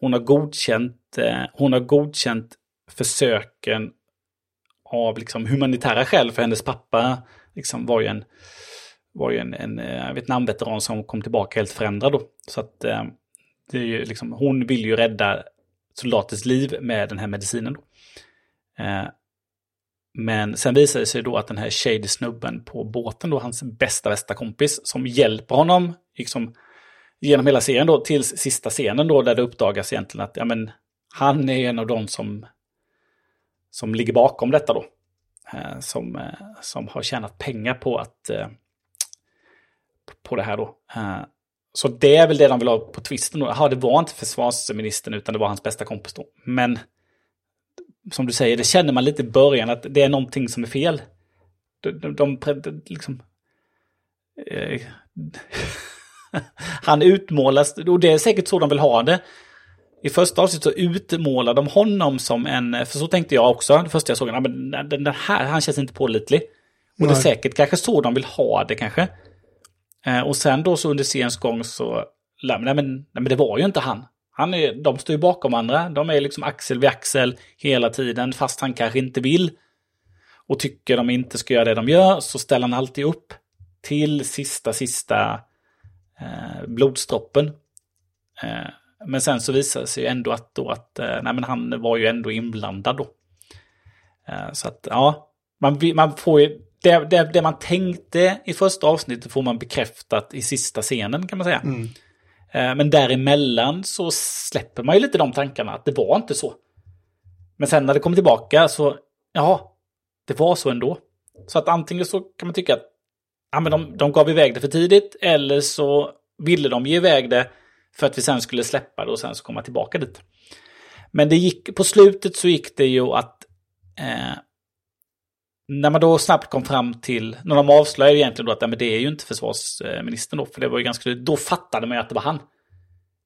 hon har godkänt, eh, hon har godkänt försöken av liksom humanitära skäl, för hennes pappa liksom var ju en, var ju en, en eh, Vietnamveteran som kom tillbaka helt förändrad då. Så att eh, det är ju liksom, hon vill ju rädda soldaters liv med den här medicinen. Eh, men sen visar det sig då att den här shady snubben på båten då, hans bästa, bästa kompis, som hjälper honom liksom, genom hela serien då, till sista scenen då, där det uppdagas egentligen att ja, men, han är en av de som, som ligger bakom detta då. Eh, som, eh, som har tjänat pengar på att eh, på det här då. Eh, så det är väl det de vill ha på twisten. Jaha, det var inte försvarsministern utan det var hans bästa kompis då. Men som du säger, det känner man lite i början att det är någonting som är fel. De, de, de, de liksom... Eh, han utmålas, och det är säkert så de vill ha det. I första avsnittet så utmålar de honom som en, för så tänkte jag också, det första jag såg, men den, här, han känns inte pålitlig. Och det är Nej. säkert kanske så de vill ha det kanske. Eh, och sen då så under seriens gång så, nej men, nej, men det var ju inte han. han är, de står ju bakom andra, de är liksom axel vid axel hela tiden, fast han kanske inte vill. Och tycker de inte ska göra det de gör, så ställer han alltid upp till sista, sista eh, blodsdroppen. Eh, men sen så visar det sig ju ändå att, då att eh, nej, men han var ju ändå inblandad då. Eh, så att ja, man, man får ju, det, det, det man tänkte i första avsnittet får man bekräftat i sista scenen kan man säga. Mm. Eh, men däremellan så släpper man ju lite de tankarna att det var inte så. Men sen när det kommer tillbaka så, ja, det var så ändå. Så att antingen så kan man tycka att ja, men de, de gav iväg det för tidigt eller så ville de ge iväg det för att vi sen skulle släppa det och sen så komma tillbaka dit. Men det gick, på slutet så gick det ju att eh, när man då snabbt kom fram till, när de avslöjade egentligen då att men det är ju inte försvarsministern då, för det var ju ganska, då fattade man ju att det var han.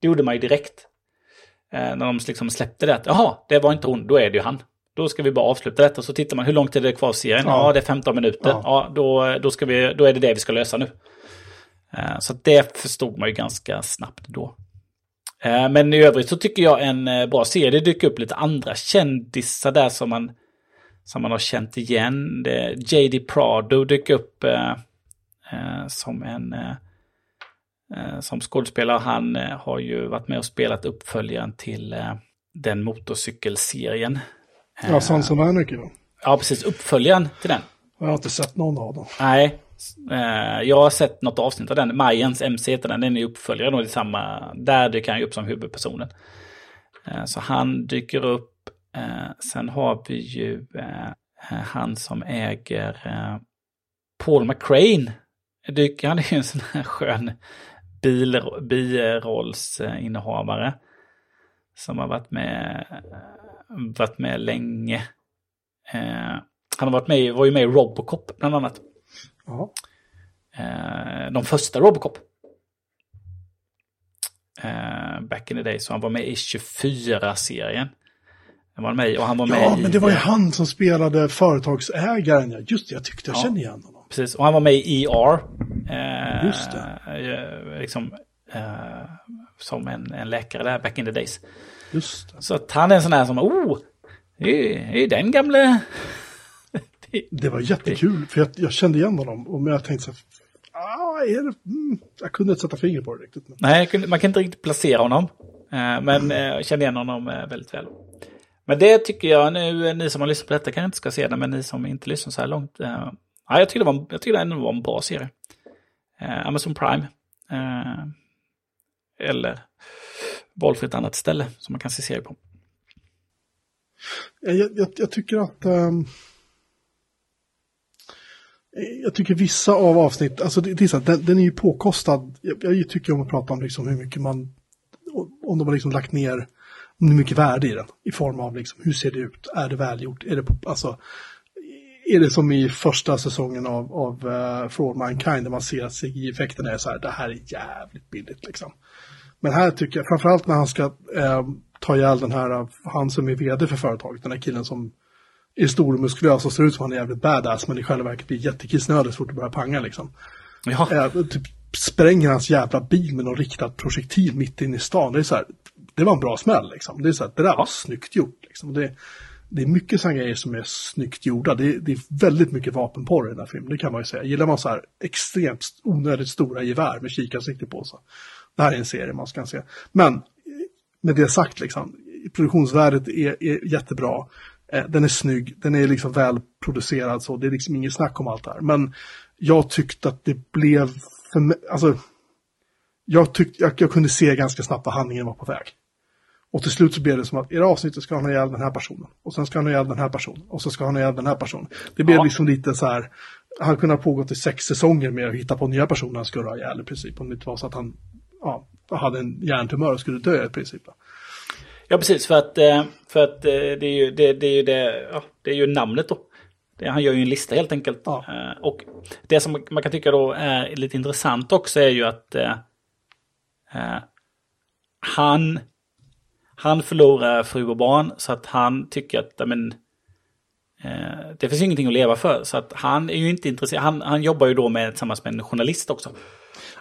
Det gjorde man ju direkt. Eh, när de liksom släppte det, att jaha, det var inte hon, då är det ju han. Då ska vi bara avsluta detta, så tittar man hur långt är det kvar av serien? Ja, ja det är 15 minuter. Ja, ja då, då, ska vi, då är det det vi ska lösa nu. Eh, så det förstod man ju ganska snabbt då. Eh, men i övrigt så tycker jag en eh, bra serie. Det dyker upp lite andra kändisar där som man, som man har känt igen. J.D. Prado dyker upp eh, eh, som en eh, som skådespelare. Han har ju varit med och spelat uppföljaren till den motorcykelserien. Ja, Sons of Anarchy då? Ja, precis. Uppföljaren till den. Jag har inte sett någon av dem. Nej, Eh, jag har sett något avsnitt av den. Majens MC heter den. Den är uppföljare då i samma. Där dyker han upp som huvudpersonen. Eh, så han dyker upp. Eh, sen har vi ju han som äger Paul McCrane. Han är ju en sån här skön bil, birollsinnehavare. Som har varit med, varit med länge. Han har varit med, var ju med i Robocop bland annat. Ja. Eh, de första Robocop. Eh, back in the day, så han var med i 24-serien. Han var med, och han var med ja, men det var ju han som spelade företagsägaren. Just det, jag tyckte jag ja, kände igen honom. Precis, och han var med i ER. Eh, Just det. Eh, liksom, eh, som en, en läkare där, back in the days. Just det. Så att han är en sån här som, oh, det är, är den gamle det var jättekul, för jag, jag kände igen honom. Och jag tänkte så här, ah, är det? Mm. jag kunde inte sätta fingret på det riktigt. Men... Nej, kunde, man kan inte riktigt placera honom. Eh, men eh, jag kände igen honom eh, väldigt väl. Men det tycker jag nu, ni som har lyssnat på detta kanske inte ska se det, men ni som inte lyssnar så här långt. Eh, ja, jag tycker det, var, jag tycker det ändå var en bra serie. Eh, Amazon Prime. Eh, eller valfritt annat ställe som man kan se serier på. Jag, jag, jag tycker att um, jag tycker vissa av avsnitt, alltså det, det är så att den, den, är ju påkostad. Jag, jag, tycker om att prata om liksom hur mycket man, om de har liksom lagt ner, mycket värde i den. I form av liksom, hur ser det ut? Är det välgjort? Är det, på, alltså, är det som i första säsongen av, av uh, For All Mankind där man ser att CGI-effekterna är så här, det här är jävligt billigt liksom. Men här tycker jag, framförallt när han ska uh, ta ihjäl den här, han som är vd för företaget, den här killen som är stor och muskulös och ser ut som han är jävligt badass men i själva verket blir jättekissnödig så fort det börjar panga liksom. Ja. Eh, typ spränger hans jävla bil med någon riktad projektil mitt inne i stan. Det är så här, det var en bra smäll liksom. Det är så här, det där var snyggt gjort liksom. Det, det är mycket sådana grejer som är snyggt gjorda. Det, det, är väldigt mycket vapenporr i den här filmen, det kan man ju säga. Gillar man så här extremt onödigt stora gevär med kikarsikte på sig. Det här är en serie man ska se. Men med det sagt, liksom, produktionsvärdet är, är jättebra. Eh, den är snygg, den är liksom välproducerad så, det är liksom inget snack om allt det här. Men jag tyckte att det blev, för mig, alltså, jag tyckte, jag, jag, kunde se ganska snabbt vad handlingen var på väg. Och till slut så blev det som att i det avsnittet ska han ha ihjäl den här personen. Och sen ska han ha ihjäl den här personen. Och så ska han ha ihjäl den här personen. Det blev ja. liksom lite så här, han kunde ha pågått i sex säsonger med att hitta på nya personer han skulle ha ihjäl i princip. Om det inte var så att han ja, hade en hjärntumör och skulle dö i princip. Ja, precis. För att, eh, för att eh, det, är ju, det, det, är ju det, ja, det är ju namnet då. Han gör ju en lista helt enkelt. Ja. Eh, och det som man kan tycka då är lite intressant också är ju att eh, han, han förlorar fru och barn så att han tycker att men, eh, det finns ingenting att leva för. Så att han är ju inte intresserad. Han, han jobbar ju då med, tillsammans med en journalist också.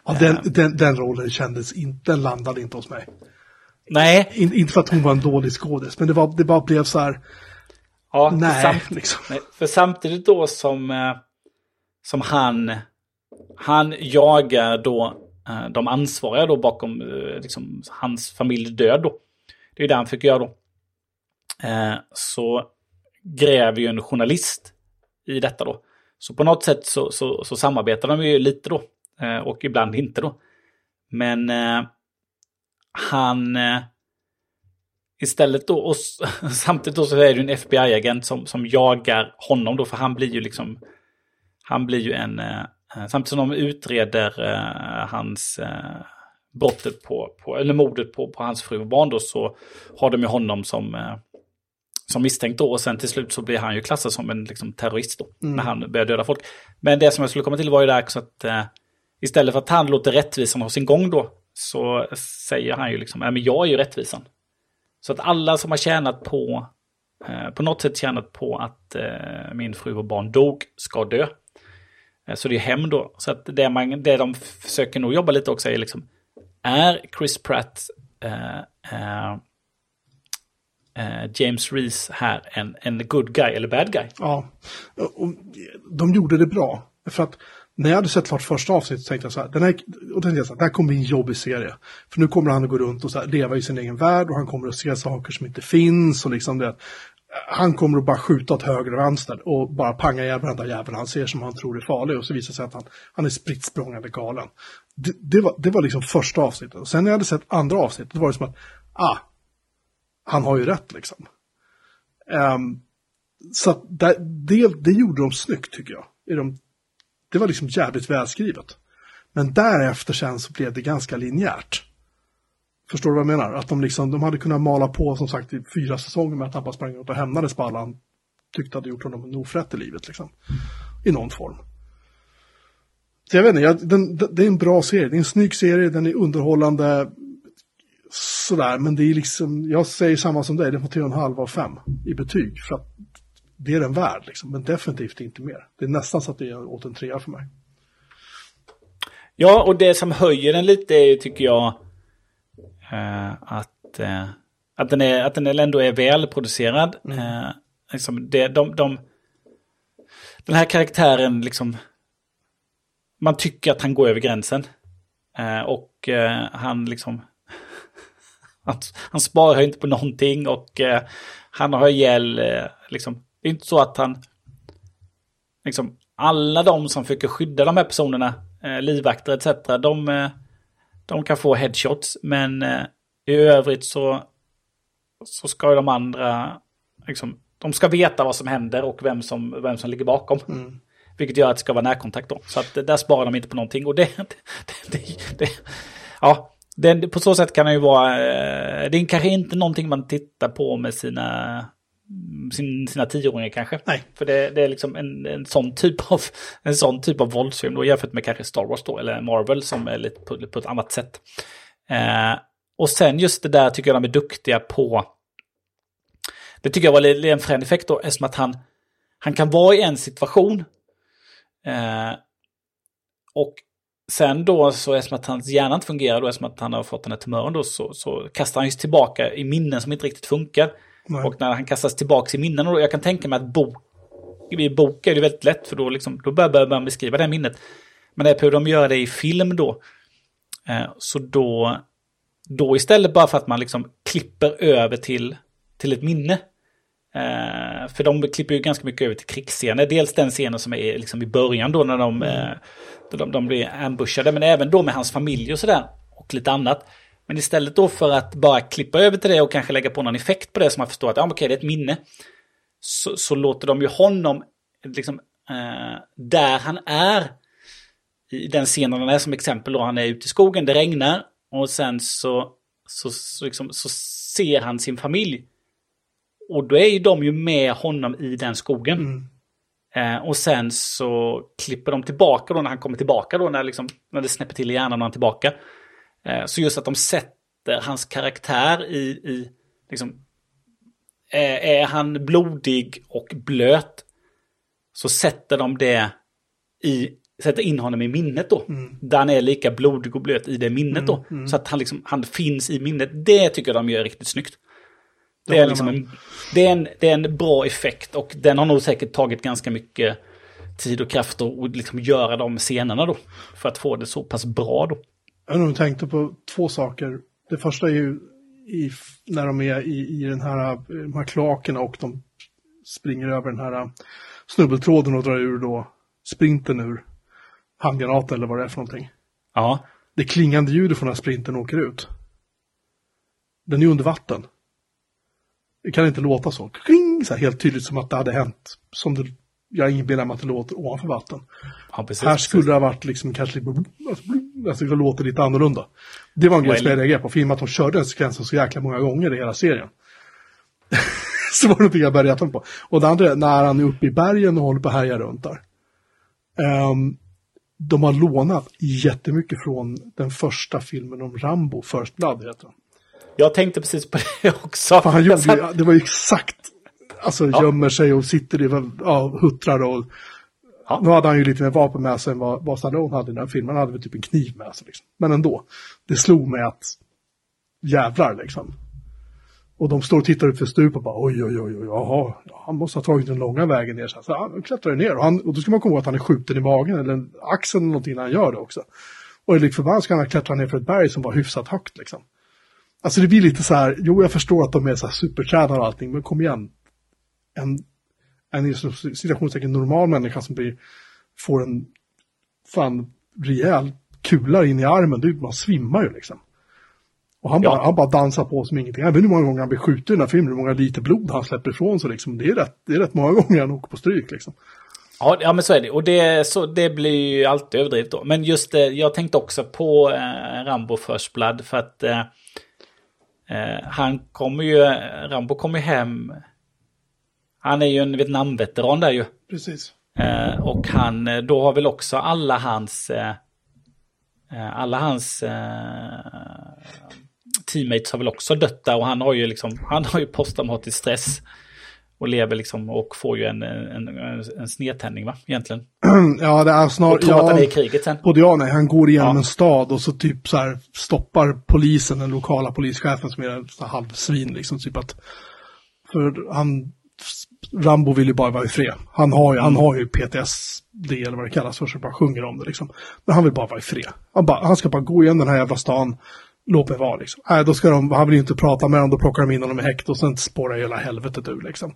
Ja, den, den, den rollen kändes inte, den landade inte hos mig. Nej. In, inte för att hon var en dålig skådis, men det, var, det bara blev så här. Ja, nej, samt, liksom. nej, För samtidigt då som, eh, som han, han jagar då eh, de ansvariga då bakom eh, liksom, hans familj död då. Det är det han fick göra då. Eh, så gräver ju en journalist i detta då. Så på något sätt så, så, så samarbetar de ju lite då. Eh, och ibland inte då. Men eh, han eh, istället då, och samtidigt då så är det ju en FBI-agent som, som jagar honom då, för han blir ju liksom, han blir ju en, eh, samtidigt som de utreder eh, hans eh, brottet på, på, eller mordet på, på hans fru och barn då, så har de ju honom som, eh, som misstänkt då. Och sen till slut så blir han ju klassad som en liksom, terrorist då, när han börjar döda folk. Men det som jag skulle komma till var ju där också att eh, istället för att han låter rättvisan ha sin gång då, så säger han ju liksom, ja men jag är ju rättvisan. Så att alla som har tjänat på, eh, på något sätt tjänat på att eh, min fru och barn dog, ska dö. Eh, så det är hem då. Så att det, man, det de försöker nog jobba lite också är liksom, är Chris Pratt, eh, eh, eh, James Reese här en, en good guy eller bad guy? Ja, och de gjorde det bra. För att när jag hade sett klart första avsnittet tänkte jag så här, den här, och tänkte jag så här, det här kommer bli en jobbig serie. För nu kommer han att gå runt och så här, leva i sin egen värld och han kommer att se saker som inte finns och liksom det. Han kommer att bara skjuta åt höger och vänster och bara panga ihjäl varenda jävel han ser som han tror är farlig och så visar det sig att han, han är spritt språngande galen. Det, det, var, det var liksom första avsnittet. Och sen när jag hade sett andra avsnittet då var det som att, ah, han har ju rätt liksom. Um, så att det, det, det gjorde de snyggt tycker jag. I de det var liksom jävligt välskrivet. Men därefter sen så blev det ganska linjärt. Förstår du vad jag menar? Att de liksom, de hade kunnat mala på som sagt i fyra säsonger med att han bara sprang ut och hämnades på alla han tyckte hade gjort honom en ofrätt i livet liksom. I någon form. Så jag vet inte, jag, den, det är en bra serie, det är en snygg serie, den är underhållande. Sådär, men det är liksom, jag säger samma som dig, den får 3,5 av 5 i betyg. För att det är den värd, liksom, men definitivt inte mer. Det är nästan så att det är åt en trea för mig. Ja, och det som höjer den lite är tycker jag att, eh, att, den är, att den ändå är välproducerad. Mm. Eh, liksom det, de, de, den här karaktären, liksom, man tycker att han går över gränsen. Eh, och eh, han liksom, han, han sparar inte på någonting och eh, han har ihjäl liksom, det är inte så att han... Liksom, alla de som försöker skydda de här personerna, eh, livvakter etc. De, eh, de kan få headshots. Men eh, i övrigt så, så ska de andra... Liksom, de ska veta vad som händer och vem som, vem som ligger bakom. Mm. Vilket gör att det ska vara närkontakt då. Så att där sparar de inte på någonting. Och det... det, det, det ja, det, på så sätt kan det ju vara... Eh, det är kanske inte någonting man tittar på med sina sin, sina tioåringar kanske. Nej. För det, det är liksom en, en, sån typ av, en sån typ av våldsfilm då jämfört med kanske Star Wars då, eller Marvel som är lite på, på ett annat sätt. Eh, och sen just det där tycker jag de är duktiga på. Det tycker jag var en frän effekt då, eftersom att han, han kan vara i en situation. Eh, och sen då så eftersom att hans hjärna inte fungerar då, eftersom att han har fått den här tumören då, så, så kastar han ju tillbaka i minnen som inte riktigt funkar. Nej. Och när han kastas tillbaka i minnen, och jag kan tänka mig att bok, i bok är det väldigt lätt för då, liksom, då börjar man beskriva det minnet. Men det är de gör det i film då. Eh, så då, då istället bara för att man liksom klipper över till, till ett minne. Eh, för de klipper ju ganska mycket över till krigsscener. Dels den scenen som är liksom i början då när de, mm. eh, de, de blir ambushade. Men även då med hans familj och sådär. Och lite annat. Men istället då för att bara klippa över till det och kanske lägga på någon effekt på det som man förstår att ja, okej, det är ett minne. Så, så låter de ju honom, liksom, eh, där han är, i den scenen han är som exempel då, han är ute i skogen, det regnar och sen så, så, så, liksom, så ser han sin familj. Och då är ju de ju med honom i den skogen. Mm. Eh, och sen så klipper de tillbaka då när han kommer tillbaka då, när, liksom, när det snäpper till i hjärnan när han är tillbaka. Eh, så just att de sätter hans karaktär i, i liksom, är, han blodig och blöt så sätter de det i, sätter in honom i minnet då. Mm. Där han är lika blodig och blöt i det minnet mm, då. Mm. Så att han, liksom, han finns i minnet. Det tycker jag de gör riktigt snyggt. Det är, liksom en, det, är en, det är en bra effekt och den har nog säkert tagit ganska mycket tid och kraft att liksom göra de scenerna då. För att få det så pass bra då. Jag nog tänkte på två saker. Det första är ju i, när de är i, i den här, de här kloakerna och de springer över den här snubbeltråden och drar ur då sprinten ur handgranaten eller vad det är för någonting. Ja. Det klingande ljudet från den här sprinten åker ut. Den är under vatten. Det kan inte låta så. Kling, så här helt tydligt som att det hade hänt. Som det jag inbillar mig att det låter ovanför vatten. Ja, precis, här precis. skulle det ha varit liksom kanske lite, alltså, alltså det låter lite annorlunda. Det var en grej som jag reagerade på, för i och med att de körde den sekvensen så jäkla många gånger i hela serien. så var det någonting jag började reta på. Och det andra är när han är uppe i bergen och håller på att härja runt där. Ehm, de har lånat jättemycket från den första filmen om Rambo, First Blood heter den. Jag tänkte precis på det också. För han gjorde det var ju exakt, alltså gömmer sig och sitter i, ja, huttrar och Ja. nu hade han ju lite mer vapen med sig än vad, vad Stallone hade i den här filmen. Han hade väl typ en kniv med sig. Liksom. Men ändå, det slog mig att jävlar liksom. Och de står och tittar ut för stup och bara oj, oj, oj, oj, jaha, han måste ha tagit den långa vägen ner. Så, han klättrar ner och, han, och då ska man komma ihåg att han är skjuten i magen eller axeln eller någonting när han gör det också. Och lik liksom, förbannat ska han klättra ner för ett berg som var hyfsat högt liksom. Alltså det blir lite så här, jo jag förstår att de är så här supertränade och allting, men kom igen. En, en situationstecken normal människa som blir, får en fan rejäl kula in i armen, det, man svimmar ju liksom. Och han, Ja. bara, han bara dansar på som ingenting. Jag vet inte hur många gånger han blir skjuten i den här filmen, hur många liter blod han släpper ifrån sig liksom. Det är rätt, det är rätt många gånger han åker på stryk liksom. Ja, ja, men så är det. Och det, så, det blir ju alltid överdrivet då. Men just det, jag tänkte också på eh, Rambo First Blood för att eh, eh, han kommer ju, Rambo kommer hem. Han är ju en Vietnamveteran där ju. Precis. Eh, och han, eh, då har väl också alla hans, eh, eh, alla hans eh, teammates har väl också dött där och han har ju liksom, han har ju posttraumatisk stress. Och lever liksom och får ju en, en, en, snedtändning va, egentligen. Ja, det är snart, Och tror att han är i ja, kriget sen. både ja nej. Han går igenom Ja. en stad och så typ så här stoppar polisen, den lokala polischefen som är en halvsvin liksom. Typ att, för han, Rambo vill ju bara vara i fred. Han har ju, han har ju PTSD eller vad det kallas för, så bara sjunger om det liksom. Men han vill bara vara i fred. Han, bara, han ska bara gå igenom den här jävla stan, låt mig vara liksom. Nej, då ska de, han vill ju inte prata med dem, då plockar de in honom i häkt och sen spårar hela helvetet ur liksom.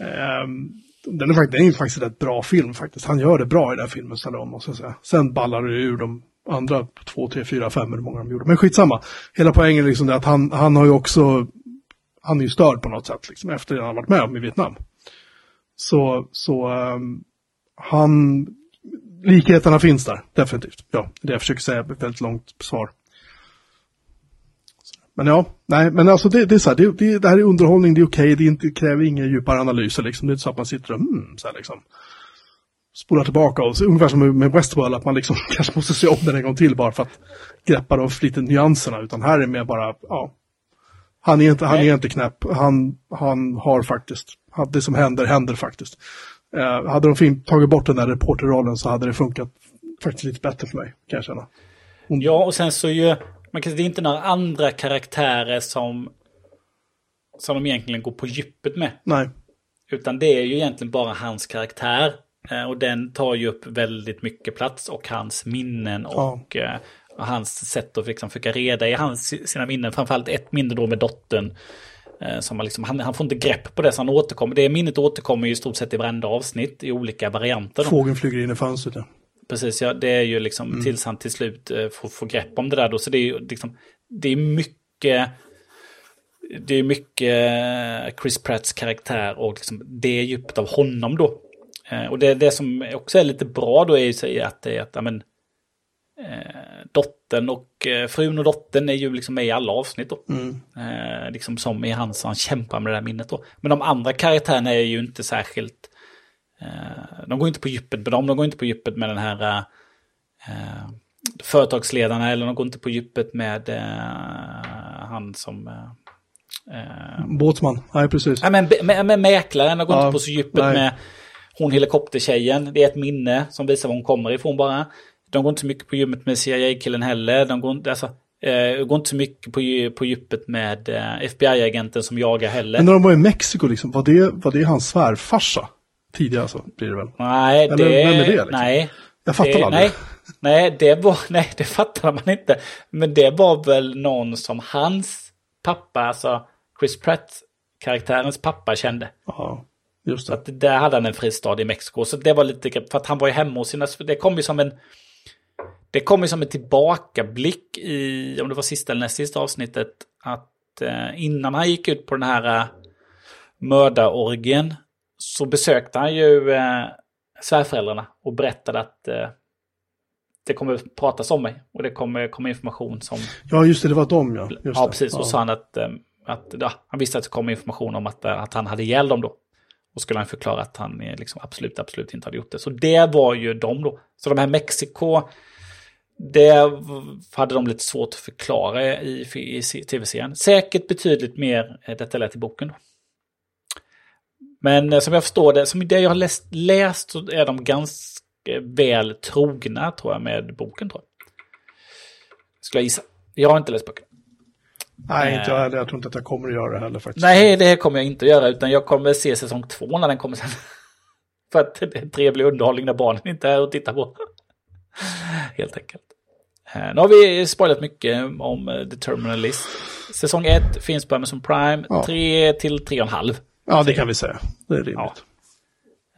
Ehm, den är faktiskt, det är ju faktiskt en rätt bra film faktiskt. Han gör det bra i den här filmen, Stallone, måste jag säga. Sen ballar det ur de andra två, tre, fyra, fem hur många de gjorde. Men skitsamma. Hela poängen är liksom det att han, han har ju också, han är ju störd på något sätt, liksom, efter det han har varit med om i Vietnam. Så, så um, han, likheterna finns där, definitivt. Ja, det jag försöker säga, ett väldigt långt svar. Men ja, nej, men alltså det, det är så här, det, det, det här är underhållning, det är okej, det, inte, det kräver inga djupare analyser liksom. Det är inte så att man sitter och hmm, så här liksom. Spolar tillbaka och så, ungefär som med- med Westworld, att man liksom kanske måste se om den en gång till bara för att greppa de lite nyanserna. Utan här är mer bara, ja. Han är inte, han är inte knäpp, han, han har faktiskt, det som händer, händer faktiskt. Eh, hade de tagit bort den där reporterrollen så hade det funkat faktiskt lite bättre för mig, kan jag känna. Ja, och sen så ju, man kan, det är inte några andra karaktärer som, som de egentligen går på djupet med. Nej, Utan det är ju egentligen bara hans karaktär. Eh, Och den tar ju upp väldigt mycket plats och hans minnen och, eh, och hans sätt att liksom försöka reda i hans, sina minnen. Framförallt ett minne då med dottern. eh, Som han, liksom, han, han får inte grepp på det så han återkommer. Det minnet återkommer ju i stort sett i varenda avsnitt i olika varianter. Fågeln flyger in i fönstret. Ja. Precis, ja, det är ju liksom tills han till slut eh, får, får grepp om det där då. Så det är ju liksom, det är mycket, det är mycket eh, Chris Pratts karaktär och liksom det djupet av honom då. Och det, det som också är lite bra då är ju att det att, ja, men, dottern och eh, frun och dottern är ju liksom med i alla avsnitt då. Eh, liksom som i hans, han kämpar med det där minnet då. Men de andra karaktärerna är ju inte särskilt Eh, De går inte på djupet med dem, de går inte på djupet med den här eh, företagsledarna eller de går inte på djupet med eh, han som... Eh, eh, Båtsman, nej precis. nej, men, med, med mäklaren, de går Ja, inte på så djupet nej. med hon helikoptertjejen. Det är ett minne som visar var hon kommer ifrån bara. De går inte så mycket på djupet med CIA-killen heller. De går inte, alltså, eh, går inte så mycket på, på djupet med eh, FBI-agenten som jagar heller. Men när de var i Mexiko, liksom, var, det, var det hans svärfarsa? Tidigare alltså, blir det väl? Nej, Eller det... vem är det, liksom? Nej. Jag fattar det, aldrig. nej, nej, det var... Nej, det fattade man inte. Men det var väl någon som hans pappa, alltså Chris Pratt, karaktärens pappa, kände. Ja, just Så det. att där hade han en fristad i Mexiko. Så det var lite... För att han var ju hemma hos sina... Det kom ju som en... Det kom ju som en tillbakablick i, om det var sista eller näst sista avsnittet, att eh, innan han gick ut på den här eh, mördarorgien så besökte han ju eh, svärföräldrarna och berättade att eh, det kommer pratas om mig och det kommer komma information som... Ja, just det, det var de ja. Just ja, det. precis. Och sa han att, att ja, han visste att det kom information om att, att han hade ihjäl dem då. Och skulle han förklara att han liksom absolut, absolut inte hade gjort det. Så det var ju de då. Så de här Mexiko, det hade de lite svårt att förklara i, i tv-serien. Säkert betydligt mer eh, detaljerat i boken. Men eh, som jag förstår det, som det jag har läst, läst så är de ganska väl trogna tror jag med boken tror jag. Skulle jag gissa. Jag har inte läst boken. Nej, inte jag heller. Jag tror inte att jag kommer att göra det heller faktiskt. Nej, det kommer jag inte att göra, utan jag kommer se säsong två när den kommer sen. För att det är en trevlig underhållning när barnen inte är och tittar på. Helt enkelt. Eh, nu har vi spoilat mycket om eh, The Terminal List. Säsong 1 finns på Amazon Prime, Ja. 3 till 3,5. Ja, det kan vi säga. Det är rimligt. Ja.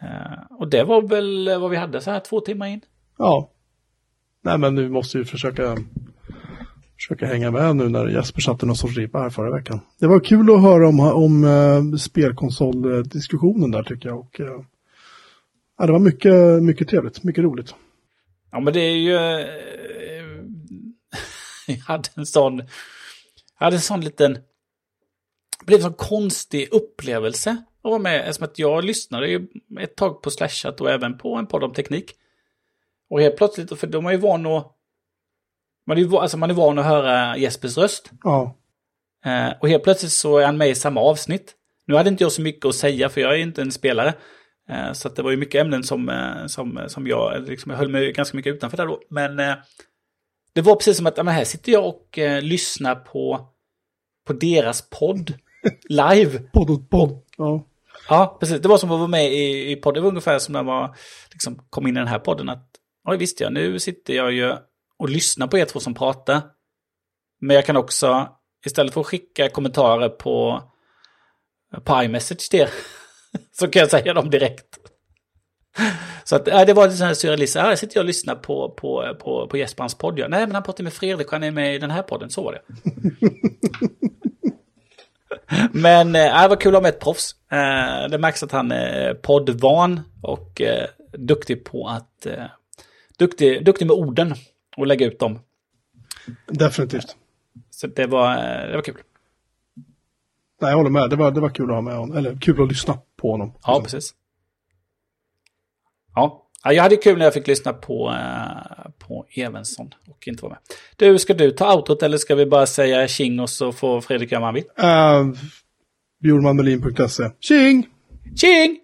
Ja. Eh, Och det var väl vad vi hade så här två timmar in. Nej, men nu måste vi försöka, försöka hänga med nu när Jesper satte någon sorts ribba här förra veckan. Det var kul att höra om, om uh, spelkonsoldiskussionen där tycker jag. Och, ja, det var mycket, mycket trevligt, mycket roligt. Ja, men det är ju... eh, Jag hade en sån... Jag hade en sån liten... Det blev en sån konstig upplevelse att vara med. Eftersom att jag lyssnade ju ett tag på Slashat och även på en podd om teknik. Och helt plötsligt, för de är ju van att... Man är ju alltså man är van att höra Jespers röst. Ja, Eh, och helt plötsligt så är han med i samma avsnitt. Nu hade inte jag så mycket att säga för jag är inte en spelare. Eh, så det var ju mycket ämnen som, eh, som, som jag, liksom, jag höll mig ganska mycket utanför där då. Men eh, det var precis som att men här sitter jag och eh, lyssnar på, på deras podd live. podd och podd. Ja. Ja, precis. Det var som att vara med i, i podden. Det var ungefär som när man liksom, kom in i den här podden. Att, ja, visst ja, nu sitter jag ju och lyssnar på er två som pratar. Men jag kan också, istället för att skicka kommentarer på, på iMessage till er, så kan jag säga dem direkt. Så att, ja, det var lite sån här surrealist. Jag sitter jag och lyssnar på, på, på, på Jesper hans podd. Nej, men han pratar med Fredrik han är med i den här podden. Så var det. Men äh, det var kul att ha med ett proffs. Eh, det märks att han är poddvan och eh, duktig på att... Eh, duktig, duktig med orden och lägga ut dem. Definitivt. Så det var, eh, det var kul. Nej, jag håller med. Det var, det var kul att ha med honom. Eller kul att lyssna på honom. Ja, precis. Ja, Ja, jag hade kul när jag fick lyssna på, eh, på Evensson och inte vara med. Du, ska du ta outrot eller ska vi bara säga tjing och så får Fredrik göra vad han vill? Uh, Bjurmanmelin.se. Tjing! Tjing!